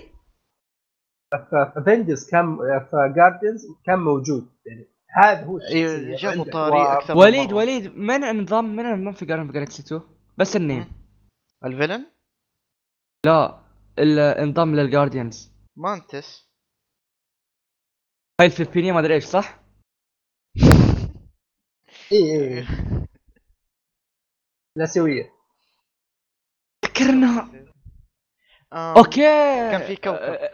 في Avengers كان في Guardians كان موجود يعني هذا هو أيوه الشخصية. جابوا طاري. أكثر من وليد مرة. وليد من النظام من النظام في جاردن جالكسي 2 بس النيم الفيلن لا الانضم للجارديانز مانتس هاي الفلبينية ما أدري إيش صح؟ <laughs> اي اي. الاسيويه آم، أوكي. كان في كوكب.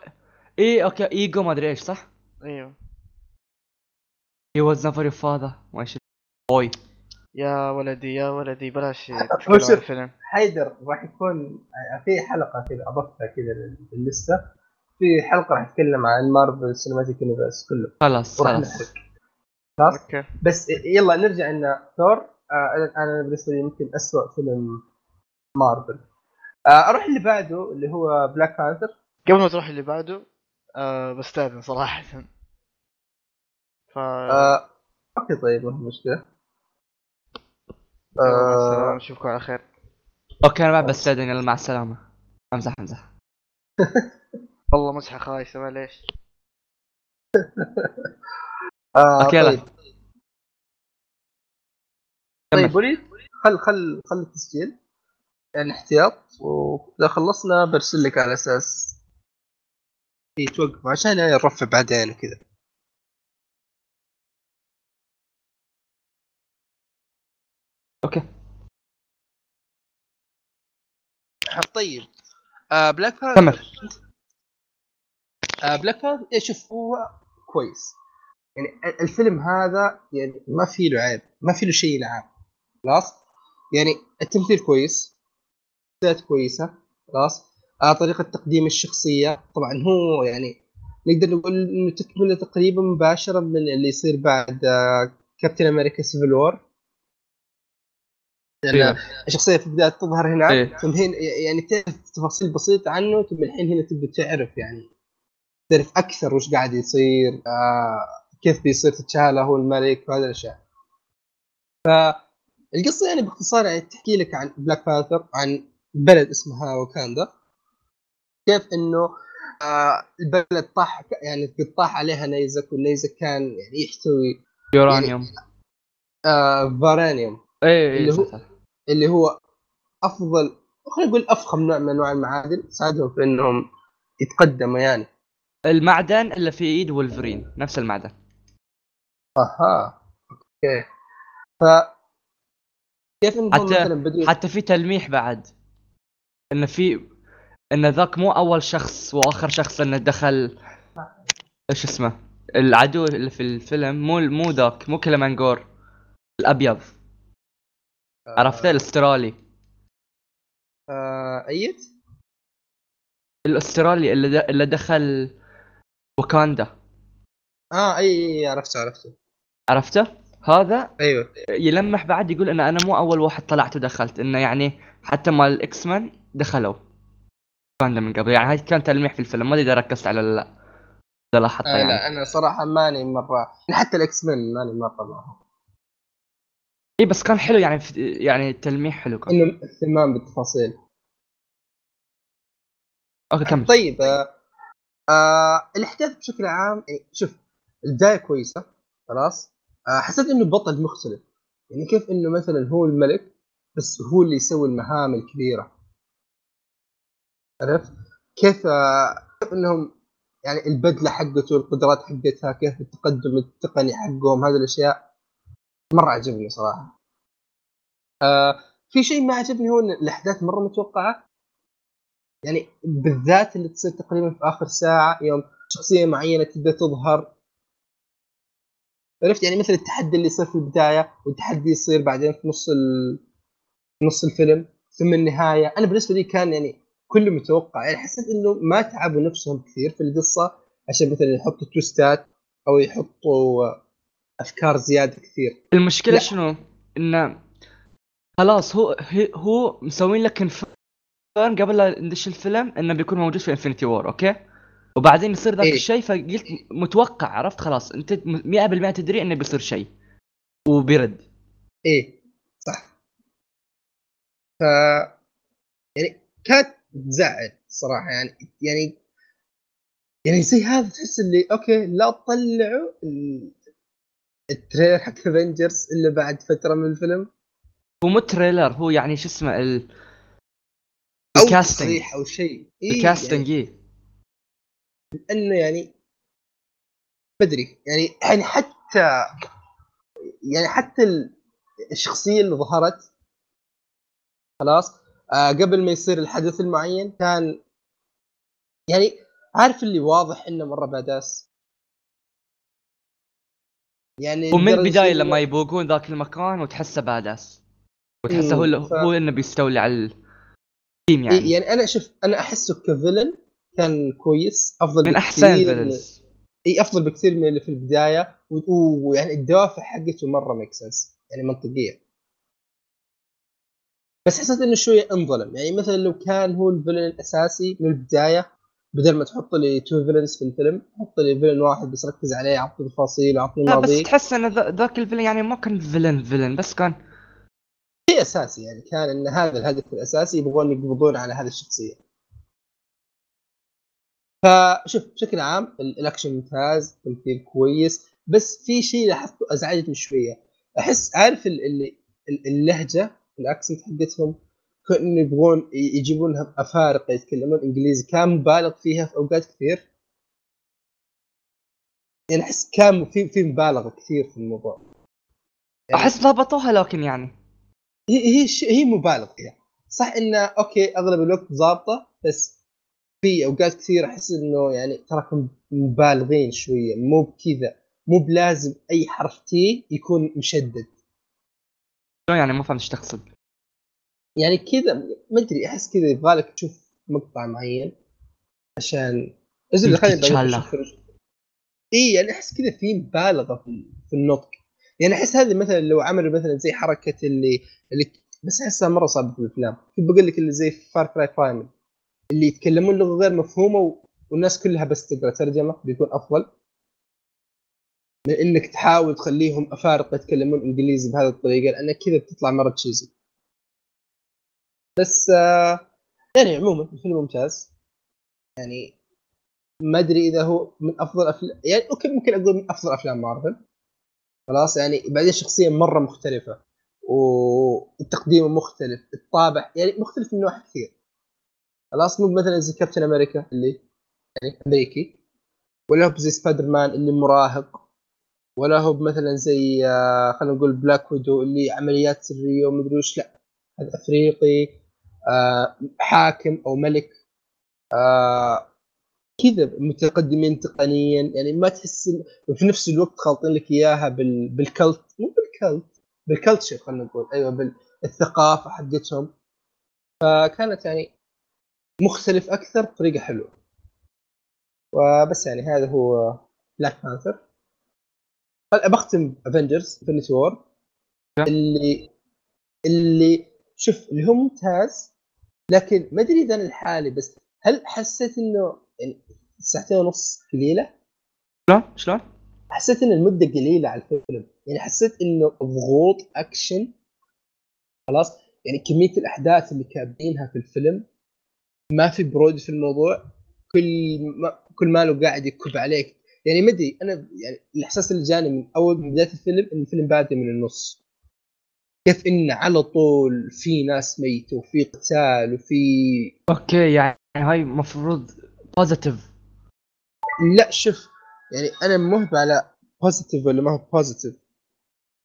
اي أوكي. إيجو ما أدري إيش صح؟ أيوه. he was never your father ما إيش boy يا ولدي يا ولدي بلاش. <laughs> الفيلم. حيدر راح يكون في حلقة كذا أضفتها كذا لل list ه في حلقة راح تتكلم عن Marvel Cinematic Universe كله. خلاص خلاص. خلاص؟ okay. بس يلا نرجع إن ثور آه أنا بالنسبة لي يمكن اسوء فيلم مارفل آه أروح اللي بعده اللي هو Black Panther قبل ما تروح اللي بعده آه بستأذن صراحة. ف آه okay طيب ما في مشكلة. آه نشوفكم على خير. okay أنا بعد بستأذن يلا مع السلامة. أمزح أمزح. <laughs> والله مزحة خايسة معليش. <laughs> آه okay يلا. طيب. كمل. طيب وليد خل خل خل التسجيل. يعني احتياط واذا خلصنا برسل لك على أساس اي توقف. عشان يعني نرفع بعدين وكذا. okay. طيب. آه Black كمل Panther آه Black Panther إيه شوف هو كويس. يعني ال- الفيلم هذا يعني ما في له عيب. ما في له شيء يلعب. خلاص؟ يعني التمثيل كويس. شخصيات كويسة خلاص آه طريقة تقديم الشخصية طبعا هو يعني نقدر نقول إنه تكمله تقريبا مباشرة من اللي يصير بعد آه كابتن أمريكا سيفل وور لأن إيه. الشخصية في البداية تظهر هناك إيه. ثم هنا يعني تعرف تفاصيل بسيطة عنه ثم الحين هنا تبدأ تعرف يعني تعرف أكثر وش قاعد يصير آه كيف بيصير T'Challa هو الملك وهذه الأشياء فالقصة يعني باختصار يعني تحكي لك عن Black Panther عن بلد اسمها واكاندا. كيف إنه آه البلد طاح يعني قد طاح عليها نيزك والنيزك كان يعني يحتوي يورانيوم. آه vibranium. إيه إيه اللي هو-. اللي هو أفضل خلينا نقول أفخم نوع من أنواع المعادن ساعدهم في إنهم يتقدموا يعني. المعدن اللي في إيد وولفرين نفس المعدن. أها okay. ف كيف إنهم حتى- مثلا بدوا حتى في تلميح بعد. انه في إن ذاك مو أول شخص وآخر شخص إنه دخل إيش اسمه؟ العدو اللي في الفيلم مو مو ذاك مو Killmonger الأبيض. عرفته؟ الأسترالي. آه ايت الأسترالي اللي اللي دخل واكاندا آه أي أي عرفته عرفته. عرفته؟ هذا أيوه. يلمح بعد يقول إن أنا مو أول واحد طلعت ودخلت إنه يعني حتى مال ال X-Men دخلوا. واكاندا من قبل. يعني هاي كان تلميح في الفيلم. ما أدري إذا ركزت على لا إذا لاحظت آه يعني. لا أنا صراحة ماني مرة. حتى ال X-Men ماني مرة معهم. اي بس كان حلو يعني في يعني التلميح حلو كان. إنه اهتمام بالتفاصيل. أوكي كمل. طيب آه آه الاحداث بشكل عام يعني شوف البداية كويسة خلاص. آه حسيت إنه بطل مختلف. يعني كيف إنه مثلا هو الملك بس هو اللي يسوي المهام الكبيرة. عرفت؟ كيف إنهم يعني البدلة حقته القدرات حقتها كيف التقدم التقني حقهم هذه الأشياء مرة عجبني صراحة. آه في شيء ما عجبني هو إن الأحداث مرة متوقعة. يعني بالذات اللي تصير تقريبا في آخر ساعة يوم شخصية معينة تبدأ تظهر. عرفت؟ يعني مثل التحدي اللي يصير في البداية والتحدي يصير بعدين في نص ال... نص الفيلم ثم النهاية. أنا بالنسبة لي كان يعني كله متوقع يعني حسيت إنه ما تعبوا نفسهم كثير في القصة عشان مثلا يحطوا تويستات أو يحطوا أفكار زيادة كثير المشكلة لا. شنو؟ إنه خلاص هو هو مسوين لك confirm قبل لا ندش الفيلم إنه بيكون موجود في Infinity War okay؟ وبعدين يصير ذاك إيه. الشيء فقلت متوقع عرفت خلاص أنت 100% تدري إنه بيصير شيء وبيرد إيه صح ف يعني كانت تزعل صراحة يعني يعني يعني زي هذا تحس اللي okay لا تطلعوا ال- ال trailer حق Avengers إلا بعد فترة من الفيلم. هو مو trailer هو يعني شو اسمه ال... أو ال casting. تصريح أو شيء. إيه ال casting يعني إيه. إنه يعني بدري يعني يعني حتى يعني حتى ال- الشخصية اللي ظهرت خلاص آه قبل ما يصير الحدث المعين كان يعني عارف اللي واضح إنه مرة badass يعني ومن البداية لما يبوقون ذاك المكان وتحسه badass وتحسه هو ف- هو إنه بيستولي على ال team يعني, يعني. أنا شوف أنا أحسه ك villain كان كويس أفضل من أحسن ال villains إي أفضل بكثير من اللي في البداية ويعني الدوافع حقته مرة make sense يعني منطقية. بس حسيت إنه شوية انظلم. يعني مثلا لو كان هو ال villain الأساسي من البداية بدل ما تحط لي two villains في الفيلم حط لي villain واحد بس ركز عليه اعطي تفاصيل اعطي لا بس ماضي. تحس إن ذا- ذاك ال villain يعني ما كان villain villain بس كان شيء أساسي يعني كان إن هذا الهدف الأساسي يبغون يقبضون على هذه الشخصية. فشوف بشكل عام ال- الأكشن ممتاز التمثيل كويس بس في شيء لاحظته أزعجني شوية. أحس عارف ال- اللي ال- اللهجة؟ ال accent حقتهم. كأنه يبغون ي- يجيبونها افارقه يتكلمون إنجليزي. كان مبالغ فيها في أوقات كثير. يعني أحس كان في في مبالغة كثير في الموضوع. يعني- أحس ضبطوها لكن يعني. هي هي هي مبالغ فيها. صح إنه okay أغلب الوقت ظابطه بس في أوقات كثير أحس إنه يعني تراكم مبالغين شوية. مو بكذا. مو بلازم أي حرف تي يكون مشدد. شلون يعني ما فهمت إيش تقصد؟ يعني كذا ما أدري أحس كذا يبغى لك تشوف مقطع معين عشان ازل خليني تتشالى. إي يعني أحس كذا في مبالغة في, النطق. يعني أحس هذه مثلا لو عملوا مثلا زي حركة اللي اللي بس أحسها مرة صعبة في الأفلام. كنت بقول لك اللي زي فار كراي برايمل اللي يتكلمون لغة غير مفهومة و... والناس كلها بس تقرأ ترجمة بيكون أفضل. من إنك تحاول تخليهم أفارقة يتكلمون إنجليزي بهذه الطريقة لأن كذا بتطلع مرة تشيزي بس آه يعني عموما الفيلم ممتاز. يعني ما أدري إذا هو من أفضل افلام يعني أوكي ممكن أقول من أفضل أفلام مارفل. خلاص يعني بعدين شخصيه مرة مختلفة والتقديم مختلف الطابع يعني مختلف من نواحي كثير. خلاص مو مثلا زي كابتن أمريكا اللي يعني أمريكي ولا هو زي سبايدر مان اللي مراهق. ولا هو مثلا زي آه، خلينا نقول Black Widow اللي عمليات سرية ومدري وش لا. هذا أفريقي آه، حاكم أو ملك آه، كذا متقدمين تقنيا. يعني ما تحس وفي نفس الوقت خالطين لك إياها بال... بال cult مو بال cult بال culture خلينا نقول. أيوه بالثقافه حقتهم. فكانت يعني مختلف أكثر بطريقه حلوة. وبس يعني هذا هو Black Panther بختم Avengers Infinity War اللي اللي شوف اللي هو ممتاز لكن ما أدري إذا أنا لحالي بس هل حسيت إنه يعني ساعتين ونص قليلة؟ شلون شلون؟ حسيت إن المدة قليلة على الفيلم. يعني حسيت إنه ضغوط أكشن خلاص. يعني كمية الأحداث اللي كاتبينها في الفيلم ما في برود في الموضوع. كل ما كل ماله قاعد يكب عليك. يعني ما أدري أنا يعني الإحساس اللي جاني من أول من بداية الفيلم إن الفيلم بادئ من النص. كيف ان على طول في ناس ميتة وفي قتال وفي okay يعني هاي مفروض positive لا شوف يعني أنا مهب على positive ولا ما هو positive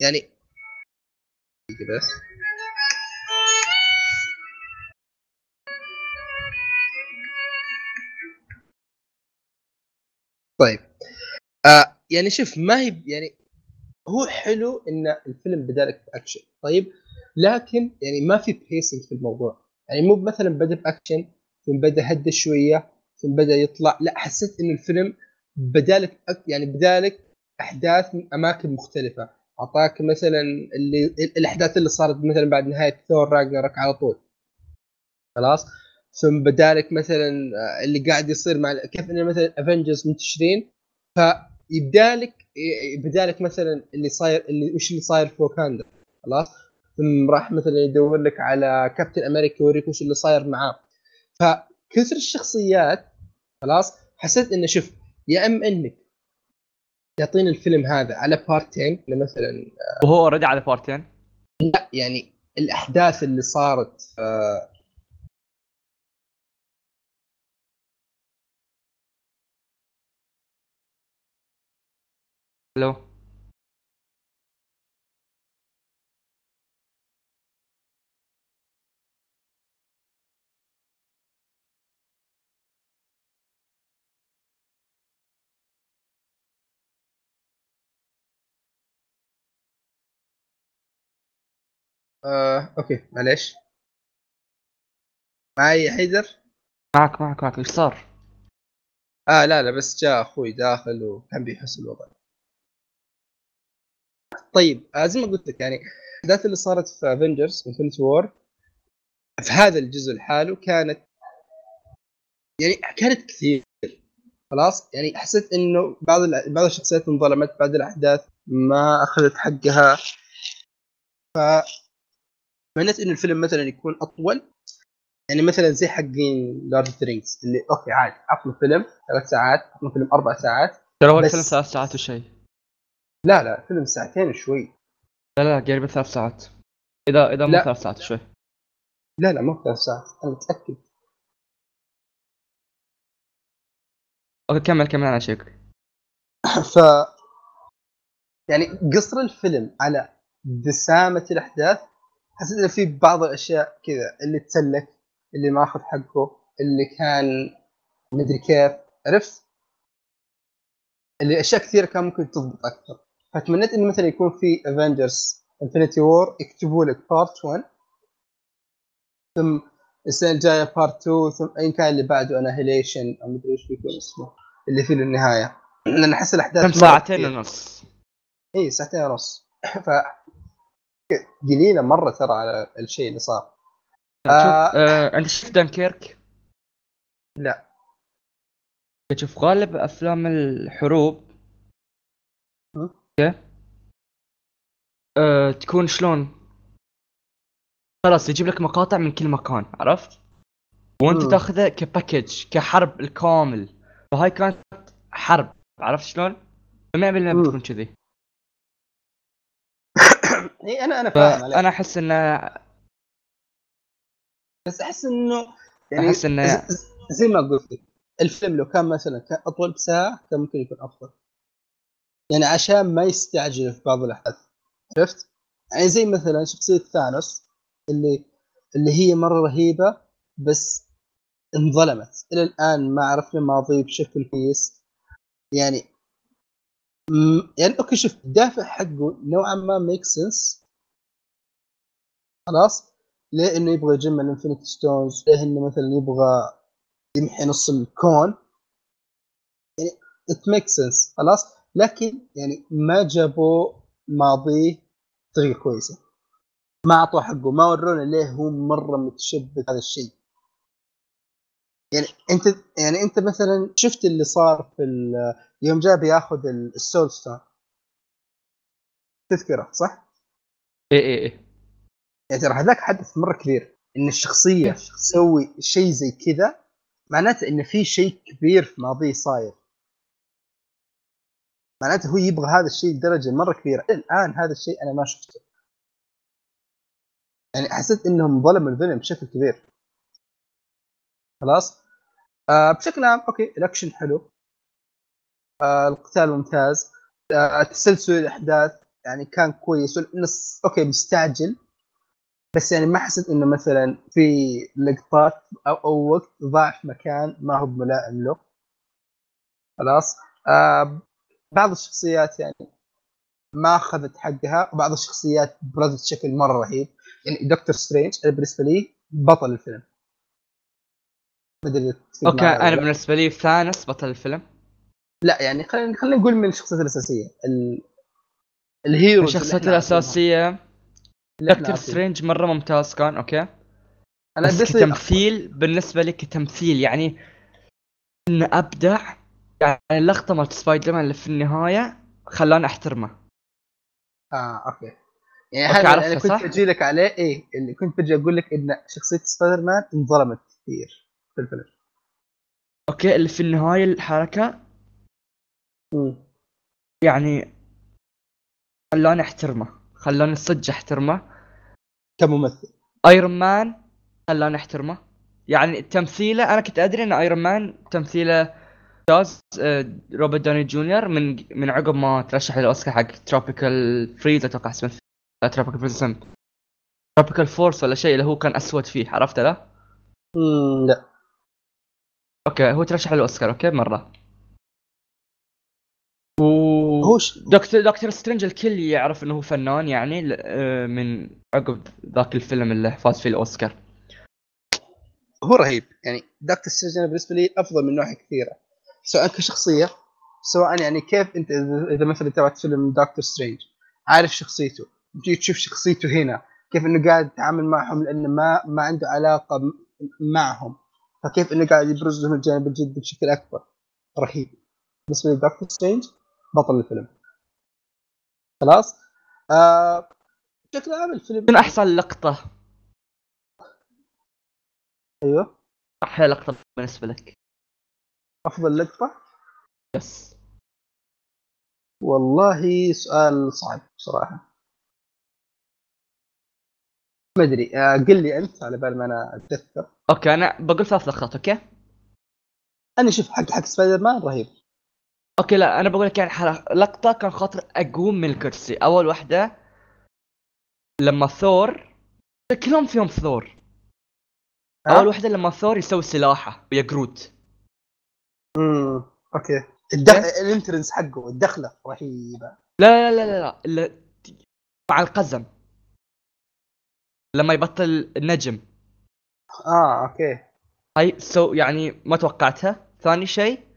يعني بس. طيب. آه يعني شوف ما هي يعني هو حلو إن الفيلم بدالك اكشن طيب لكن يعني ما في pacing في الموضوع. يعني مو مثلا بدأ باكشن ثم بدأ هدى شوية ثم بدأ يطلع. لا حسيت إن الفيلم بدالك يعني بدالك أحداث من أماكن مختلفة. أعطاك مثلا اللي الأحداث اللي صارت مثلا بعد نهاية ثور راجنرك على طول. خلاص؟ ثم بدالك مثلا اللي قاعد يصير مع كيف ان مثلا افنجرز منتشرين؟ فيبدالك يبدالك مثلا اللي صاير اللي وش اللي صاير في وكاندا خلاص؟ ثم راح مثلا يدور لك على كابتن أمريكا يوريك وش اللي صاير معاه. فكثر الشخصيات خلاص؟ حسيت إنه شوف يا اما إنك تعطيني الفيلم هذا على بارتين مثلا وهو already على بارتين؟ لا يعني الأحداث اللي صارت آه ألو آه okay معليش. معي حيدر؟ معك معك معك. إيش صار؟ آه لا لا بس جاء أخوي داخل وكان بيحس الوضع طيب آه زي ما قلت لك يعني الأحداث اللي صارت في Avengers Infinity War في هذا الجزء لحاله كانت يعني كانت كثير خلاص؟ يعني حسيت إنه بعض بعض الشخصيات انظلمت بعض الأحداث ما أخذت حقها. ف تمنيت إنه الفيلم مثلا يكون أطول يعني مثلا زي حقين Lord of Rings اللي okay عادي عطنا فيلم ثلاث ساعات عطنا فيلم أربع ساعات ترى هو الفيلم ثلاث ساعات وشيء لا لا فيلم ساعتين وشوي لا لا قريب ثلاث ساعات. إذا إذا مو لا. ثلاث ساعات وشوي لا لا مو ثلاث ساعات أنا متأكد. okay كمل كمل أنا check ف يعني قصر الفيلم على دسامة الأحداث حسيت إنه في بعض الأشياء كذا اللي تسلك اللي ما أخذ حقه اللي كان مدري كيف. عرفت؟ اللي أشياء كثيرة كان ممكن تضبط أكثر. فتمنيت إنه مثلا يكون في Avengers Infinity War يكتبوا لك part 1 ثم السنة الجاية part 2 ثم ايا كان اللي بعده annihilation أو مدري إيش بيكون اسمه اللي فيه النهايه لأن أحس الأحداث ساعتين. ونص إي ساعتين ونص <coughs> ف قليلة مرة ترى على الشيء اللي صار آه. آه، انت شفت دانكيرك؟ لا شوف غالب أفلام الحروب م? أه تكون شلون؟ خلاص يجيب لك مقاطع من كل مكان عرفت؟ وانت. تاخذه كباكج كحرب الكامل. فهاي كانت حرب عرفت شلون؟ 100% مم. بتكون كذي. <coughs> اي أنا أنا فاهم عليك فانا أحس انه بس أحس إنه يعني أحس انه زي ما قلت الفيلم لو كان مثلا كان اطول بساعة كان ممكن يكون أفضل. يعني عشان ما يستعجل في بعض الأحداث. عرفت؟ يعني زي مثلا شخصية ثانوس اللي اللي هي مرة رهيبة بس انظلمت. إلى الآن ما عرفنا ماضيه بشكل كويس. يعني م- يعني okay شوف الدافع حقه نوعا ما make sense خلاص؟ ليه إنه يبغى يجمع ال Infinity Stones ليه إنه مثلا يبغى يمحي نص الكون؟ يعني it make sense خلاص؟ لكن يعني ما جابوا ماضيه بطريقة كويسة. ما اعطوه حقه ما ورونا ليه هو مرة متشبث هذا الشيء. يعني أنت يعني أنت مثلا شفت اللي صار في يوم جاء بياخذ ال- السول ستون تذكره صح؟ اي اي اي يعني ترى هذاك حدث مرة كبير. إن الشخصية تسوي شيء زي كذا معناته إن في شيء كبير في ماضيه صاير. معناته هو يبغى هذا الشيء لدرجة مرة كبيرة. الآن هذا الشيء أنا ما شفته. يعني حسيت إنهم ظلموا الفيلم بشكل كبير. خلاص؟ آه بشكل عام okay الأكشن حلو. آه القتال ممتاز. آه تسلسل الأحداث يعني كان كويس. والنص okay مستعجل. بس يعني ما حسيت إنه مثلا في لقطات أو, أو وقت ضاع في مكان ما هو ملائم له. خلاص؟ آه بعض الشخصيات يعني ما أخذت حقها وبعض الشخصيات برزت بشكل مرة رهيب يعني دكتور سترينج بالنسبة لي بطل الفيلم okay أنا. بالنسبة لي ثانوس بطل الفيلم لا يعني خلينا خلينا نقول من الشخصيات الأساسية ال... ال heroes اللي الشخصيات. الأساسية دكتور. سترينج مرة ممتاز كان okay أنا بس كتمثيل بالنسبة لي كتمثيل يعني إنه أبدع يعني اللقطه مالت سبايدر مان اللي في النهاية خلاني أحترمه. آه okay. يعني okay، هذا اللي كنت؟ بجي لك عليه إيه اللي كنت بجي أقول لك إن شخصية سبايدر مان انظلمت كثير في الفيلم. okay اللي في النهاية الحركة. مم. يعني خلاني أحترمه خلاني صدق أحترمه. كممثل. Iron Man خلاني أحترمه. يعني تمثيله أنا كنت أدري إن Iron Man تمثيله ممتاز روبرت دوني جونيور من من عقب ما ترشح للاوسكار حق Tropical فريز أتوقع اسمه Tropical فريز Tropical فورس ولا شيء اللي هو كان أسود فيه عرفته لا؟ لا okay هو ترشح للاوسكار okay مرة و هو. دكتور دكتور سترينج الكل يعرف إنه هو فنان يعني آه، من عقب ذاك الفيلم اللي فاز فيه الأوسكار هو رهيب يعني دكتور سترينج بالنسبة لي أفضل من ناحية كثيرة سواء كشخصية سواء يعني كيف أنت اذا مثلا تابعت فيلم دكتور سترينج عارف شخصيته تجي تشوف شخصيته هنا كيف إنه قاعد يتعامل معهم لأنه ما ما عنده علاقة معهم فكيف إنه قاعد يبرز لهم الجانب الجدي بشكل أكبر. رهيب. بالنسبة لي دكتور سترينج بطل الفيلم. خلاص؟ آه بشكل عام الفيلم شنو أحسن لقطة. أيوه. أحلى لقطة بالنسبة لك. افضل لقطه yes والله سؤال صعب بصراحة. ما أدري آه قل لي أنت على بال ما أنا أتذكر. أوكي أنا بقول ثلاث لقطات okay؟ أنا شوف حق حق سبايدر مان رهيب. okay لا أنا بقول لك يعني حق لقطة كان خاطر أقوم من الكرسي. أول واحدة لما ثور كلهم فيهم ثور. ها؟ أول واحدة لما ثور يسوي سلاحه ويا جروت امم okay. الدخ... ال entrance حقه الدخلة رهيبة. لا لا لا لا, لا. لا. مع القزم. لما يبطل النجم. آه okay. هاي so يعني ما توقعتها. ثاني شيء.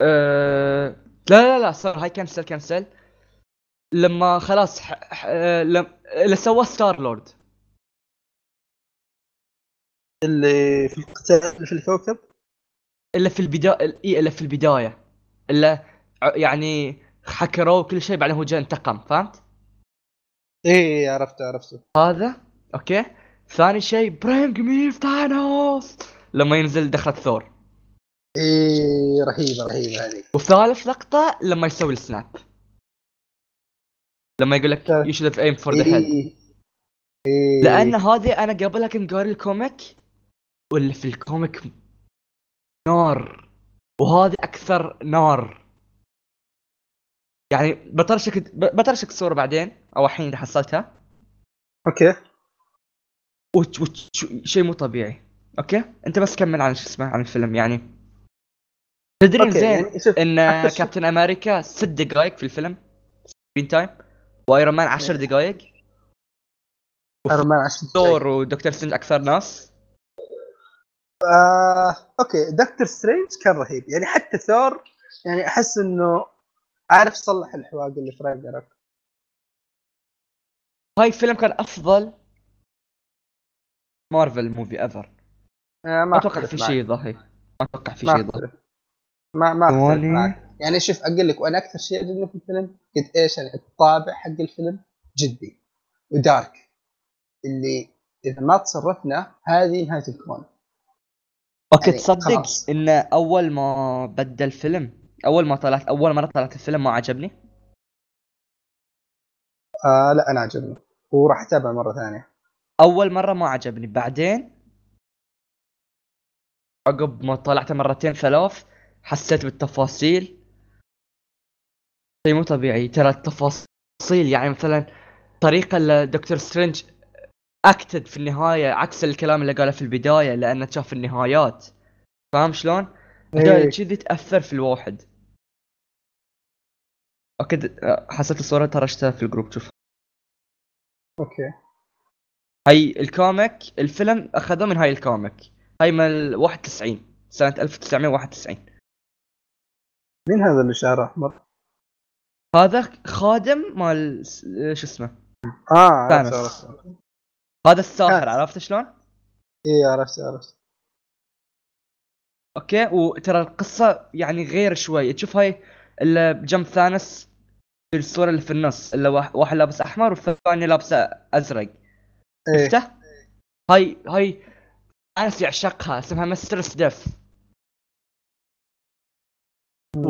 أه... لا لا لا صار هاي cancel cancel لما خلاص ح... ح... آه، لم... اللي سواه ستار لورد اللي في القتال في الكوكب؟ إلا في البدايه إي إلا في البداية. إلا يعني حكروه كل شيء بعدين هو جاء انتقم فهمت؟ إيه عرفته عرفته. هذا Okay. ثاني شيء bring me Thanos. لما ينزل دخلة ثور. إيه رهيبة رهيبة هذه. وثالث لقطة لما يسوي ال snap. لما يقول لك. you should aim for the head لأن هذه أنا قبلها كنت قاري ال comic واللي في ال comic نار. وهذه أكثر نار. يعني بطرشك بطرشك الصورة بعدين أو الحين إذا حصلتها. Okay. وش وش شيء مو طبيعي. Okay؟ أنت بس كمل عن شو اسمه عن الفيلم يعني. تدري زين يعني إن كابتن أمريكا ست دقائق في الفيلم؟ Screen time. وأيرون مان 10 دقائق أيرون مان عشان ثور ودكتور سترينج أكثر ناس. آه، okay دكتور سترينج كان رهيب. يعني حتى ثور يعني أحس إنه عارف صلح الحواق اللي في راجناروك هاي الفيلم كان أفضل Marvel movie ever آه ما أتوقع في. شيء ضحي ما أتوقع في شيء ضحي أختلف. ما ما يعني شوف أقول لك وأنا أكثر شيء عجبني في الفيلم قد إيش يعني الطابع حق الفيلم جدي. ودارك اللي إذا ما تصرفنا هذه نهاية الكون. Okay تصدق. إن أول ما بدأ الفيلم أول ما طلعت أول مره طلعت الفيلم ما عجبني؟ آه لا أنا عجبني. وراح اتابع مرة ثانية. أول مرة ما عجبني. بعدين عقب ما طلعته مرتين ثلاث حسيت بالتفاصيل. شيء مو طبيعي. ترى التفاصيل يعني مثلا طريقة اللي دكتور سترينج اكتد في النهاية عكس الكلام اللي قاله في البداية لأنه شاف النهايات فاهم شلون؟ إيه. كذي تأثر في الواحد okay د- حسيت الصورة ترشتها في ال group شوف okay هاي ال comic الفيلم أخذوه من هاي ال comic هاي من ال 91 سنة 1991 مين هذا اللي شعره أحمر؟ هذا خادم مال س- شو اسمه آه ثانوس. هذا الساحر. عرفت شلون؟ إيه عرفت عرفت okay وترى القصة يعني غير شوي تشوف هاي اللي بجنب ثانوس في الصورة اللي في النص اللي واحد واحد لابس أحمر والثاني لابسه أزرق شفته؟ هاي هاي ثانوس يعشقها اسمها Mistress Death و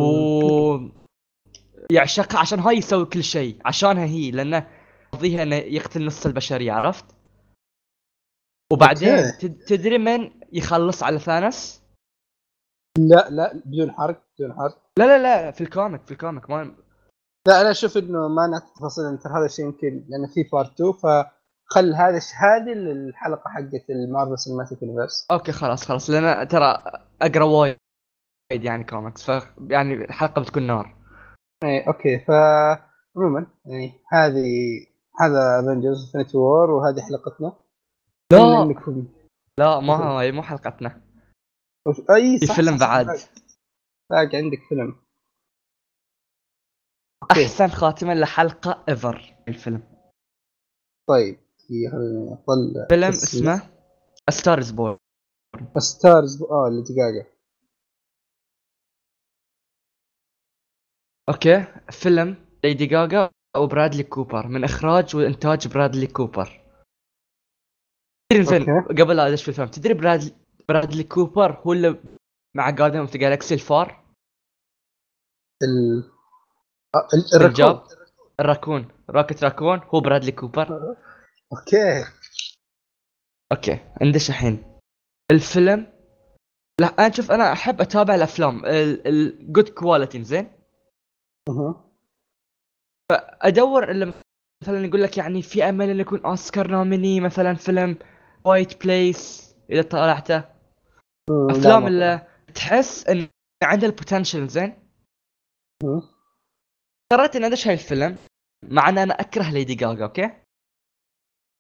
يعشقها عشان هاي يسوي كل شيء عشانها هي لأنه قضيها إنه يقتل نص البشرية عرفت؟ وبعدين okay. تدري من يخلص على ثانوس؟ لا لا بدون حرق بدون حرق لا لا لا في ال comic في ال comic ما لا أنا أشوف إنه ما نعطي تفاصيل ترى هذا الشيء يمكن لأن في part 2 فخل هذا هذه الحلقة حقت ال Marvel Cinematic Universe Okay خلاص خلاص لأن ترى أقرأ وايد يعني كوميكس ف يعني الحلقة بتكون نار اي okay فعموما يعني هذه هذا Avengers Infinity War وهذه حلقتنا لا. لا ما هاي مو حلقتنا. أي صح فيلم بعد. باقي- عندك فيلم. أحسن خاتمة لحلقة ever الفيلم. طيب خليني اطلع فيلم اسمه Star Is Born Star Is آه اللي دقيقه Okay فيلم ليدي جاجا وبرادلي كوبر. من إخراج وإنتاج برادلي كوبر. تدري okay. قبل لا أدش في الفيلم تدري برادلي برادلي كوبر هو اللي مع Guardians of the Galaxy الفار؟ ال آه، ال- ال raccoon Rocket Raccoon هو برادلي كوبر. Okay. Okay ندش الحين. الفيلم لا أنا شوف أنا أحب أتابع الأفلام. ال good quality زين؟ أها. ادور إلا مثلا يقول لك يعني في أمل إنه يكون Oscar nominee مثلا فيلم. Wait please إذا طلعته. أفلام اللي تحس إن عنده ال potential زين. قررت اني ادش الفيلم مع إن أنا أكره ليدي جاجا okay؟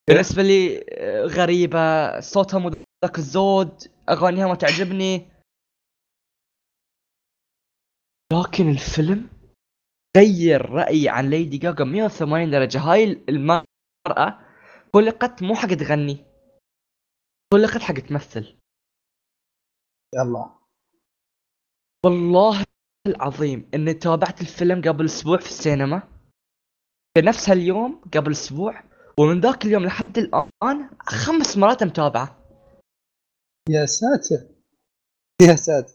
بالنسبة لي آه، غريبة. صوتها مو ذاك الزود أغانيها ما تعجبني. لكن الفيلم غير رأيي عن ليدي جاجا 180 درجة. هاي المرأة خلقت مو حق تغني. خلقت حق تمثل. يلا. والله العظيم إني تابعت الفيلم قبل أسبوع في السينما. في نفس هاليوم قبل أسبوع ومن ذاك اليوم لحد الآن خمس مرات متابعة. يا ساتر. يا ساتر.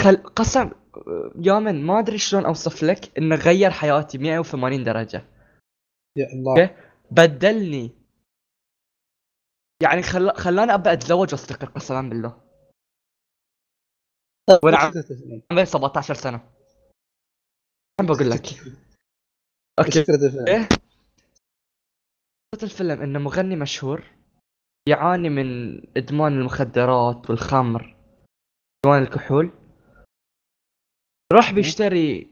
خل... قسم يامن ما أدري شلون أوصف لك إنه غير حياتي 180 درجة. يا الله. بدلني يعني خل... خلاني أبدأ أتزوج وأستقر قسما بالله. طيب، الفيلم؟ عمري 17 سنة. عم بقول لك. <laughs> Okay. فكرة الفيلم؟ إيه؟ الفيلم إنه مغني مشهور يعاني من إدمان المخدرات والخمر إدمان الكحول. راح بيشتري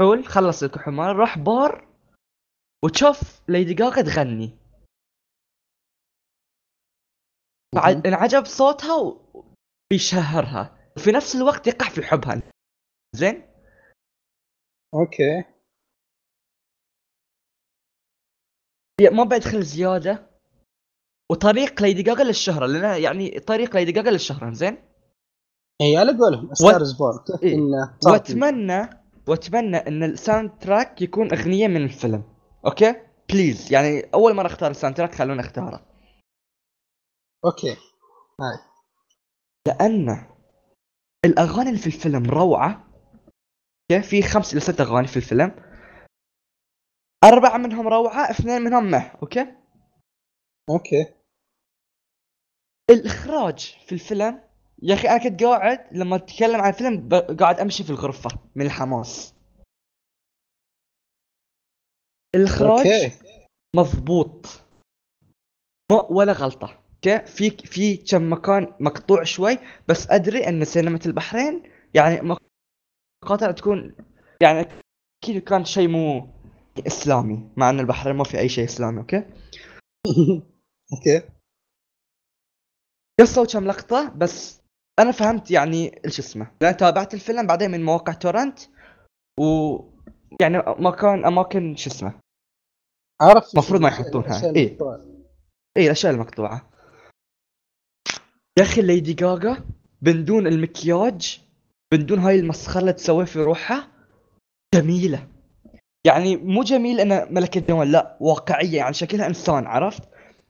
كحول خلص الكحول ماله راح بار وتشوف ليدي جاجا تغني. انعجب صوتها وبيشهرها. وفي نفس الوقت يقع في حبها. زين؟ Okay. ما بدخل زيادة. وطريق ليدي جاجا للشهرة لأن يعني طريق ليدي جاجا للشهرة. زين؟ اي على قولهم Star Is Born كيف إيه. واتمنى وأتمنى إن ال soundtrack يكون أغنية من الفيلم. Okay؟ Please يعني أول مرة أختار ال soundtrack خلونا اختاره Okay. هاي. لأن الأغاني اللي في الفيلم روعة. أوكي في خمس إلى ست أغاني في الفيلم. أربعة منهم روعة اثنين منهم meh okay? Okay. الإخراج في الفيلم يا أخي أنا كنت قاعد لما أتكلم عن الفيلم قاعد أمشي في الغرفة من الحماس. الإخراج okay. مضبوط. ما ولا غلطة. okay في في كم مكان مقطوع شوي بس أدري إن سينما البحرين يعني مقاطع تكون يعني أكيد كان شيء مو إسلامي مع إن البحرين ما في أي شيء إسلامي okay <laughs> okay قصوا كم لقطة بس أنا فهمت يعني إيش اسمه لأن تابعت الفيلم بعدين من مواقع torrent و يعني مكان أماكن شو اسمه عرفت مفروض ما يحطونها. إيه. المقطوعة. اي الأشياء المقطوعة يا أخي ليدي جاجا بدون المكياج بدون هاي المسخرة اللي تسويها في روحها جميلة. يعني مو جميل انها ملكة جمال لا واقعية يعني شكلها إنسان عرفت؟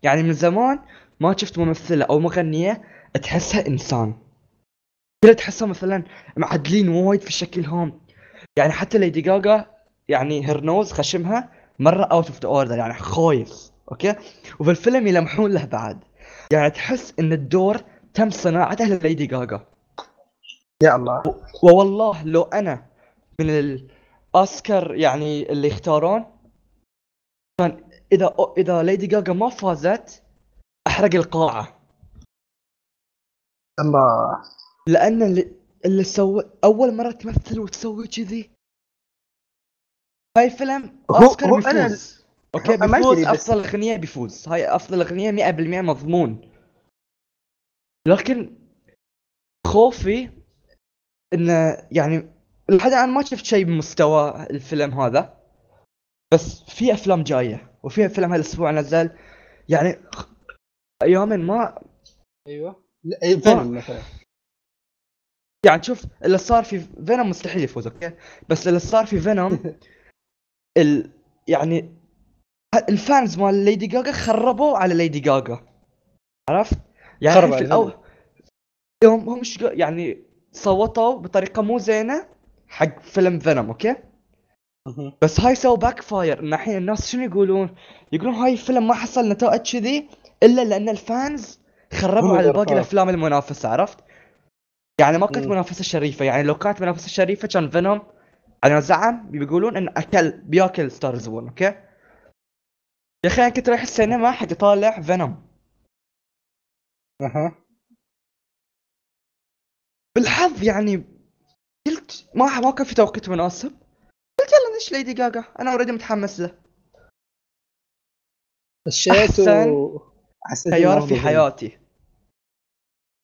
يعني من زمان ما شفت ممثلة أو مغنية تحسها إنسان. كلها تحسها مثلا معدلين وايد في شكلهم يعني حتى ليدي جاجا يعني her nose خشمها مرة out of the order يعني خايف okay? وفي الفيلم يلمحون له بعد. يعني تحس إن الدور تم صناعته لليدي جاجا؟ يا الله. ووالله لو أنا من الاوسكار يعني اللي يختارون كان إذا إذا ليدي جاجا ما فازت أحرق القاعة. الله. لأن اللي, اللي سوى أول مرة تمثل وتسوي كذي. هاي فيلم أوسكار هو بيفوز. أوكي هو- ما بيفوز أفضل أغنية بيفوز. هاي أفضل أغنية 100% مضمون. لكن خوفي إنه يعني لحد الآن ما شفت شيء بمستوى الفيلم هذا بس في أفلام جاية وفي فيلم هالأسبوع نزل. يعني أيام ما أيوه. إيه، فيلم مثلا. يعني شوف اللي صار في فينوم مستحيل يفوز okay? بس اللي صار في فينوم <laughs> ال يعني ال fans مال ليدي جاجا خربوا على ليدي جاجا عرفت؟ يعني في الأول يوم هم شق... يعني صوتوا بطريقة مو زينة حق فيلم فينوم okay? بس هاي سووا backfire ان الحين الناس شنو يقولون؟ يقولون هاي الفيلم ما حصل نتائج كذي إلا لأن ال fans خربوا هم على باقي. الأفلام المنافسة عرفت؟ يعني ما كانت. منافسة شريفة يعني لو كانت منافسة شريفة كان فينوم على زعم بيقولون إن أكل بياكل Star Is Born okay? يا أخي أنا كنت رايح السينما حق اطالع فينوم أها. بالحظ يعني قلت ما ما كان في توقيت مناسب. قلت يلا ندش ليدي جاجا أنا already متحمس له. خشيت أحسن. و حسيت سيارة في. حياتي.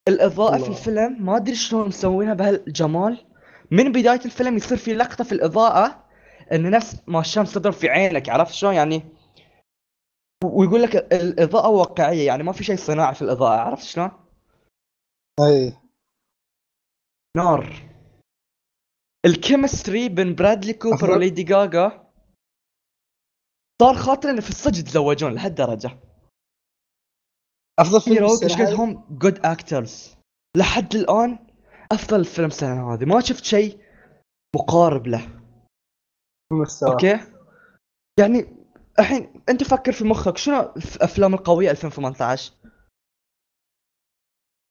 الإضاءة في الله. الفيلم ما أدري شلون مسوينها بهالجمال. من بداية الفيلم يصير في لقطة في الإضاءة إن نفس ما الشمس تضرب في عينك عرفت شلون؟ يعني ويقول لك ال- الإضاءة واقعية يعني ما في شيء صناعي في الإضاءة عرفت شلون؟ أي. نار. ال chemistry بين برادلي كوبر. وليدي جاجا صار خاطر إنه في الصج يتزوجون لهالدرجة. أفضل فيلم إيش؟ قدهم good actors لحد الآن أفضل فيلم السنة هذه. ما شفت شيء مقارب له. مستوى okay? يعني الحين أنت فكر في مخك شنو الافلام القوية 2018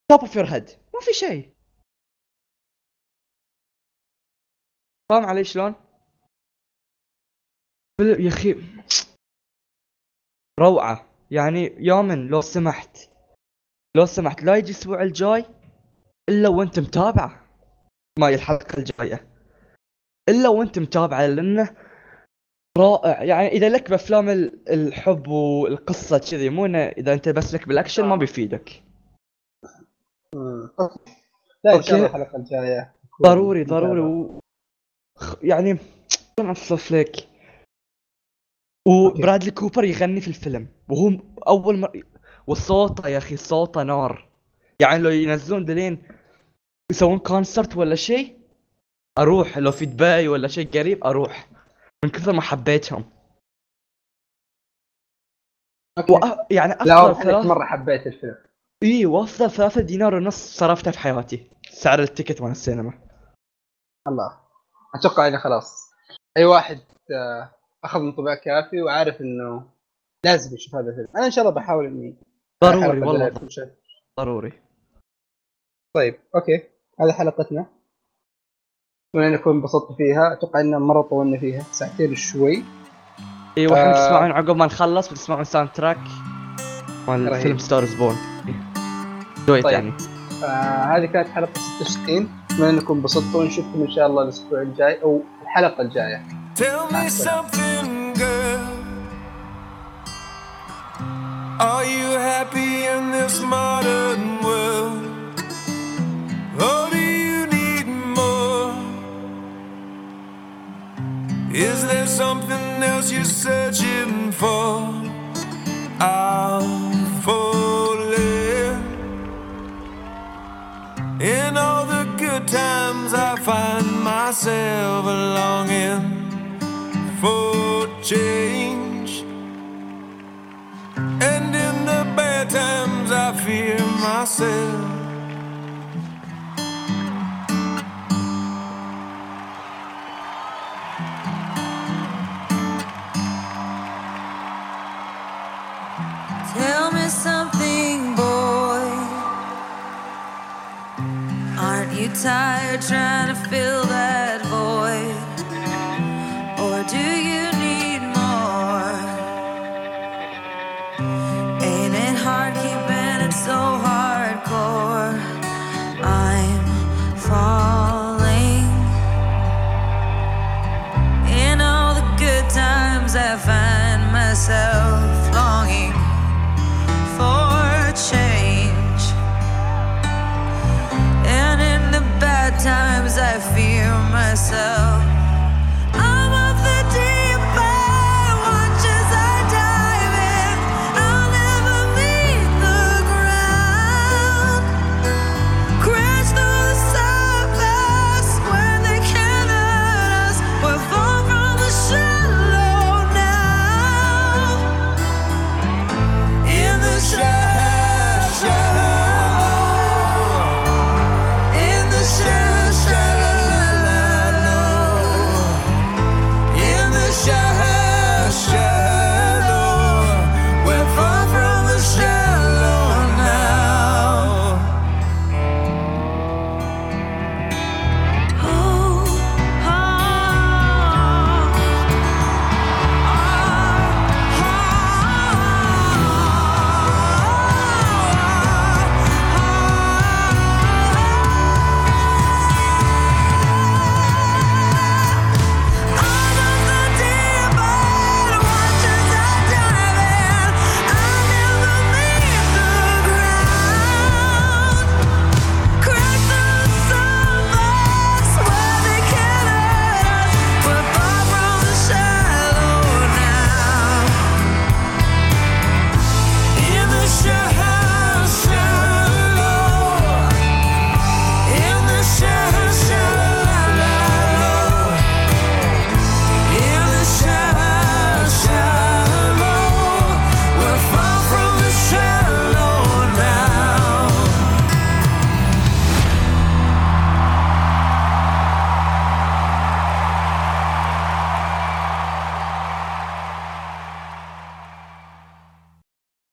top of your head ما في شيء. فاهم علي شلون؟ يا أخي روعة. يعني يومن لو سمحت لو سمحت لا يجي الأسبوع الجاي إلا وأنت متابعة. ما الحلقة الجاية. إلا وأنت متابعة لأنه رائع يعني إذا لك بأفلام ال- الحب والقصة كذي مو إذا أنت بس لك بالأكشن ما بيفيدك مم. Okay. لا إن شاء الله. الحلقة الجاية ضروري ضروري. و... يعني اوصف لك وبرادلي كوبر يغني في الفيلم وهو أول مرة وصوته يا أخي صوته نار يعني لو ينزلون دلين يسوون concert ولا شيء أروح لو في دبي ولا شيء قريب أروح من كثر ما حبيتهم. Okay. وأ... يعني لا ثلاث مرة حبيت الفيلم. إي وافضل ثلاثة دينار ونص صرفتها في حياتي. سعر ال ticket مال السينما. الله. أتوقع إنه خلاص. أي واحد آه، أخذ انطباع كافي وعارف إنه لازم يشوف هذا الفيلم. أنا إن شاء الله بحاول إني ضروري والله. ضروري. طيب Okay. هذه حلقتنا. اتمنى انكم انبسطتوا فيها أتوقع ان مرة طولنا فيها ساعتين شوي أيوه إحنا آه. بتسمعون عقب ما نخلص بتسمعون soundtrack مال. فيلم Star Is Born do it طيب. يعني آه هذه كانت حلقة 66 اتمنى انكم انبسطتوا ونشوفكم إن شاء الله الأسبوع الجاي أو الحلقة الجاية Tell me something, girl. Are you happy in this modern world? Or Is there something else you're searching for? I'm falling. In all the good times, I find myself longing for change. And in the bad times, I fear myself. Tired trying to fill that myself.